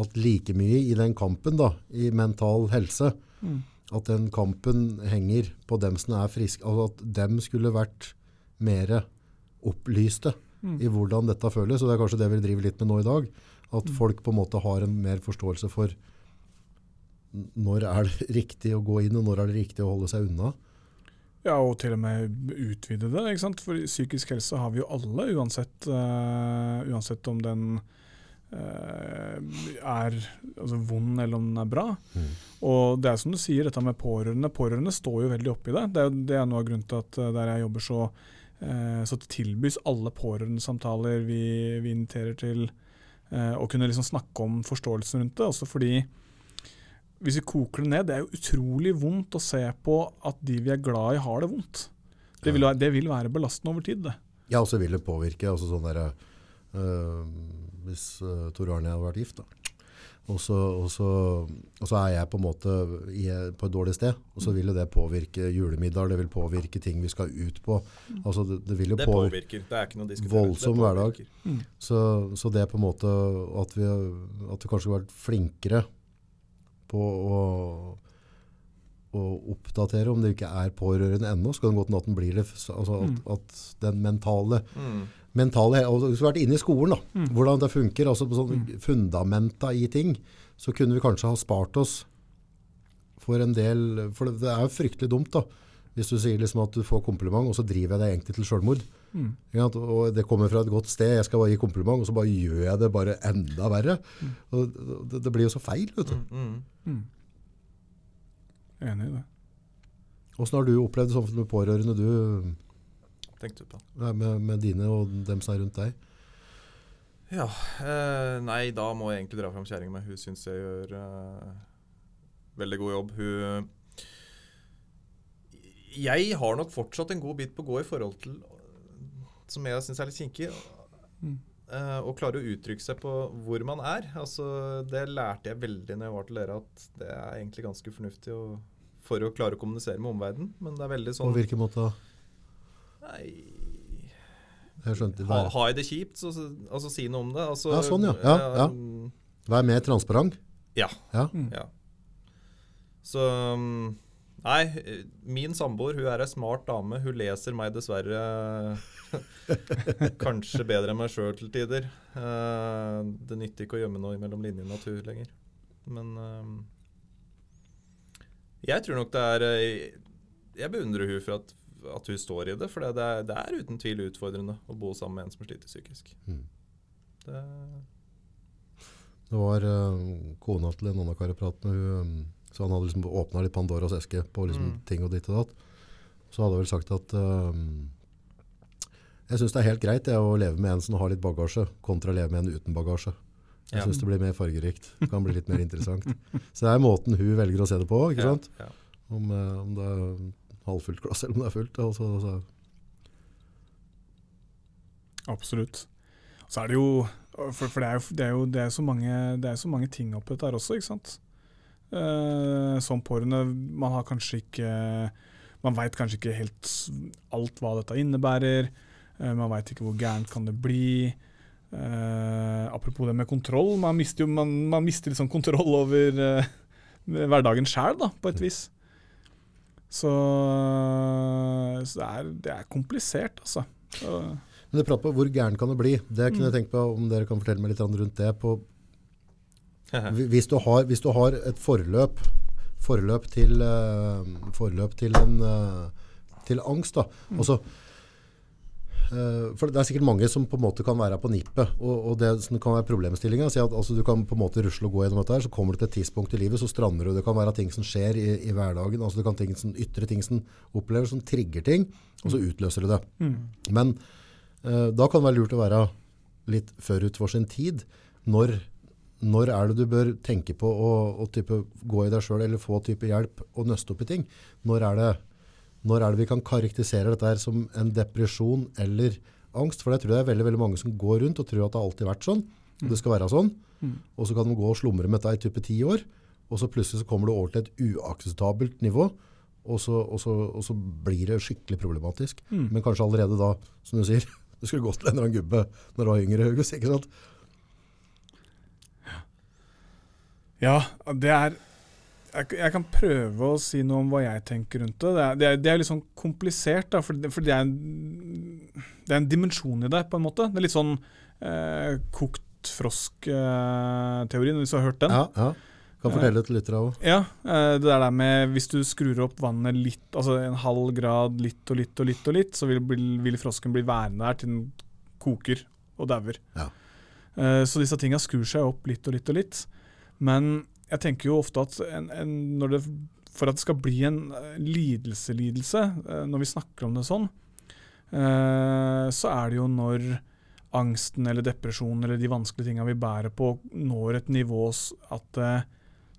at like mye i den kampen da, i mental helse, Mm. at den kampen henger på dem som er friske, altså at dem skulle vært mer opplyste Mm. i hvordan dette føles, og det er kanskje det vi driver litt med nå i dag, at Mm. folk på en måte har en mer forståelse for når er det riktig å gå inn, og når er det riktig å holde seg unna. Ja, og til og med utvide det. ikke sant? For psykisk helse har vi jo alle, uansett, uh, uansett om den uh, er altså, vond eller om den er bra. Og det er som du sier, dette med pårørende. Pårørende står jo veldig oppi det. Det er, det er noe av grunnen til at eh, der jeg jobber, så, uh, så tilbys alle pårørendesamtaler vi, vi inviterer til å kunne liksom snakke om forståelsen rundt det. Også fordi hvis vi koker det ned, det er jo utrolig vondt å se på at de vi er glad i, har det vondt. Det vil, være- det vil være belastende over tid, det. Ja, og så vil det påvirke. altså sånn der, øh, Hvis uh, Tor Arne hadde vært gift, da. Og så, og, så, og så er jeg på en måte i, på et dårlig sted, og så vil jo det påvirke julemiddag, det vil påvirke ting vi skal ut på. Altså det, det vil jo Det påvirke påvirker. Det er ikke noe. Voldsom hverdag. påvirker. så, så det er på en måte at vi, at vi kanskje har vært flinkere på å, å oppdatere om det ikke er pårørende ennå, så kan det godt hende at den blir det. Altså at, at den mentale Mm. mentale, og Hvis vi har vært inne i skolen, da, hvordan det funker, altså på sånn fundamenta i ting, så kunne vi kanskje ha spart oss for en del For det, det er jo fryktelig dumt, da. Hvis du sier liksom at du får kompliment, og så driver jeg deg egentlig til selvmord. Ikke Ja, Og det kommer fra et godt sted, jeg skal bare gi kompliment, og så bare gjør jeg det bare enda verre. Og det, det blir jo så feil, vet du. Mm. Enig i det. Hvordan har du opplevd det sånn med pårørende du Tenkte du på. med, med dine og dem som er rundt deg? Ja. Eh, nei, da må jeg egentlig dra fram kjerringa mi. Hun syns jeg gjør eh, veldig god jobb. Hun Jeg har nok fortsatt en god bit på å gå i forhold til Som jeg syns er litt kinkig. Mm. Eh, å klare å uttrykke seg på hvor man er. Altså, det lærte jeg veldig når jeg var til dere, at det er egentlig ganske fornuftig å, for å klare å kommunisere med omverdenen. Men det er veldig sånn På hvilken måte? Nei Jeg skjønte ha, det. Har jeg det kjipt, så altså, si noe om det. Altså, Ja, sånn, ja. Ja, ja. mm, Vær mer transparent. Ja. Ja. Mm. ja. Så um, Nei, eh, min samboer hun er ei smart dame. Hun leser meg dessverre kanskje bedre enn meg sjøl til tider. Eh, det nytter ikke å gjemme noe mellom linjene av hun lenger. Men jeg tror nok det er eh, Jeg beundrer hun for at, at hun står i det. For det er, det er uten tvil utfordrende å bo sammen med en som sliter psykisk. Mm. Det, Det var kona til en annen kar jeg pratet med, hun, så han hadde liksom åpna litt Pandoras eske på liksom Mm. ting og ditt og datt. Så hadde jeg vel sagt at um, jeg syns det er helt greit det, å leve med en som har litt bagasje, kontra å leve med en uten bagasje. Jeg Ja. syns det blir mer fargerikt. Det kan bli litt mer interessant. Så det er måten hun velger å se det på, ikke sant? Ja, ja. Om, eh, om det er halvfullt glass eller om det er fullt. Altså, altså. Absolutt. Så er det jo For, for det, er jo, det, er jo, det, er så mange, det er så mange ting oppi dette her også, ikke sant. Eh, som pårørende Man har kanskje ikke Man veit kanskje ikke helt alt hva dette innebærer. Uh, man veit ikke hvor gærent kan det bli. Uh, apropos det med kontroll. Man mister jo man, man mister sånn kontroll over hverdagen sjæl, på et vis. Så, så det, er, det er komplisert, altså. Så, Men du prater på hvor gæren kan det bli. Det kunne Mm. jeg tenkt på om dere kan fortelle meg litt rundt det. På, hvis, du har, hvis du har et forløp, forløp, til, uh, forløp til, en, uh, til angst, da. Og så, eh, for det er sikkert mange som på en måte kan være på nippet. Og, og det som kan være problemstillinga, si at altså, du kan på en måte rusle og gå gjennom dette her, så kommer du til et tidspunkt i livet, så strander du. Det kan være ting som skjer i, i hverdagen, altså det kan ting som, ytre ting som opplever, som trigger ting, og så utløser du det. mm. Men da kan det være lurt å være litt forut for sin tid. Når, når er det du bør tenke på å, å type, gå i deg sjøl eller få type hjelp og nøste opp i ting? Når er, det, når er det vi kan karakterisere dette her som en depresjon eller angst? For jeg tror det er veldig, veldig mange som går rundt og tror at det alltid har vært sånn. og Det skal være sånn. Mm. Og så kan de gå og slumre med dette i type ti år. Og så plutselig så kommer du over til et uakseptabelt nivå. Og så, og, så, og så blir det skikkelig problematisk. Mm. Men kanskje allerede da, som du sier, du skulle gått til en eller annen gubbe når du var yngre, August, ikke sant? Ja, det er jeg, jeg kan prøve å si noe om hva jeg tenker rundt det. Det er, det er, det er litt sånn komplisert, da, for, det, for det, er en, det er en dimensjon i det, på en måte. Det er litt sånn eh, kokt frosk-teorien, hvis du har hørt den. Ja, ja. Kan fortelle det til lyttere òg. Ja, eh, det der med hvis du skrur opp vannet litt, altså en halv grad litt og litt og litt, og litt, så vil, vil, vil frosken bli værende der til den koker og dauer. Ja. Eh, Så disse tinga skrur seg opp litt og litt og litt. Men jeg tenker jo ofte at en, en, når det, for at det skal bli en eh, lidelse-lidelse, eh, når vi snakker om det sånn, eh, så er det jo når angsten eller depresjonen eller de vanskelige tinga vi bærer på, når et nivå at det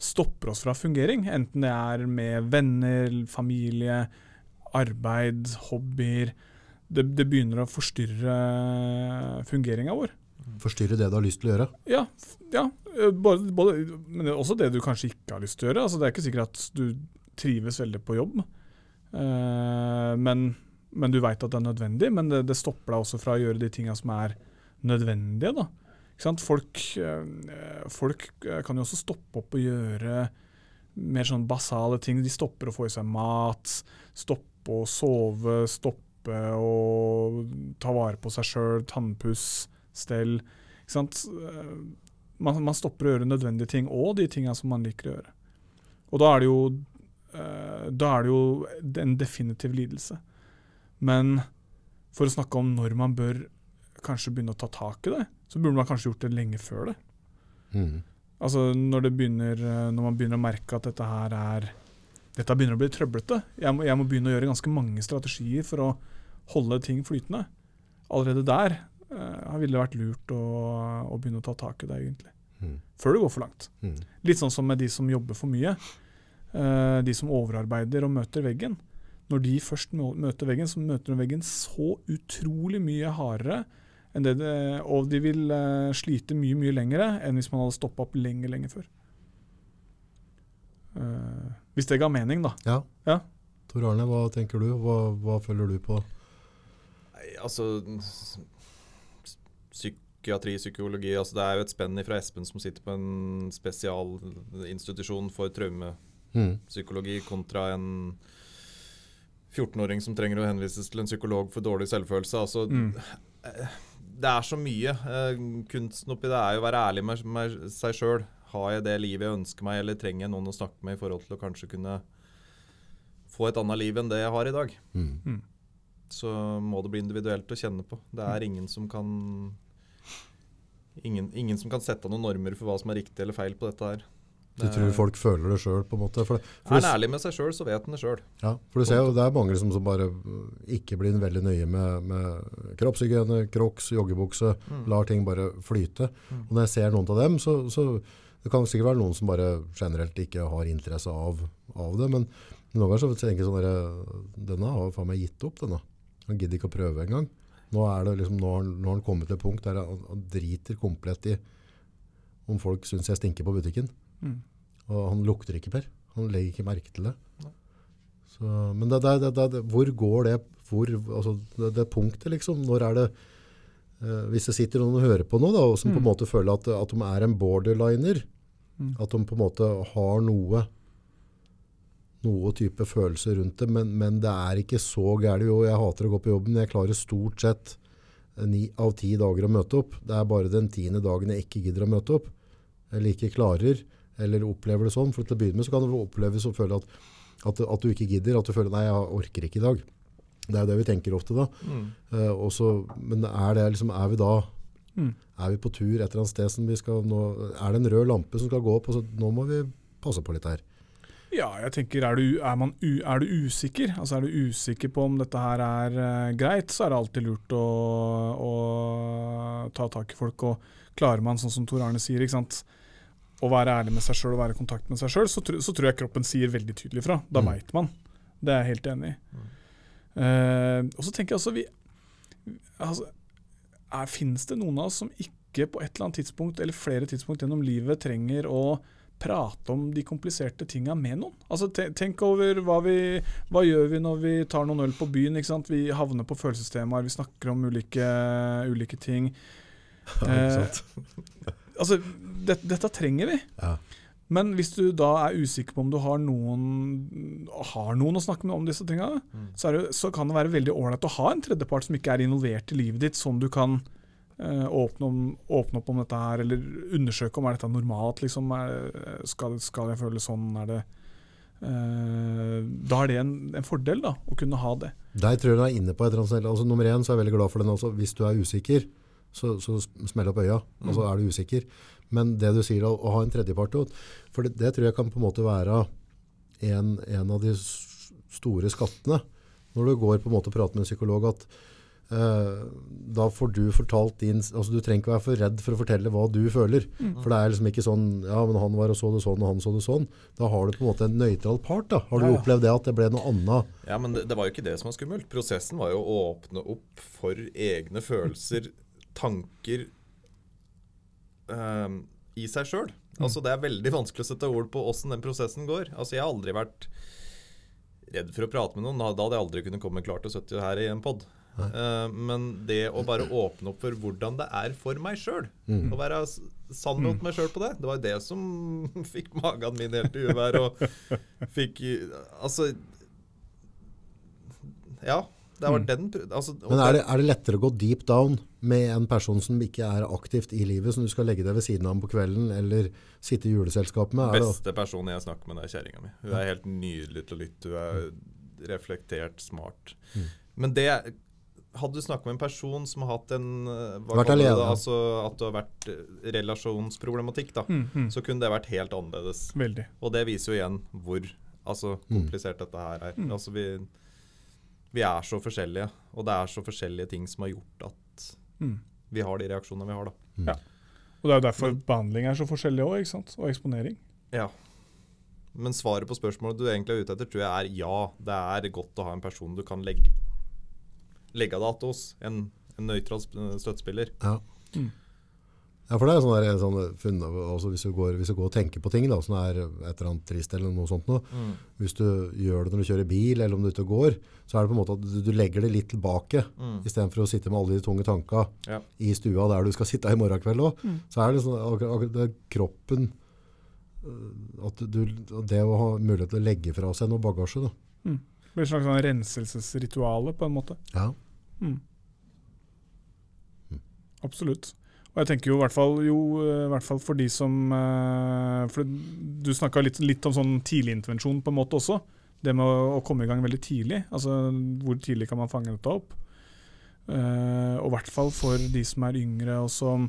stopper oss fra fungering. Enten det er med venner, familie, arbeid, hobbyer. Det, det begynner å forstyrre fungeringa vår. Forstyrre det du har lyst til å gjøre. Ja, ja både, både, men det er også det du kanskje ikke har lyst til å gjøre. Altså, det er ikke sikkert at du trives veldig på jobb, uh, men, men du veit at det er nødvendig. Men det, det stopper deg også fra å gjøre de tinga som er nødvendige. Da. Folk, eh, folk eh, kan jo også stoppe opp og gjøre mer sånn basale ting. De stopper å få i seg mat, stoppe å sove, stoppe å ta vare på seg sjøl, tannpuss, stell. Ikke sant? Man, man stopper å gjøre nødvendige ting, og de tinga som man liker å gjøre. Og da er det jo, eh, er det jo en definitiv lidelse. Men for å snakke om når man bør kanskje begynne å ta tak i det, så burde man kanskje gjort det lenge før det. Mm. Altså når, det begynner, eh, når man begynner å merke at dette her er dette begynner å bli trøblete. Jeg må, jeg må begynne å gjøre ganske mange strategier for å holde ting flytende. Allerede der uh, ville det vært lurt å, å, begynne å ta tak i det, egentlig. Mm. Før det går for langt. Mm. Litt sånn som med de som jobber for mye. Uh, de som overarbeider og møter veggen. Når de først møter veggen, så møter de veggen så utrolig mye hardere enn det, det Og de vil uh, slite mye, mye lengre enn hvis man hadde stoppa opp lenge, lenge før. Uh, hvis det ga mening, da. Ja. ja. Tor Arne, hva tenker du? Hva, hva følger du på? Nei, altså Psykiatri, psykologi altså Det er jo et spenn fra Espen som sitter på en spesialinstitusjon for traumepsykologi, Mm. kontra en 14-åring som trenger å henvises til en psykolog for dårlig selvfølelse. Altså, Mm. Det er så mye. Eh, kunsten oppi det er jo å være ærlig med, med seg sjøl. Har jeg det livet jeg ønsker meg, eller trenger jeg noen å snakke med i forhold til å kanskje kunne få et annet liv enn det jeg har i dag? Mm. Så må det bli individuelt å kjenne på. Det er ingen som kan Ingen, ingen som kan sette noen normer for hva som er riktig eller feil på dette her. Du tror folk føler det sjøl, på en måte? For, for, Er han ærlig med seg sjøl, så vet han det sjøl. Ja, for du ser jo, det er mange som, som bare uh, ikke blir veldig nøye med, med kroppshygiene, crocs, joggebukse, Mm. lar ting bare flyte. Og når jeg ser noen av dem, så, så det kan sikkert være noen som bare generelt ikke har interesse av, av det, men noen ganger så tenker jeg sånn der, denne har faen meg gitt opp, denne. Han gidder ikke å prøve engang. Nå er det liksom, nå har, han- nå har han kommet til et punkt der han, han driter komplett i om folk syns jeg stinker på butikken. Mm. Og han lukter ikke, Per. Han legger ikke merke til det. Så, men det, det, det, hvor går det, hvor, altså, det, punktet, liksom? Når er det eh, Hvis det sitter noen og hører på nå, da, og som på en måte føler at, at de er en borderliner, Mm. at de på en måte har noe noe type følelser rundt det, men, men det er ikke så gærent. Jo, jeg hater å gå på jobben, men jeg klarer stort sett ni av ti dager å møte opp. Det er bare den tiende dagen jeg ikke gidder å møte opp, eller ikke klarer, eller opplever det sånn. For til å begynne med så kan du oppleves og føle at, at, at du ikke gidder, at du føler nei, jeg orker ikke i dag. Det er jo det vi tenker ofte da. Mm. Uh, også, men er, det liksom, er vi da Mm. er vi på tur et eller annet sted som vi skal nå, er det en rød lampe som skal gå opp, og så nå må vi passe på litt her. Ja, jeg tenker, er du, er, man er du usikker? Altså Er du usikker på om dette her er uh, greit, så er det alltid lurt å, å ta tak i folk. Og klarer man, sånn som Tor Arne sier, ikke sant? å være ærlig med seg sjøl og være i kontakt med seg sjøl, så, så tror jeg kroppen sier veldig tydelig fra. Da Mm. veit man. Det er jeg helt enig i. Uh, og så tenker jeg altså vi altså, er, Fins det noen av oss som ikke på et eller annet tidspunkt eller flere tidspunkt gjennom livet trenger å prate om de kompliserte tinga med noen. Altså, tenk over hva vi Hva gjør vi når vi tar noen øl på byen? ikke sant? Vi havner på følelsestemaer, vi snakker om ulike, ulike ting. Eh, altså, det, dette trenger vi. Ja. Men hvis du da er usikker på om du har noen, har noen å snakke med om disse tinga, så, er så kan det være veldig ålreit å ha en tredjepart som ikke er involvert i livet ditt, som du kan åpne, om, åpne opp om dette her, eller undersøke om er dette normalt. Liksom, er, skal, skal jeg føle sånn? Er det eh, Da er det en, en fordel da, å kunne ha det. Der tror jeg du er inne på et. Altså, nummer én så er jeg veldig glad for den. Altså, hvis du er usikker, så, så smell opp øya. Altså, er du usikker. Men det du sier, å, å ha en tredjepart, for det, det tror jeg kan på en måte være en, en av de store skattene. Når du går på en måte og prater med en psykolog, at eh, da får du fortalt din altså Du trenger ikke være for redd for å fortelle hva du føler. For det er liksom ikke sånn Ja, men han var og så det sånn, og han så det sånn. Da har du på en måte en nøytral part. da. Har du Ja, ja. opplevd det at det ble noe annet? Ja, men det, det var jo ikke det som var skummelt. Prosessen var jo å åpne opp for egne følelser, tanker um, i seg sjøl. Altså, det er veldig vanskelig å sette ord på åssen den prosessen går. Altså, jeg har aldri vært redd for å prate med noen. Da da hadde jeg aldri kunnet komme klart til 70 her i en pod. Men det å bare åpne opp for hvordan det er for meg sjøl, å være sann mot meg sjøl på det, det var jo det som fikk magen min helt i uvær. Og fikk Altså Ja. Det var den altså, Men er det, er det lettere å gå deep down med en person som ikke er aktivt i livet, som du skal legge deg ved siden av på kvelden, eller sitte i juleselskap med? Er det, beste personen jeg snakker med, det er kjerringa mi. Hun er helt nydelig til å lytte. Hun er reflektert, smart. Mm. Men det Hadde du snakket med en person som har hatt en eh, Vært alene. det, Altså at det har vært eh, relasjonsproblematikk, da, Mm, mm. så kunne det vært helt annerledes. Veldig. Og det viser jo igjen hvor Altså, komplisert dette her er. Altså, vi, vi er så forskjellige, og det er så forskjellige ting som har gjort at Mm. vi har de reaksjonene vi har, da. Og det er jo derfor behandling er så forskjellig òg, ikke sant? Og eksponering. Ja. Men svaret på spørsmålet du egentlig er ute etter, tror jeg er ja. Det er godt å ha en person du kan legge legge deg att hos. En, en nøytral sp- støttespiller. Ja. Mm. Ja, for det er sånn der, sånn funn, altså hvis, du går, hvis du går og tenker på ting da, som er et eller annet trist eller noe sånt noe, Mm. hvis du gjør det når du kjører bil eller om du er ute og går, så er det på en måte at du, du legger det litt tilbake, Mm. i stedet for å sitte med alle de tunge tanka Ja. i stua der du skal sitte i morgen kveld også. Så er det sånn, akkurat, akkurat det kroppen, øh, at du, det å ha mulighet til å legge fra seg noe bagasje da. Det blir et slags sånn renselsesrituale, på en måte. Ja. Mm. Absolutt. Og jeg tenker jo i hvert fall, jo, eh, i hvert fall for de som eh, For du snakka litt, litt om sånn tidligintervensjon på en måte også. Det med å, å komme i gang veldig tidlig. Altså hvor tidlig kan man fange dette opp? Uh, og i hvert fall for de som er yngre og som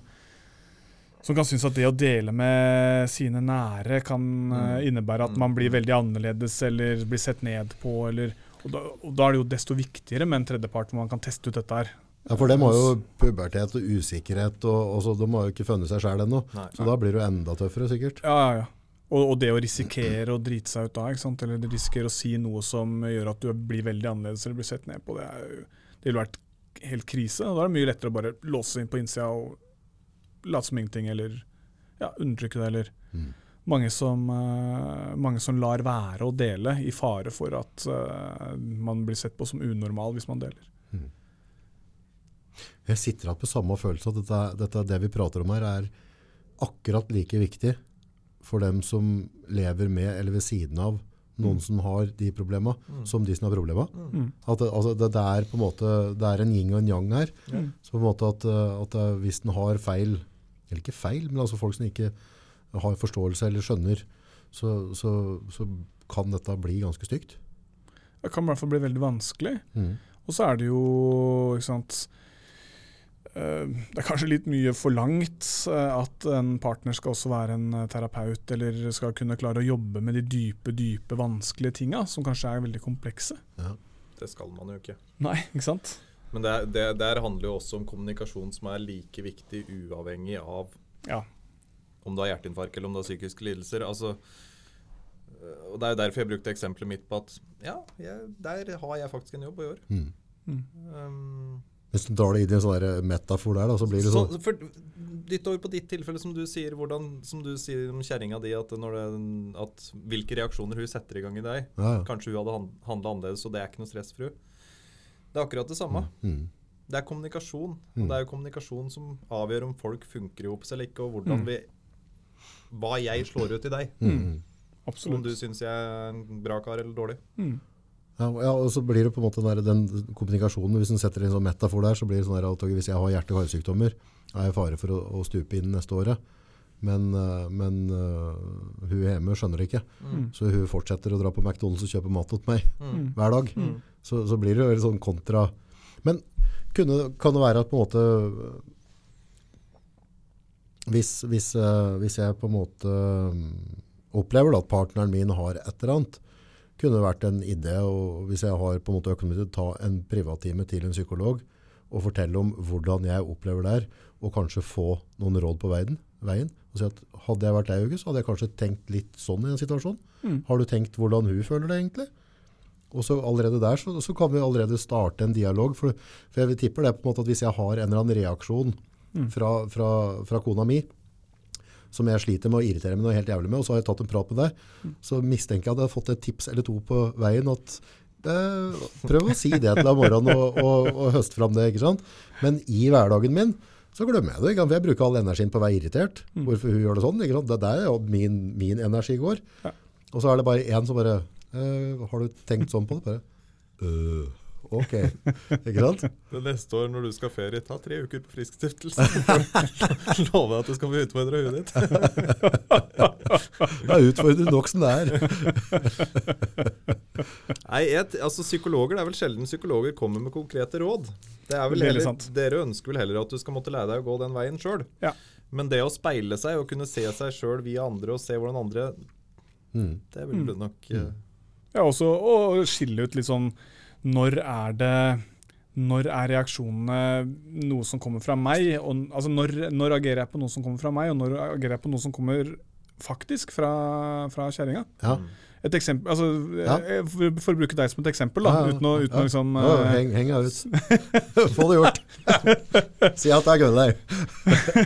som kan synes at det å dele med sine nære kan eh, innebære at man blir veldig annerledes eller blir sett ned på. Eller, og, da, og da er det jo desto viktigere med en tredjepart hvor man kan teste ut dette her. Ja, for det har jo pubertet og usikkerhet, og, og så de har jo ikke funnet seg selv ennå. Nei. Så da blir det jo enda tøffere, sikkert. Ja, ja, ja. Og, og det å risikere å drite seg ut da, ikke sant? eller risikere å si noe som gjør at du blir veldig annerledes eller blir sett ned på, det, er, jo- det ville vært helt krise. Og da er det mye lettere å bare låse inn på innsida og late som ingenting, eller ja, undertrykke det, eller Mm. Mange, som, eh, mange som lar være å dele i fare for at eh, man blir sett på som unormal hvis man deler. Jeg sitter igjen med samme følelse at dette, dette, det vi prater om her, er akkurat like viktig for dem som lever med eller ved siden av noen som har de problemene, som de som har problemer. Mm. At det, altså det, det er på en måte det er en yin og en yang her. Mm. Så på en måte at, at eh, hvis den har feil, eller ikke feil, men altså folk som ikke har forståelse eller skjønner, så, så, så kan dette bli ganske stygt. Det kan i hvert fall bli veldig vanskelig. Mm. Og så er det jo, ikke sant eh, Det er kanskje litt mye forlangt eh, at en partner skal også være en eh, terapeut, eller skal kunne klare å jobbe med de dype, dype, vanskelige tinga, som kanskje er veldig komplekse. Det skal man jo ikke. Nei, ikke sant? Men det, er- det der handler jo også om kommunikasjon som er like viktig uavhengig av Ja. Om du har hjerteinfarkt eller om du har psykiske lidelser. Altså, øh, og Det er jo derfor jeg brukte eksempelet mitt på at ja, jeg, der har jeg faktisk en jobb å gjøre. Mm. Um, Hvis du drar det inn i en sånn metafor der, da, så blir det så, sånn for Ditt over på ditt tilfelle, som du sier hvordan, som du sier om kjerringa di, at, når det, at hvilke reaksjoner hun setter i gang i deg. ja, ja. Kanskje hun hadde han- handla annerledes, og det er ikke noe stress for hun. Det er akkurat det samme. Mm. Det er kommunikasjon. Mm. Og det er jo kommunikasjon som avgjør om folk funker i hop eller ikke, og hvordan vi Hva jeg slår ut i deg. Mm. Om du Absolutt. syns jeg er en bra kar eller dårlig. Mm. Ja, ja, og så blir det på en måte den, der, den kommunikasjonen, hvis en setter inn sånn metafor der, så blir det sånn at hvis jeg har hjerte- og karsykdommer, er jeg i fare for å, å stupe inn neste året. Men, øh, men uh, hun hjemme skjønner det ikke. Mm. Så hun fortsetter å dra på McDonalds og kjøpe mat til meg Mm. hver dag. Mm. Så, så blir det jo sånn kontra. Men kunne, kan det være at på en måte hvis, hvis, øh, hvis jeg på en måte øh, opplever at partneren min har et eller annet, kunne det vært en idé, og hvis jeg har på en måte økonomi til å ta en privattime til en psykolog og fortelle om hvordan jeg opplever det her, og kanskje få noen råd på veien, veien og si at hadde jeg vært deg, så hadde jeg kanskje tenkt litt sånn i en situasjon. Mm. Har du tenkt hvordan hun føler det egentlig? Og så allerede der så, så kan vi allerede starte en dialog, for, for jeg tipper det på en måte at hvis jeg har en eller annen reaksjon Mm. Fra, fra, fra kona mi, som jeg sliter med å irritere meg noe helt jævlig med, og så har jeg tatt en prat med deg, Mm. så mistenker jeg at jeg hadde fått et tips eller to på veien at prøv å si det til deg om morgenen og, og, og høste fram det, ikke sant? Men i hverdagen min, så glemmer jeg det, ikke sant? jeg bruker all energien på å være irritert. Mm. Hvorfor hun gjør det sånn, ikke sant? Det er der jo min, min energi går. Ja. Og så er det bare en som bare, eh, har du tenkt sånn på det? Bare, øh, ok, ikke sant? Det neste år når du skal ferie, ta tre uker på Friskstiftelse. Lover at du skal få utfordra huet ditt. Det er utfordrende nok som det er. Nei, et, altså Psykologer, Det er vel sjelden psykologer kommer med konkrete råd. Det er vel Veldig heller. Dere ønsker vel heller at du skal måtte lære deg å gå den veien sjøl. Ja. Men det å speile seg og kunne se seg sjøl via andre og se hvordan andre Mm. Det vil du nok eh, Ja, også å skille ut litt sånn Når er det Når er reaksjonene noe som kommer fra meg? Og, altså når, når agerer jeg på noe som kommer fra meg, og når agerer jeg på noe som kommer faktisk fra, fra kjerringa? Ja. Et eksempel, altså, Ja. eh, for, for å bruke deg som et eksempel, da, uten å, uten å liksom eh, heng, heng deg ut. Få det gjort. si at det er Gunnleif.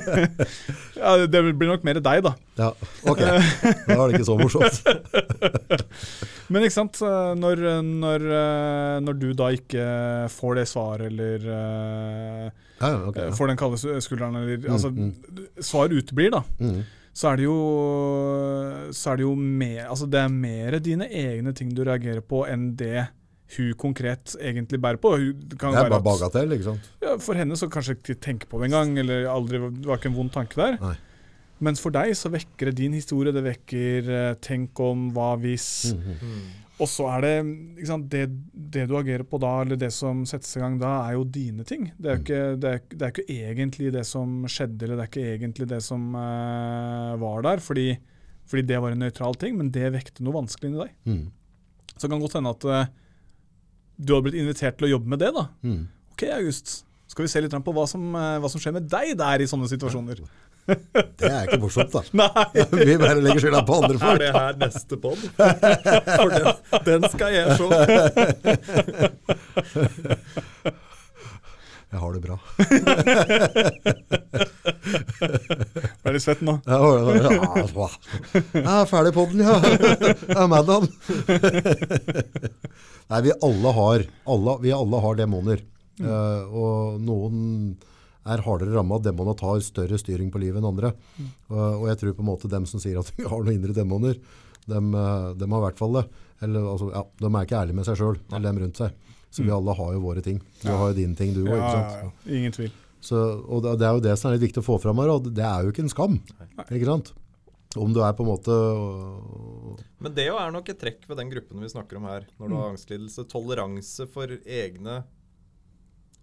ja, Det blir nok mer deg, da. Ja, ok. Da er det ikke så morsomt. Men ikke sant, eh, når, når, eh, når du da ikke får det svaret, eller eh, Ja, ja, ok. Ja. får den kalde skulderen, eller Mm, altså, mm. Svar uteblir, da. Mm. Så er det jo, så er det jo mer, altså det er mer dine egne ting du reagerer på, enn det hun konkret egentlig bærer på. Det er bare at- bagatell, ikke sant? Ja, for henne så kanskje ikke tenke på det engang, eller aldri, var ikke en vond tanke der. Nei. Mens for deg så vekker det din historie, det vekker eh, tenk om, hva hvis. Mm, -hmm. Og så er det sant, det, det du agerer på da, eller det som settes i gang da, er jo dine ting. Det er jo ikke, det er, det er ikke egentlig det som skjedde, eller det er ikke egentlig det som eh, var der, fordi, fordi det var en nøytral ting, men det vekte noe vanskelig inni deg. Mm. Så det kan godt hende at eh, du hadde blitt invitert til å jobbe med det, da. Mm. Ok, August. Skal vi se litt på hva som, eh, hva som skjer med deg der i sånne situasjoner? Det er ikke morsomt, da. Nei! Vi bare legger skylda på andre folk. Er det her neste pod? For den, den skal jeg se. Jeg har det bra. Ble litt svett nå. Jeg er ferdig på den, ja. Jeg er Madam. Nei, vi alle har, alle, vi alle har demoner. Eh, og noen er hardere rammet. Demonene tar større styring på livet enn andre. Og, og jeg tror på en måte dem som sier at vi har noen indre demoner, dem, eh, dem har i hvert fall det. Eller, altså, ja, de er ikke ærlige med seg selv, eller dem rundt seg. Så vi alle har jo våre ting. Du har jo dine ting, du òg. Ja, ja, ja. Ingen tvil. Så, og det, er jo det som er litt viktig å få fram her, og det er jo ikke en skam. Ikke sant? Om du er på en måte Men det jo er nok et trekk ved den gruppen vi snakker om her, når du har angstlidelse. Toleranse for egne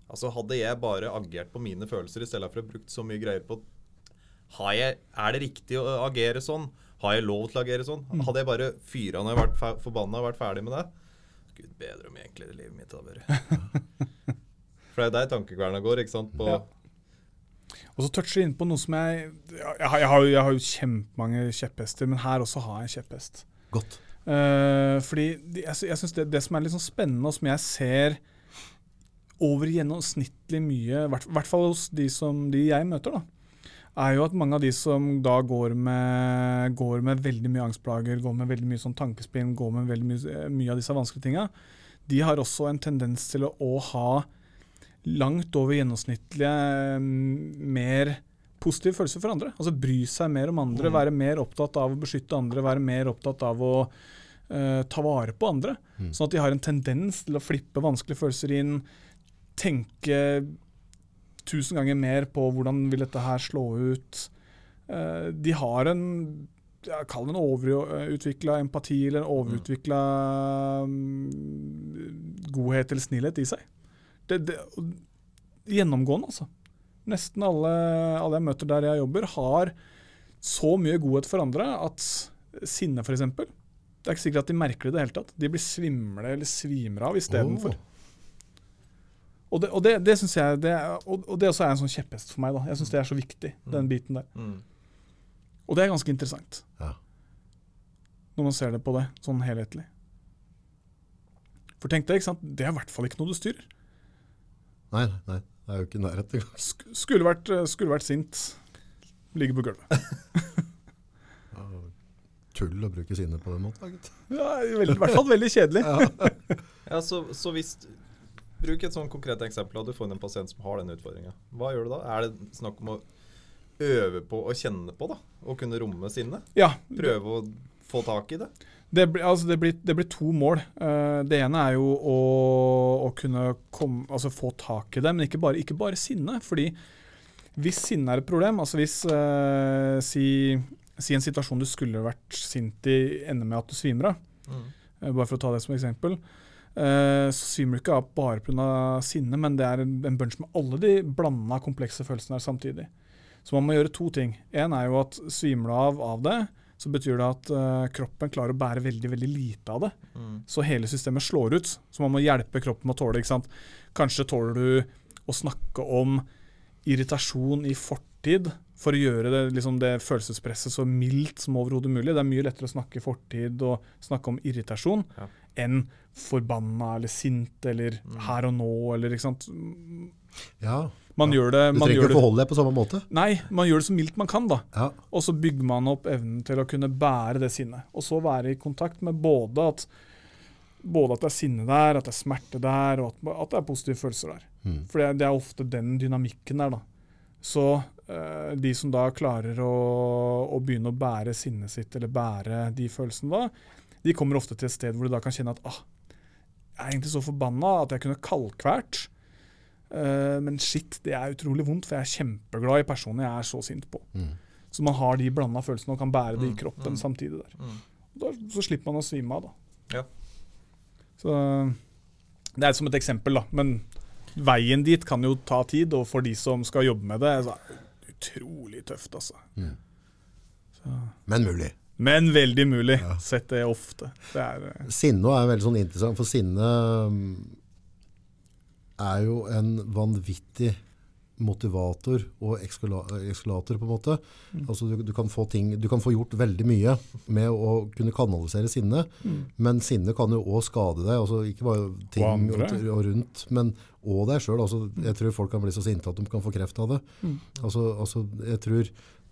Altså Hadde jeg bare agert på mine følelser i stedet for å brukt så mye greier på har jeg, Er det riktig å agere sånn? Har jeg lov til å agere sånn? Hadde jeg bare fyra når jeg vært fer- forbanna og vært ferdig med det Gud bedre om egentlig det livet mitt hadde vært For det er der tankekverna går, ikke sant? På, Ja. Og så toucher jeg inn på noe som jeg Jeg, har, jeg, har, jo- jeg har jo kjempemange kjepphester, men her også har jeg en kjepphest. godt. Uh, fordi jeg, jeg synes det, det som er litt sånn spennende, og som jeg ser over gjennomsnittlig mye, i hvert, hvert fall hos de, som, de jeg møter, da, er jo at mange av de som da går med, går med veldig mye angstplager, går med veldig mye sånn tankespinn, går med veldig mye, mye av disse vanskelige tinga, de har også en tendens til å, å ha langt over gjennomsnittlige mm, mer positive følelser for andre. Altså bry seg mer om andre, være mer opptatt av å beskytte andre, være mer opptatt av å uh, ta vare på andre. Sånn at de har en tendens til å flippe vanskelige følelser inn, tenke tusen ganger mer på hvordan vil dette her slå ut. Eh, de har en ja, Kall det en overutvikla empati eller en overutvikla mm, godhet eller snillhet i seg. Det, det, gjennomgående, altså. Nesten alle, alle jeg møter der jeg jobber, har så mye godhet for andre at sinne, f.eks. Det er ikke sikkert at de merker det i det hele tatt. De blir svimle eller svimer av istedenfor. Åh. Og det, og det, det synes jeg det er, og, og det også er en sånn kjepphest for meg. da. Jeg syns det er så viktig, den biten der. mm. Og det er ganske interessant, Ja. når man ser det på det sånn helhetlig. For tenk deg, ikke sant? det er i hvert fall ikke noe du styrer. Nei, nei, det er jo ikke nærhet engang. Sk skulle, vært, eh, skulle vært sint, ligge på gulvet. Tull å bruke sinne på den måten. Ja, I hvert fall veldig kjedelig. Ja, så, så hvis Bruk et sånn konkret eksempel. at Du får en pasient som har den utfordringa. Hva gjør du da? Er det snakk om å øve på å kjenne på, da? Å kunne romme sinnet? Ja, Prøve å få tak i det? Det blir, altså det, blir, det blir to mål. Eh, det ene er jo å, å kunne komme, altså få tak i det, men ikke bare, ikke bare sinne. fordi hvis sinne er et problem, altså hvis eh, si, si en situasjon du skulle vært sint i, ender med at du svimer av, mm. bare for å ta det som eksempel, eh, så svimer du ikke av bare pga. sinne, men det er en, en bunch med alle de blanda komplekse følelsene her samtidig. Så man må gjøre to ting. En er jo at svimer du av av det, så betyr det at eh, kroppen klarer å bære veldig veldig lite av det. Så hele systemet slår ut. Så man må hjelpe kroppen med å tåle ikke sant? Kanskje tåler du å snakke om irritasjon i fortid for å gjøre det, liksom det følelsespresset så mildt som overhodet mulig. Det er mye lettere å snakke i fortid og snakke om irritasjon Ja. Enn forbanna eller sint eller her og nå eller ikke sant. Ja. Man gjør det, Du trenger ikke å forholde deg på samme måte. Nei, man gjør det så mildt man kan, da. Ja. Og så bygger man opp evnen til å kunne bære det sinnet. Og så være i kontakt med både at, både at det er sinne der, at det er smerte der, og at, at det er positive følelser der. Mm. For det, er ofte den dynamikken der, da. Så eh, de som da klarer å, å begynne å bære sinnet sitt, eller bære de følelsene da, de kommer ofte til et sted hvor de da kan kjenne at ah, jeg er egentlig så forbanna at jeg kunne kaldkvært. Uh, men shit, det er utrolig vondt, for jeg er kjempeglad i personen jeg er så sint på. Mm. Så man har de blanda følelsene og kan bære det i Mm, kroppen mm, samtidig der. mm. Da, så slipper man å svime av, da. Ja. Så det er som et eksempel, da. Men veien dit kan jo ta tid, og for de som skal jobbe med det, så er det utrolig tøft, altså. Mm. Så. Men mulig. Men veldig mulig. Ja. Sett det ofte. Det er eh, Sinne er veldig sånn interessant, for sinne mm, er jo en vanvittig motivator og ekskala- ekskalator, på en måte. Altså du, du, kan få ting, du kan få gjort veldig mye med å kunne kanalisere sinne, men sinne kan jo òg skade deg. Altså ikke bare ting Og og, rundt, men òg deg sjøl. Altså, jeg tror folk kan bli så sinte at de kan få kreft av det. Altså, altså, jeg tror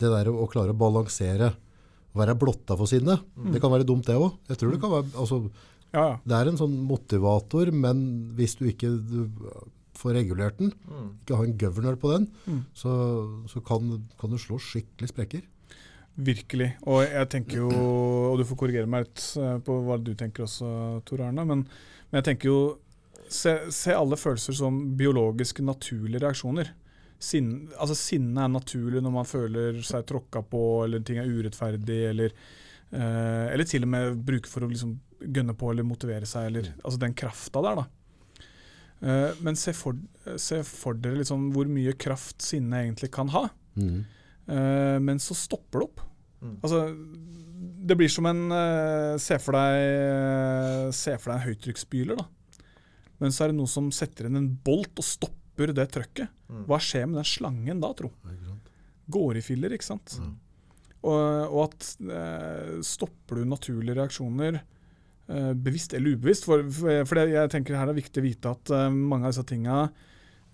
det der å, å klare å balansere være blotta for sinne, det kan være dumt det òg. Jeg tror det kan være altså, Ja, ja. det er en sånn motivator, men hvis du ikke du får regulert den, Mm. ikke har en governor på den, Mm. så, så kan, kan du slå skikkelig sprekker. Virkelig. Og jeg tenker jo, og du får korrigere meg litt eh, på hva du tenker også, Tor Arne, men, men jeg tenker jo se, se alle følelser som biologiske, naturlige reaksjoner. Sinn, altså Sinne er naturlig når man føler seg tråkka på, eller ting er urettferdig, eller, eh, eller til og med bruke for å liksom gønne på eller motivere seg, eller altså den krafta der, da. Eh, men se for, se for dere liksom hvor mye kraft sinne egentlig kan ha. Mm. Eh, men så stopper det opp. Mm. Altså, det blir som en eh, Se for deg eh, Se for deg en høytrykksspyler, da. Men så er det noe som setter inn en bolt og stopper det trøkket. Mm. Hva skjer med den slangen da, tro? Går i filler, ikke sant? Mm. Og, og at eh, stopper du naturlige reaksjoner, eh, bevisst eller ubevisst For, for, det, jeg tenker her er viktig å vite at eh, mange av disse tinga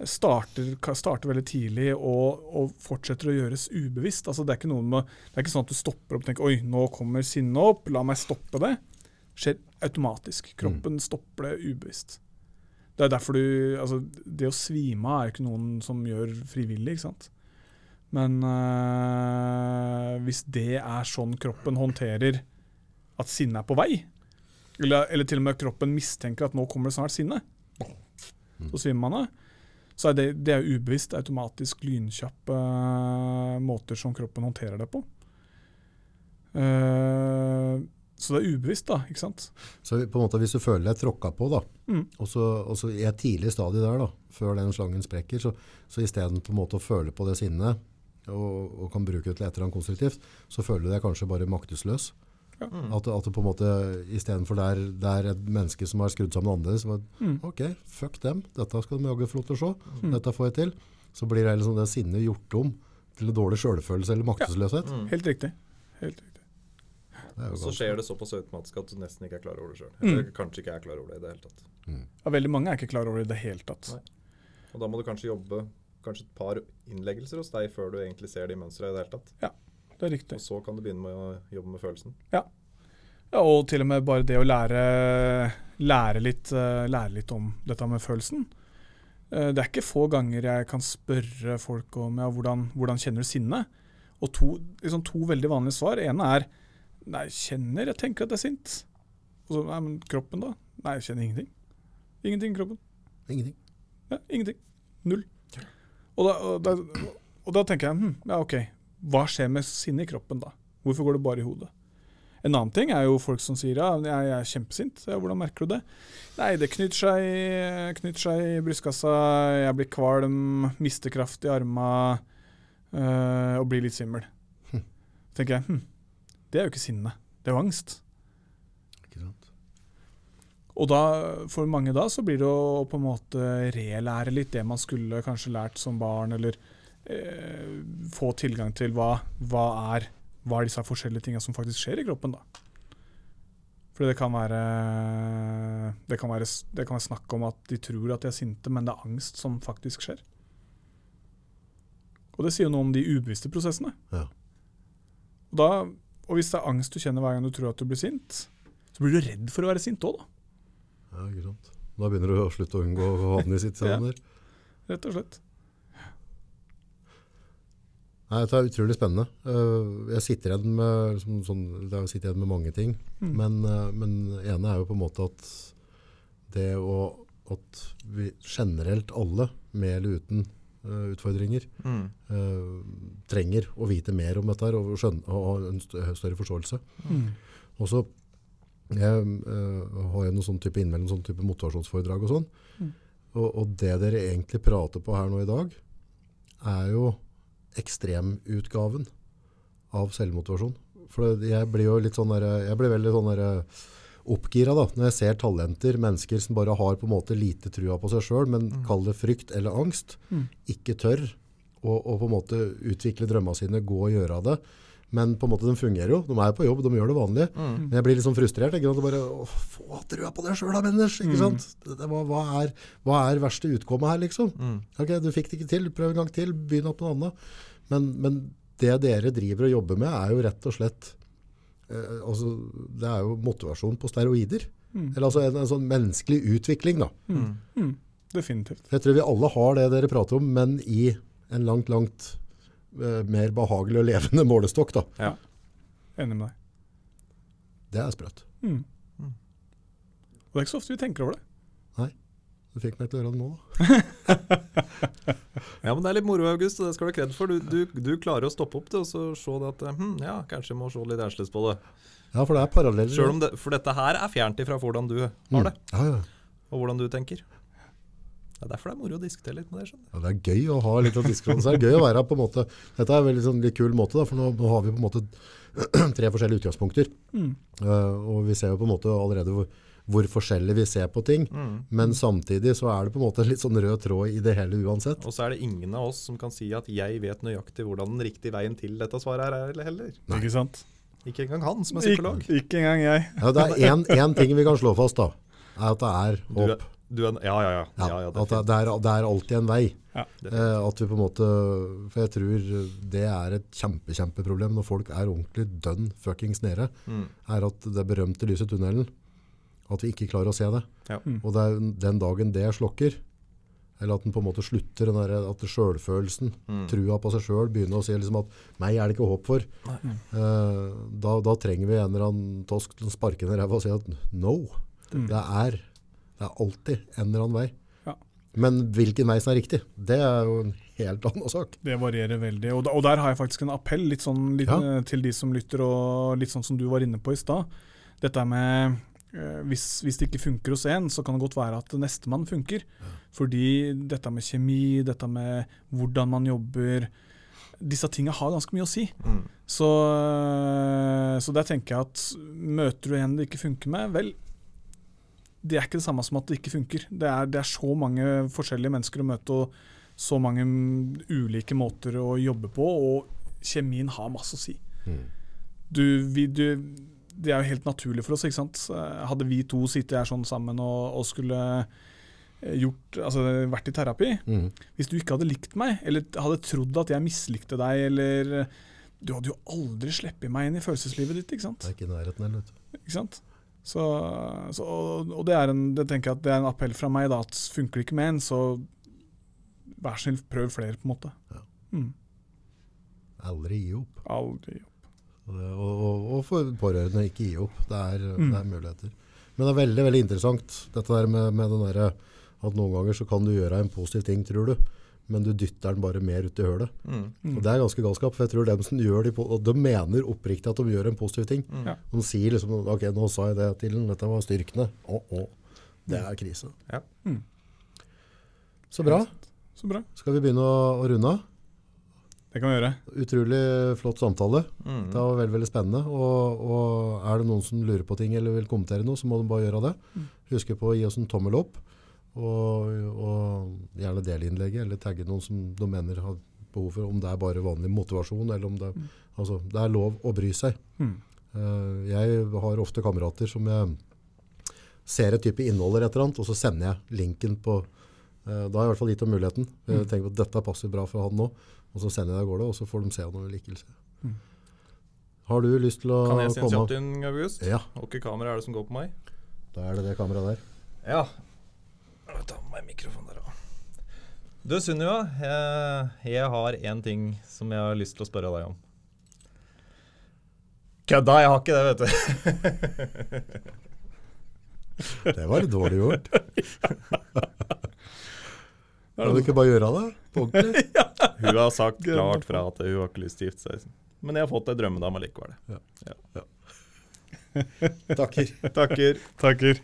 starter, starter veldig tidlig og, og fortsetter å gjøres ubevisst. Altså det, er ikke noe med, det er ikke sånn at du stopper opp og tenker oi, nå kommer sinnet opp, la meg stoppe det. Det skjer automatisk. Kroppen stopper det ubevisst. Det er derfor du altså, Det å svime av er jo ikke noen som gjør frivillig, ikke sant. Men øh, hvis det er sånn kroppen håndterer at sinnet er på vei, eller, eller til og med kroppen mistenker at nå kommer det snart sinne, så svimer man av, så er det, det er ubevisst, automatisk lynkjappe øh, måter som kroppen håndterer det på. Eh, så det er ubevisst, da. ikke sant? Så på en måte hvis du føler deg tråkka på, da, Mm. og, så, og så i et tidlig stadie der, da, før den slangen sprekker, så, så i stedet på en måte å føle på det sinnet, og, og kan bruke det til et eller annet konstruktivt, så føler du deg kanskje bare maktesløs. Ja. Mm. At, at det på en måte, i stedet for er der et menneske som har skrudd sammen annerledes, som er, Mm. ok, fuck dem, dette skal de jaggu få lov til å se, Mm. dette får jeg til, så blir det liksom det sinnet gjort om til en dårlig selvfølelse eller maktesløshet. Mm. Helt riktig. Helt riktig. Det er jo Og så skjer det såpass automatisk at du nesten ikke er klar over det sjøl. Mm. Eller kanskje ikke er klar over det i det hele tatt. Ja, veldig mange er ikke klar over det i det hele tatt. Nei. Og da må du kanskje jobbe kanskje et par innleggelser hos deg før du egentlig ser de mønstrene i det hele tatt. Ja, Det er riktig. Og så kan du begynne med å jobbe med følelsen. Ja, og til og med bare det å lære, lære, litt, eh, lære litt om dette med følelsen. Eh, Det er ikke få ganger jeg kan spørre folk om ja, hvordan, hvordan kjenner du sinne. Og to, liksom to veldig vanlige svar. Det ene er nei, kjenner, jeg tenker at jeg er sint. Og så, nei, men kroppen da? Nei, jeg kjenner ingenting. Ingenting i kroppen. Ingenting. Ja, ingenting. Null. Og da, og da, og da tenker jeg hm, ja, OK, hva skjer med sinnet i kroppen da? Hvorfor går det bare i hodet? En annen ting er jo folk som sier ja, jeg, er kjempesint. Ja, hvordan merker du det? Nei, det knytter seg, knytter seg i brystkassa, jeg blir kvalm, mister kraft i arma øh, og blir litt svimmel. Hm. tenker jeg, hm, det er jo ikke sinne. Det er jo angst. Ikke sant? Og da, for mange da så blir det å på en måte relære litt det man skulle kanskje lært som barn, eller eh, få tilgang til hva, hva, er, hva er disse forskjellige tingene som faktisk skjer i kroppen. da. For det kan være det kan være, det kan være snakk om at de tror at de er sinte, men det er angst som faktisk skjer. Og det sier jo noe om de ubevisste prosessene. Ja. Og, da, og hvis det er angst du kjenner hver gang du tror at du blir sint, så blir du redd for å være sint òg, da. ja, ikke sant. Da begynner du å slutte å unngå å havne i situasjoner. Rett og slett. Nei, Dette er utrolig spennende. Eh, Jeg sitter igjen med, liksom, sånn, jeg sitter igjen med mange ting. Mm. Men, eh, men ene er jo på en måte at det å at vi generelt alle, med eller uten utfordringer, Mm. uh, trenger å vite mer om dette og, skjønne, og ha en større forståelse. Mm. Og så jeg, uh, har jeg noen sånn type innimellom sånn type motivasjonsforedrag og sånn. Mm. Og, og det dere egentlig prater på her nå i dag, er jo ekstremutgaven av selvmotivasjon. For jeg blir jo litt sånn der, jeg blir veldig sånn der oppgira da, når jeg ser talenter, mennesker som bare har på en måte lite trua på seg sjøl, men kall det frykt eller angst, Mm. ikke tør å, å på en måte utvikle drømmene sine, gå og gjøre det. Men på en måte de fungerer jo, de er på jobb, de gjør det vanlige. Mm. Men jeg blir litt sånn frustrert. Ikke sant? Bare, å, Få trua på deg sjøl, da, Menders! Ikke sant? Det, det, hva, hva, er, hva er verste utkommet her, liksom? Mm. Ok, Du fikk det ikke til, prøv en gang til, begynn opp noe annet. Men, men det dere driver og jobber med, er jo rett og slett altså, Det er jo motivasjon på steroider. Mm. Eller altså en, en sånn menneskelig utvikling, da. Mm. Mm. Definitivt. Jeg tror vi alle har det dere prater om, men i en langt, langt eh, mer behagelig og levende målestokk. da. Ja. Enig med deg. Det er sprøtt. Mm. Mm. Og det er ikke så ofte vi tenker over det. Du fikk meg til å gjøre det nå, da. Ja, men det er litt moro, August, og det skal du ha kred for. Du, du, du klarer å stoppe opp det og så se det at hm, ja, kanskje jeg må se litt annerledes på det. Ja, for det er paralleller. Selv om det, for dette her er fjernt ifra hvordan du har det, Mm. Ja, ja. og hvordan du tenker. Det er derfor det er moro å diskutere litt med deg. skjønner. Ja, det er gøy å ha litt av diskutere. Så det er gøy å være på en måte Dette er en veldig sånn litt kul måte, da, for nå, nå har vi på en måte tre forskjellige utgangspunkter. Mm. Uh, og vi ser jo på en måte allerede hvor, hvor forskjellig vi ser på ting. Mm. Men samtidig så er det på en måte en litt sånn rød tråd i det hele uansett. Og så er det ingen av oss som kan si at jeg vet nøyaktig hvordan den riktige veien til dette svaret er er heller. Ikke sant? Ikke engang han som er psykolog. Ikke, ikke engang jeg. Ja, det er én ting vi kan slå fast, da. Er at det er Du er, håp. du er, ja, ja, ja. Ja, ja, det, det, er, det er alltid en vei. Ja. Eh, at vi på en måte For jeg tror det er et kjempe, kjempeproblem når folk er ordentlig dønn fuckings nede. Mm. Er at det berømte lyset i tunnelen At vi ikke klarer å se det. Ja. Mm. Og det er den dagen det slokker, eller at den på en måte slutter, den der, at sjølfølelsen, Mm. trua på seg sjøl, begynner å si liksom at meg er det ikke håp for. Eh, da, da trenger vi en eller annen tosk å sparke ned ræva og si at no, Mm. det, er, det er alltid en eller annen vei. Ja. Men hvilken vei som er riktig, det er jo en helt annen sak. Det varierer veldig. Og, da, og der har jeg faktisk en appell litt sånn, litt, Ja. eh, til de som lytter, og litt sånn som du var inne på i stad. Dette med hvis, hvis det ikke funker hos en, så kan det godt være at nestemann funker. Fordi dette med kjemi, dette med hvordan man jobber Disse tingene har ganske mye å si. Mm. Så, eh, så der tenker jeg at møter du en det ikke funker med, vel Det er ikke det samme som at det ikke funker. Det er, det er så mange forskjellige mennesker å møte, og så mange mm, ulike måter å jobbe på, og kjemien har masse å si. Du, vi, du, det er jo helt naturlig for oss, ikke sant. Eh, Hadde vi to sittet her sånn sammen og, og skulle eh, gjort, altså vært i terapi, Mm. hvis du ikke hadde likt meg, eller hadde trodd at jeg mislikte deg, eller Du hadde jo aldri sluppet meg inn i følelseslivet ditt, ikke sant? Det er ikke nærheten heller. vet du. Ikke sant? Så, så, og det er en, det tenker jeg at det er en appell fra meg, da, at funker det ikke med en, så vær så snill, prøv flere, på en måte. Ja. Mm. Aldri gi opp. Aldri. gi det, og, og, og for pårørende, ikke gi opp. Det er, Mm. det er muligheter. Men det er veldig veldig interessant dette der med, med den der, at noen ganger så kan du gjøre en positiv ting, tror du, men du dytter den bare mer ut i hølet. Mm. Mm. Og Det er ganske galskap, for jeg tror dem som gjør de, og de mener oppriktig at de gjør en positiv ting. Mm. De sier liksom ok, nå sa jeg det til den, dette var styrkende. Å, oh. Det er krise. Ja. Mm. Så bra. Så bra. Skal vi begynne å, å runde av? Det kan vi gjøre. Utrolig flott samtale. Mm. Det var veldig, veldig spennende. Og, og er det noen som lurer på ting eller vil kommentere noe, så må de bare gjøre det. Husk på å gi oss en tommel opp. Og, og gjerne dele innlegget, eller tagge noen som de mener har behov for, om det er bare vanlig motivasjon, eller om det, altså, det er lov å bry seg. Mm. Uh, jeg har ofte kamerater som jeg ser et type innhold eller et eller annet, og så sender jeg linken på uh, Da har jeg i hvert fall gitt dem muligheten. Jeg tenker at dette passer bra for han nå, og så sender jeg deg av gårde, og så får de se om noen liker det. Har du lyst til å Kan jeg si en komme kjapt inn, August? Ja, Hvilket kamera er det som går på meg? da er det det kameraet der. Ja. Jeg tar med meg mikrofonen der òg. Du Sunniva, jeg, jeg har én ting som jeg har lyst til å spørre deg om. Kødda, jeg har ikke det, vet du. Det var litt dårlig gjort. Kan du ikke bare gjøre det? På ordentlig? Hun har sagt klart fra at hun har ikke lyst til å gifte seg. Men jeg har fått ei drømmedame likevel. Takker. Takker. Takker.